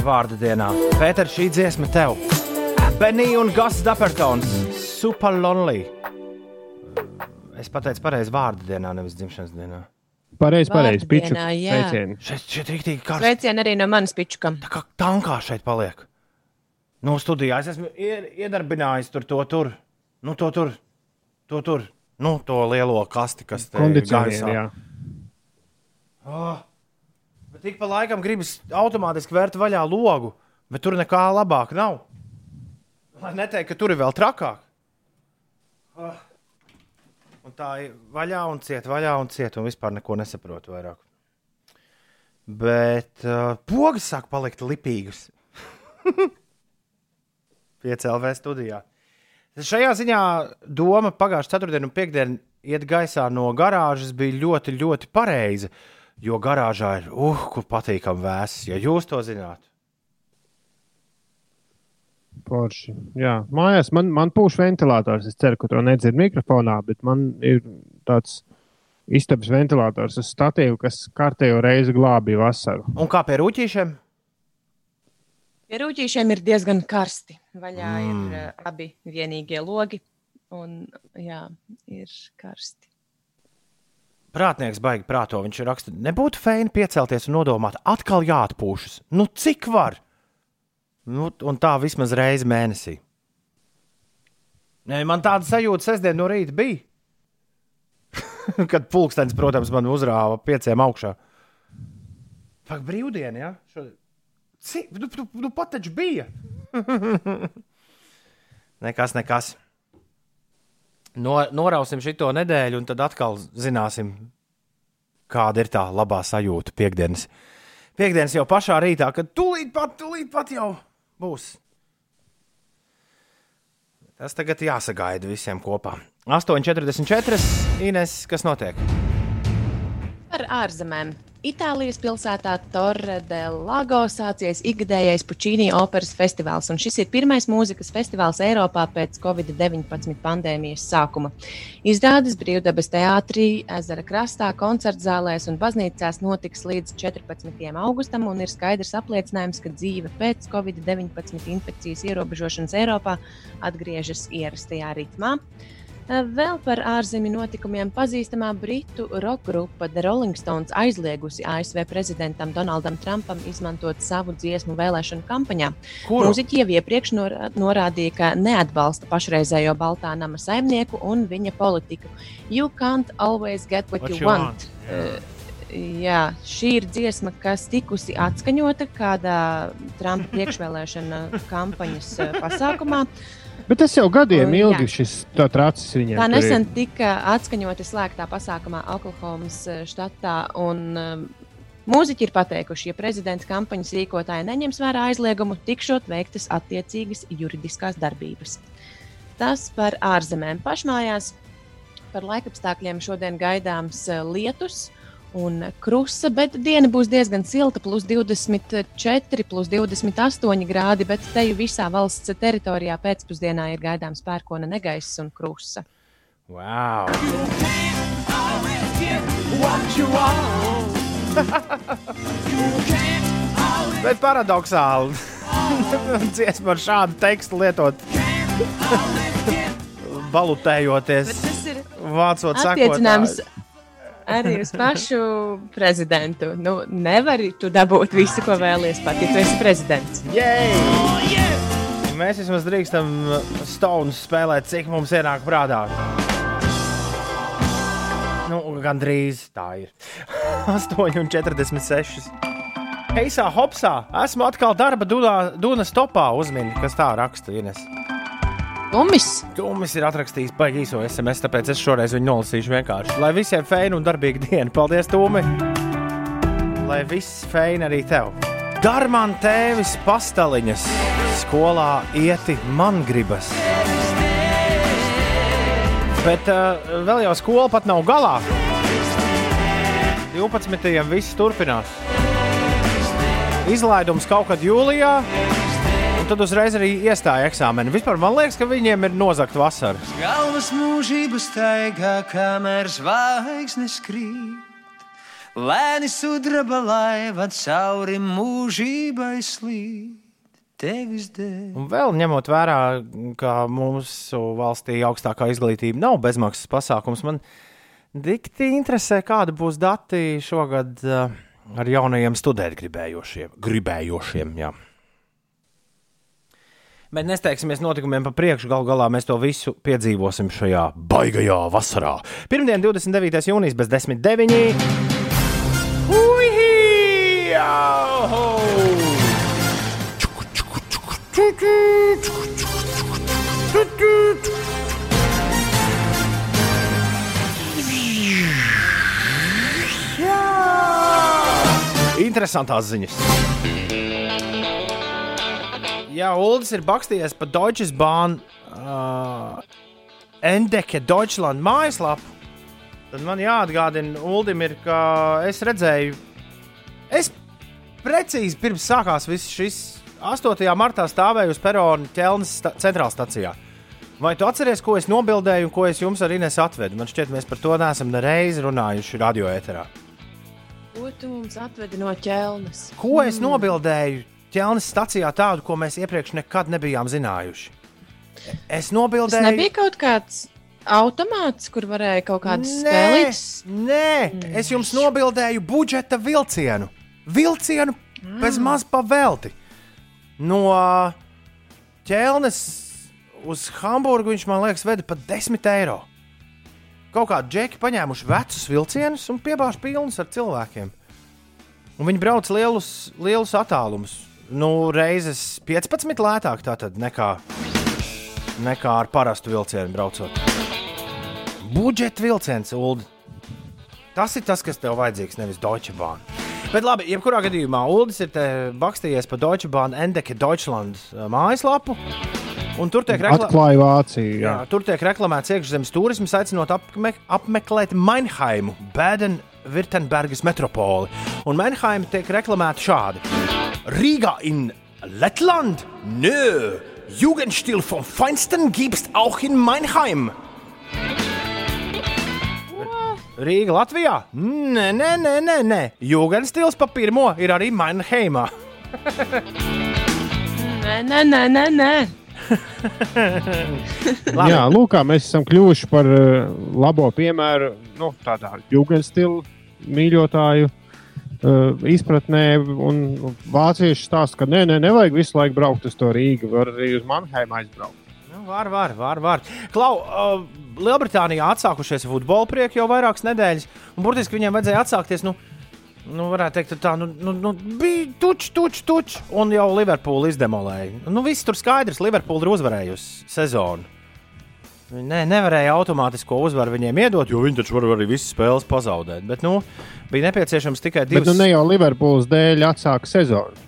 Speaker 1: vārda dienā. Pēter, šī dziesma tev! Benija un Gas Dapertons, Super Lonely. Es pateicu pareizi vārda dienā, nevis dzimšanas dienā.
Speaker 3: Pareizi, pareizi. Piču sveicieni.
Speaker 1: Šeit, šeit rīktīgi karsts.
Speaker 2: Sveicieni arī no manas pičukam.
Speaker 1: Tā kā tankā šeit paliek. Nu, studijā es esmu ie- iedarbinājis tur to tur. Nu, to tur. To tur. Nu, to lielo kasti, kas te
Speaker 3: jā.
Speaker 1: Oh. Bet tik pa laikam gribas automātiski vērt vaļā logu, bet tur nekā labāk nav. Lai neteikt, ka tur ir vēl trakāk. Oh. Un tā ir vaļā un ciet, vaļā un ciet, un vispār neko nesaprotu vairāk. Bet uh, pogas sāk palikt lipīgas. PCLV studijā. Šajā ziņā doma pagājušā ceturtdiena un piekdiena iet gaisā no garāžas bija ļoti, ļoti pareiza. Jo garāžā ir, uh, kur patīkami vēss, ja jūs to zināt.
Speaker 3: Forši. Jā, mājās man, man pūš ventilators. Es ceru, ka to nedzird mikrofonā, bet man ir tāds istabas ventilators uz statīvu, kas kārtējo reizi glābīja vasaru.
Speaker 1: Un kā pie rūtīšiem?
Speaker 2: Pie rūtīšiem ir diezgan karsti. Vaļā mm.
Speaker 1: Mm.
Speaker 2: ir uh, abi vienīgie logi, un jā, ir karsti.
Speaker 1: Prātnieks baigi prāto. Viņš raksta, nebūtu feini piecelties un nodomāt, atkal jāatpūšas. Nu, cik var? Nu, un tā vismaz reizi mēnesī. Nē, man tāda sajūta sestdien no rīta bija. Kad pulkstenis, protams, man uzrāva pieciem augšā. Pak, brīvdiena, ja? Šodien. Cik? Nu, nu, nu pat taču bija. nekas, nekas. No, norausim šo nedēļu, un tad atkal zināsim, kāda ir tā labā sajūta piekdienas. Piektdienas jau pašā rītā, kad tūlīt pat, tūlīt pat jau būs. Tas tagad jāsagaida visiem kopā. 8,44. Ines, kas notiek?
Speaker 2: Par ārzemēm. Itālijas pilsētā Torre del Lago sācies ikgadējais Puccini operas festivāls, un šis ir pirmais mūzikas festivāls Eiropā pēc Covid-19 pandēmijas sākuma. Izrādes brīvdabas teātrī, ezera krastā, koncertzālēs un baznīcās notiks līdz 14. augustam, un ir skaidrs apliecinājums, ka dzīve pēc Covid-19 infekcijas ierobežošanas Eiropā atgriežas ierastajā ritmā. Vēl par ārzemju notikumiem pazīstamā britu roka grupa The Rolling Stones aizliegusi ASV prezidentam Donaldam Trumpam izmantot savu dziesmu vēlēšanu kampaņā.
Speaker 1: Kuru?
Speaker 2: Mūziķi jau iepriekš norā- norādīja, ka neatbalsta pašreizējo Baltā nama saimnieku un viņa politiku. You can't always get what,
Speaker 1: What
Speaker 2: you
Speaker 1: you
Speaker 2: want.
Speaker 1: want,
Speaker 2: Uh, Jā, šī ir dziesma, kas tikusi atskaņota kādā Trumpa priekšvēlēšana kampaņas eh, pasākumā.
Speaker 3: Bet tas jau gadiem
Speaker 2: jā.
Speaker 3: ilgi šis tā tracis viņam.
Speaker 2: Tā nesen tika atskaņota slēgtā pasākumā Oklahomas eh, štatā. Un, um, Mūziķi ir pateikuši, ja prezidenta kampaņas rīkotāji neņems vērā aizliegumu, tikšot veiktas attiecīgas juridiskās darbības. Tas par ārzemēm. Pašmājās par laikapstākļiem šodien gaidāms eh, lietus un krusa, bet diena būs diezgan silta, plus 24, plus 28 grādi, bet te jau visā valsts teritorijā pēcpusdienā ir gaidāms pērkona negaiss un krusa.
Speaker 1: Wow! Bet paradoxāli. Dziesmu ar šādu tekstu lietot, balutējoties, vācot sakot.
Speaker 2: Arī uz pašu prezidentu. Nu, nevari tu dabūt visu, ko vēlies, pat ja tu esi prezidents.
Speaker 1: Jej! Mēs vismaz drīkstam stāvus spēlēt, cik mums ienāk prātā. Nu, Gan drīz tā ir. 8,46. Heisā, hopsā, esmu atkal darba dunā, Dunas topā uzmini, kas tā raksta. Ines.
Speaker 2: Tumis.
Speaker 1: Tumis ir atrakstījis baigi īso SMS, tāpēc es šoreiz viņu nolasīšu vienkārši. Lai visiem feina un darbīga diena. Paldies, Tumi! Lai viss feina arī tev. Dar man tēvis pastaliņas, skolā ieti man gribas. Bet uh, vēl jau skola pat nav galā. 12. viss turpinās. Izlaidums kaut kad jūlijā, un tad uzreiz arī iestāja eksāmeni. Vispār man liekas, ka viņiem ir nozagta vasara.
Speaker 14: Galvas mūžības taigā, kamēr zvaigznes krīt. Lēni sudraba laiva cauri mūžībai slīd.
Speaker 1: Un vēl ņemot vērā, ka mūsu valstī augstākā izglītība nav bezmaksas pasākums, man dikti interesē, kāda būs dati šogad uh, ar jaunajiem studēt gribējošiem. gribējošiem jā. Bet nesteigsimies notikumiem pa priekšu. Galu galā mēs to visu piedzīvosim šajā baigajā vasarā. Pirmdien, 29. jūnijas, bez 10.9. Uihi! Interesantās ziņas. Jā, Uldis ir bakstījies pa Deutsches Bahn uh, Endeke Deutschland mājaslapu. Tad man jāatgādina, Uldim ir, ka es redzēju, es precīzi pirms sākās viss šis 8. martā stāvēju uz perona ķelnes sta centrālajā stacijā. Vai tu atceries, ko es nobildēju un ko es jums arī nesu atvedu? Man šķiet, mēs par to neesam nereizi runājuši radio ēterā.
Speaker 2: Ko tu mums atvedi no ķelnes?
Speaker 1: Ko es nobildēju ķelnes stacijā tādu, ko mēs iepriekš nekad nebijām zinājuši? Es
Speaker 2: Tas
Speaker 1: nobildēju.
Speaker 2: nebija kaut kāds automāts, kur varēja kaut kādas
Speaker 1: Nē,
Speaker 2: spēlītas.
Speaker 1: Nē, es jums nobildēju budžeta vilcienu. Vilcienu bez maz pavelti. No ķelnes uz Hamburgu viņš man liekas, veda pat 10 eiro. Kaut kādi džeki paņēmuši vecus vilcienus un piebāž pilnus ar cilvēkiem. Un viņi brauc lielus, lielus attālumus. Nu, reizes 15 lētāk tātad nekā, nekā ar parastu vilcienu braucot. Budžeta vilciens, Ulu. Tas ir tas, kas tev vajadzīgs, nevis Deutsche Bahn. Bet labi, jebkurā gadījumā Ulas ir bakstījies pa Deutsche Bahn Endeke Deutschland uh, mājaslapu. Un tur tiek.
Speaker 3: Atklāja Vāciju. Jā.
Speaker 1: Jā, tur tiek reklamēts iekšzemes turisms, aicinot apme apmeklēt Meinheimu, Bēdenvirtenbergas metropoli. Un Meinheima tiek reklamēta šādi: Rīgā in Lettland? Nö, Jugendstil vom Feinsten gibst auch in Meinheim. Rīga Latvijā? Nē, nē, nē, nē, nē. Jugendstils pa pirmo ir arī Meinheimā.
Speaker 2: Nē, nē, nē, nē. nē.
Speaker 3: Jā, lūk, mēs esam kļuvuši par uh, labo piemēru nu, tādā jūgenstilu mīļotāju uh, izpratnē. Un vācieši stāsta, ka nē, nē, nevajag visu laiku braukt uz to Rīgu, var arī uz Mannheimu aizbraukt.
Speaker 1: Nu, var, var, var. var. Klau, uh, Lielbritānijā atsākušies futbola prieki jau vairākas nedēļas, un burtiski viņiem vajadzēja atsākties. Nu, Nu, varētu teikt, tā nu, nu, nu, bija tučs, tučs, tučs, un jau Liverpoola izdemolēja. Nu, viss tur skaidrs, Liverpoola ir uzvarējusi sezonu. Nē, nevarēja automātisko uzvaru viņiem iedot, jo viņi taču var arī visas spēles pazaudēt. Bet nu, bija nepieciešams tikai
Speaker 3: Bet
Speaker 1: divas.
Speaker 3: nu, ne jau Liverpools dēļ atsāka sezonu.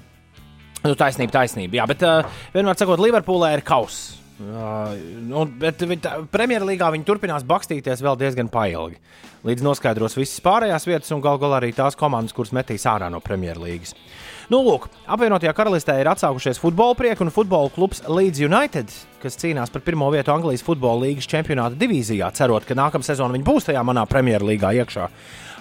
Speaker 1: Nu, taisnība, taisnība. Jā, bet uh, vienmēr sakot, Liverpoolē ir kauss. Uh, nu, bet Premjerlīgā viņi turpinās bakstīties vēl diezgan pailgi. Līdz noskaidros visas pārējās vietas un galu galā arī tās komandas, kuras metīs ārā no Premjerlīgas. Nu, lūk, apvienotajā karalistē ir atsākušies futbola prieki un futbola klubs Leeds United, kas cīnās par pirmo vietu Anglijas futbola līnijas čempionāta divīzijā, cerot, ka nākamā sezona viņi būs tajā manā Premjerlīgā iekšā.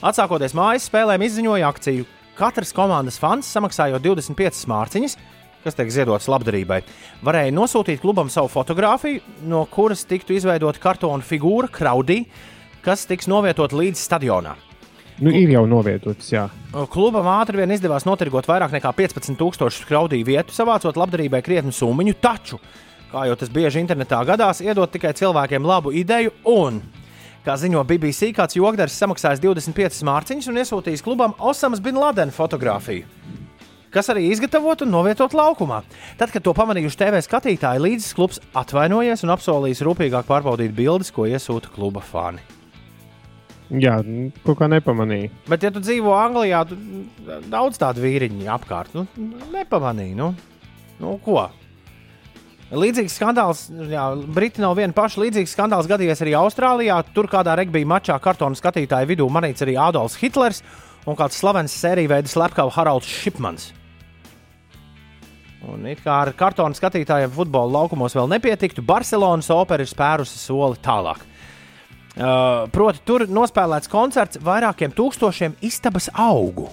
Speaker 1: Atsākoties mājas spēlēm, izziņoja akciju. Katrs komandas fans samaksājot 25 mārciņas, kas tiek ziedotas labdarībai, varēja nosūtīt klubam savu fotografiju, no kuras tiktu izveidota kartona figūra, kraudī, kas tiks novietot līdz stadionam.
Speaker 3: Nu, ir jau novietots, jā.
Speaker 1: Klubam ātri vien izdevās notirgot vairāk nekā 15,000 kraudīju vietu, savācot labdarībai krietnu summu, taču, kā jau tas bieži internetā gadās, iedot tikai cilvēkiem labu ideju un, kā ziņo BBC, kāds jogdars samaksājis 25 mārciņas un iesūtījis klubam Osamas Bin Laden fotografiju. kas arī izgatavot un novietot laukumā. Tad, kad to pamanījuši TV skatītāji, līdzes klubs atvainojies un apsolījis rūpīgāk pārbaudīt bildes, ko iesūta kluba fani.
Speaker 3: Jā, kaut kā nepamanīju.
Speaker 1: Bet, ja tu dzīvo Anglijā, tad daudz tādu vīriņu apkārt. Nu, nepamanīju. Nu, nu, ko? Līdzīgs skandāls, jā, Briti nav viena paša. Līdzīgs skandāls gadījies arī Austrālijā. Tur kādā regbija mačā kartona skatītāju vidū manīts arī Adolfs Hitlers un kāds slavens sēriju veida slepkava Haralds Šipmans. Un it kā ar kartona skatītājiem futbola laukumos vēl nepietiktu, Barcelonas opera ir spērusi soli tālāk. Uh, proti, tur nospēlēts koncerts vairākiem tūkstošiem istabas augu.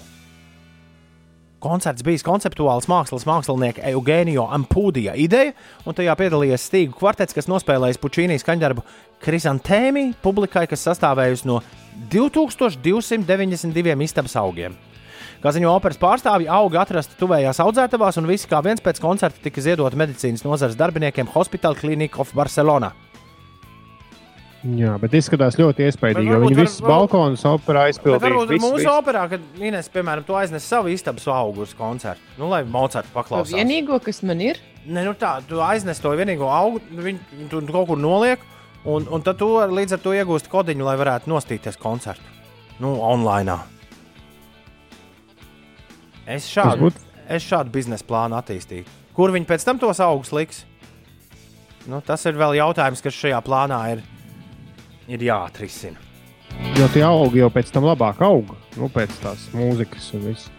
Speaker 1: Koncerts bijis konceptuāls mākslas mākslinieka Eugēnija Ampūdija ideja, un tajā piedalījies Stīgu kvartets, kas nospēlējis Pučīnijas skaņdarbu Krisantēmi publikai, kas sastāvējusi no 2292 istabas augiem. Kā ziņo operas pārstāvji, augi atrasti tuvējās audzētavās, un visi kā viens pēc koncerta tika ziedoti medicīnas nozares darbiniekiem Hospital Clinic of Barcelona.
Speaker 3: Jā, bet izskatās ļoti iespaidīgi, viņi visus balkonus operā
Speaker 1: Bet
Speaker 3: aizpildīja.
Speaker 1: varbūt
Speaker 3: Viss,
Speaker 1: mūsu
Speaker 3: viss.
Speaker 1: operā, kad Inês, piemēram, to aiznes savu istabas augu uz koncertu, nu, lai Mocards
Speaker 2: To
Speaker 1: paklausās.
Speaker 2: vienīgo, kas man ir,
Speaker 1: Ne, nu tā, tu aiznes to vienīgo augu, viņu tu kaut kur noliek, un, un tad tu līdz ar to iegūsti kodiņu, lai varētu nostīties koncertu. Nu, online. Es šādu, es šādu biznesa plānu attīstītu. Kur viņi pēc tam tos augus liks? Nu, tas ir vēl jautājums, kas šajā plānā ir, ir jāatrisina.
Speaker 3: Jo tie augi jau pēc tam labāk aug. Nu, pēc tās mūzikas un viss.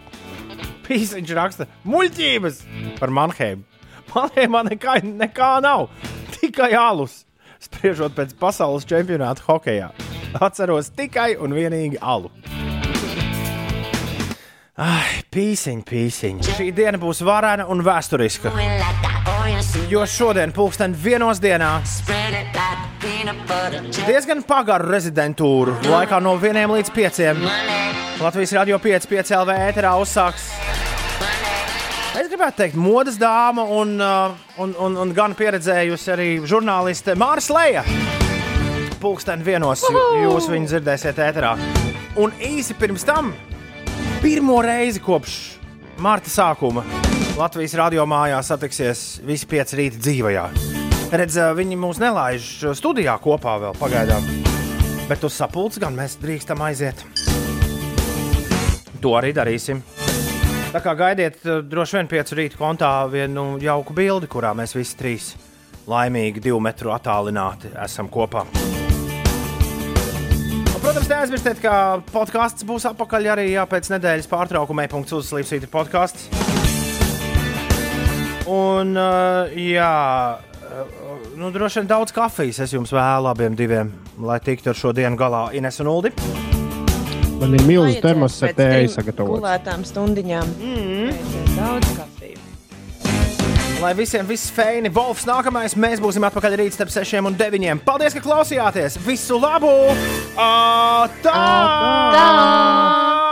Speaker 1: Pīsiņš raksta muļķības par Manheimu. Manheimā nekā, nekā nav. Tikai alus. Spriežot pēc pasaules čempionāta hokeja. Atceros tikai un vienīgi alu. Ai, pīsiņ, pīsiņ. Šī diena būs varena un vēsturiska. Jo šodien, pulksten vienos dienā, diezgan pagaru rezidentūru laikā no vieniem līdz pieciem. Latvijas radio 5, 5 LV ēterā uzsāks. Es gribētu teikt, modes dāma un, uh, un, un, un gan pieredzējusi arī žurnāliste Mārcis Leja. Pulksten vienos jū- jūs viņu dzirdēsiet ēterā. Un īsi pirms tam, pirmo reizi kopš marta sākuma, Latvijas radio mājā satiksies visi pieci rīta dzīvajā. Redz, viņi mūs nelaiž studijā kopā vēl pagaidām. Bet uz sapulci gan mēs drīkstam aiziet. To arī darīsim. Tā kā gaidiet, droši vien piecu rītu kontā vienu jauku bildi, kurā mēs visi trīs laimīgi divu metru attālināti esam kopā. Protams, neaizmirstiet, ka podkāsts būs apakaļ arī jā, pēc nedēļas pārtraukuma. E-punkts uzslīpstīt ir podkāsts. Un, uh, jā, uh, nu, droši vien daudz kafijas es jums vēlu abiem diviem, lai tiktu ar šo dienu galā Ines un Uldi.
Speaker 3: Man ir milzīgs termos ar tēju sagatavots.
Speaker 2: Gulētām stundiņām. Mm. Daudz kafijas.
Speaker 1: Lai visiem viss feini, Wolfs nākamais, mēs būsim atpakaļ rīt starp 6 un 9. Paldies, ka klausījāties! Visu labu! Ā, tā!
Speaker 2: Tā!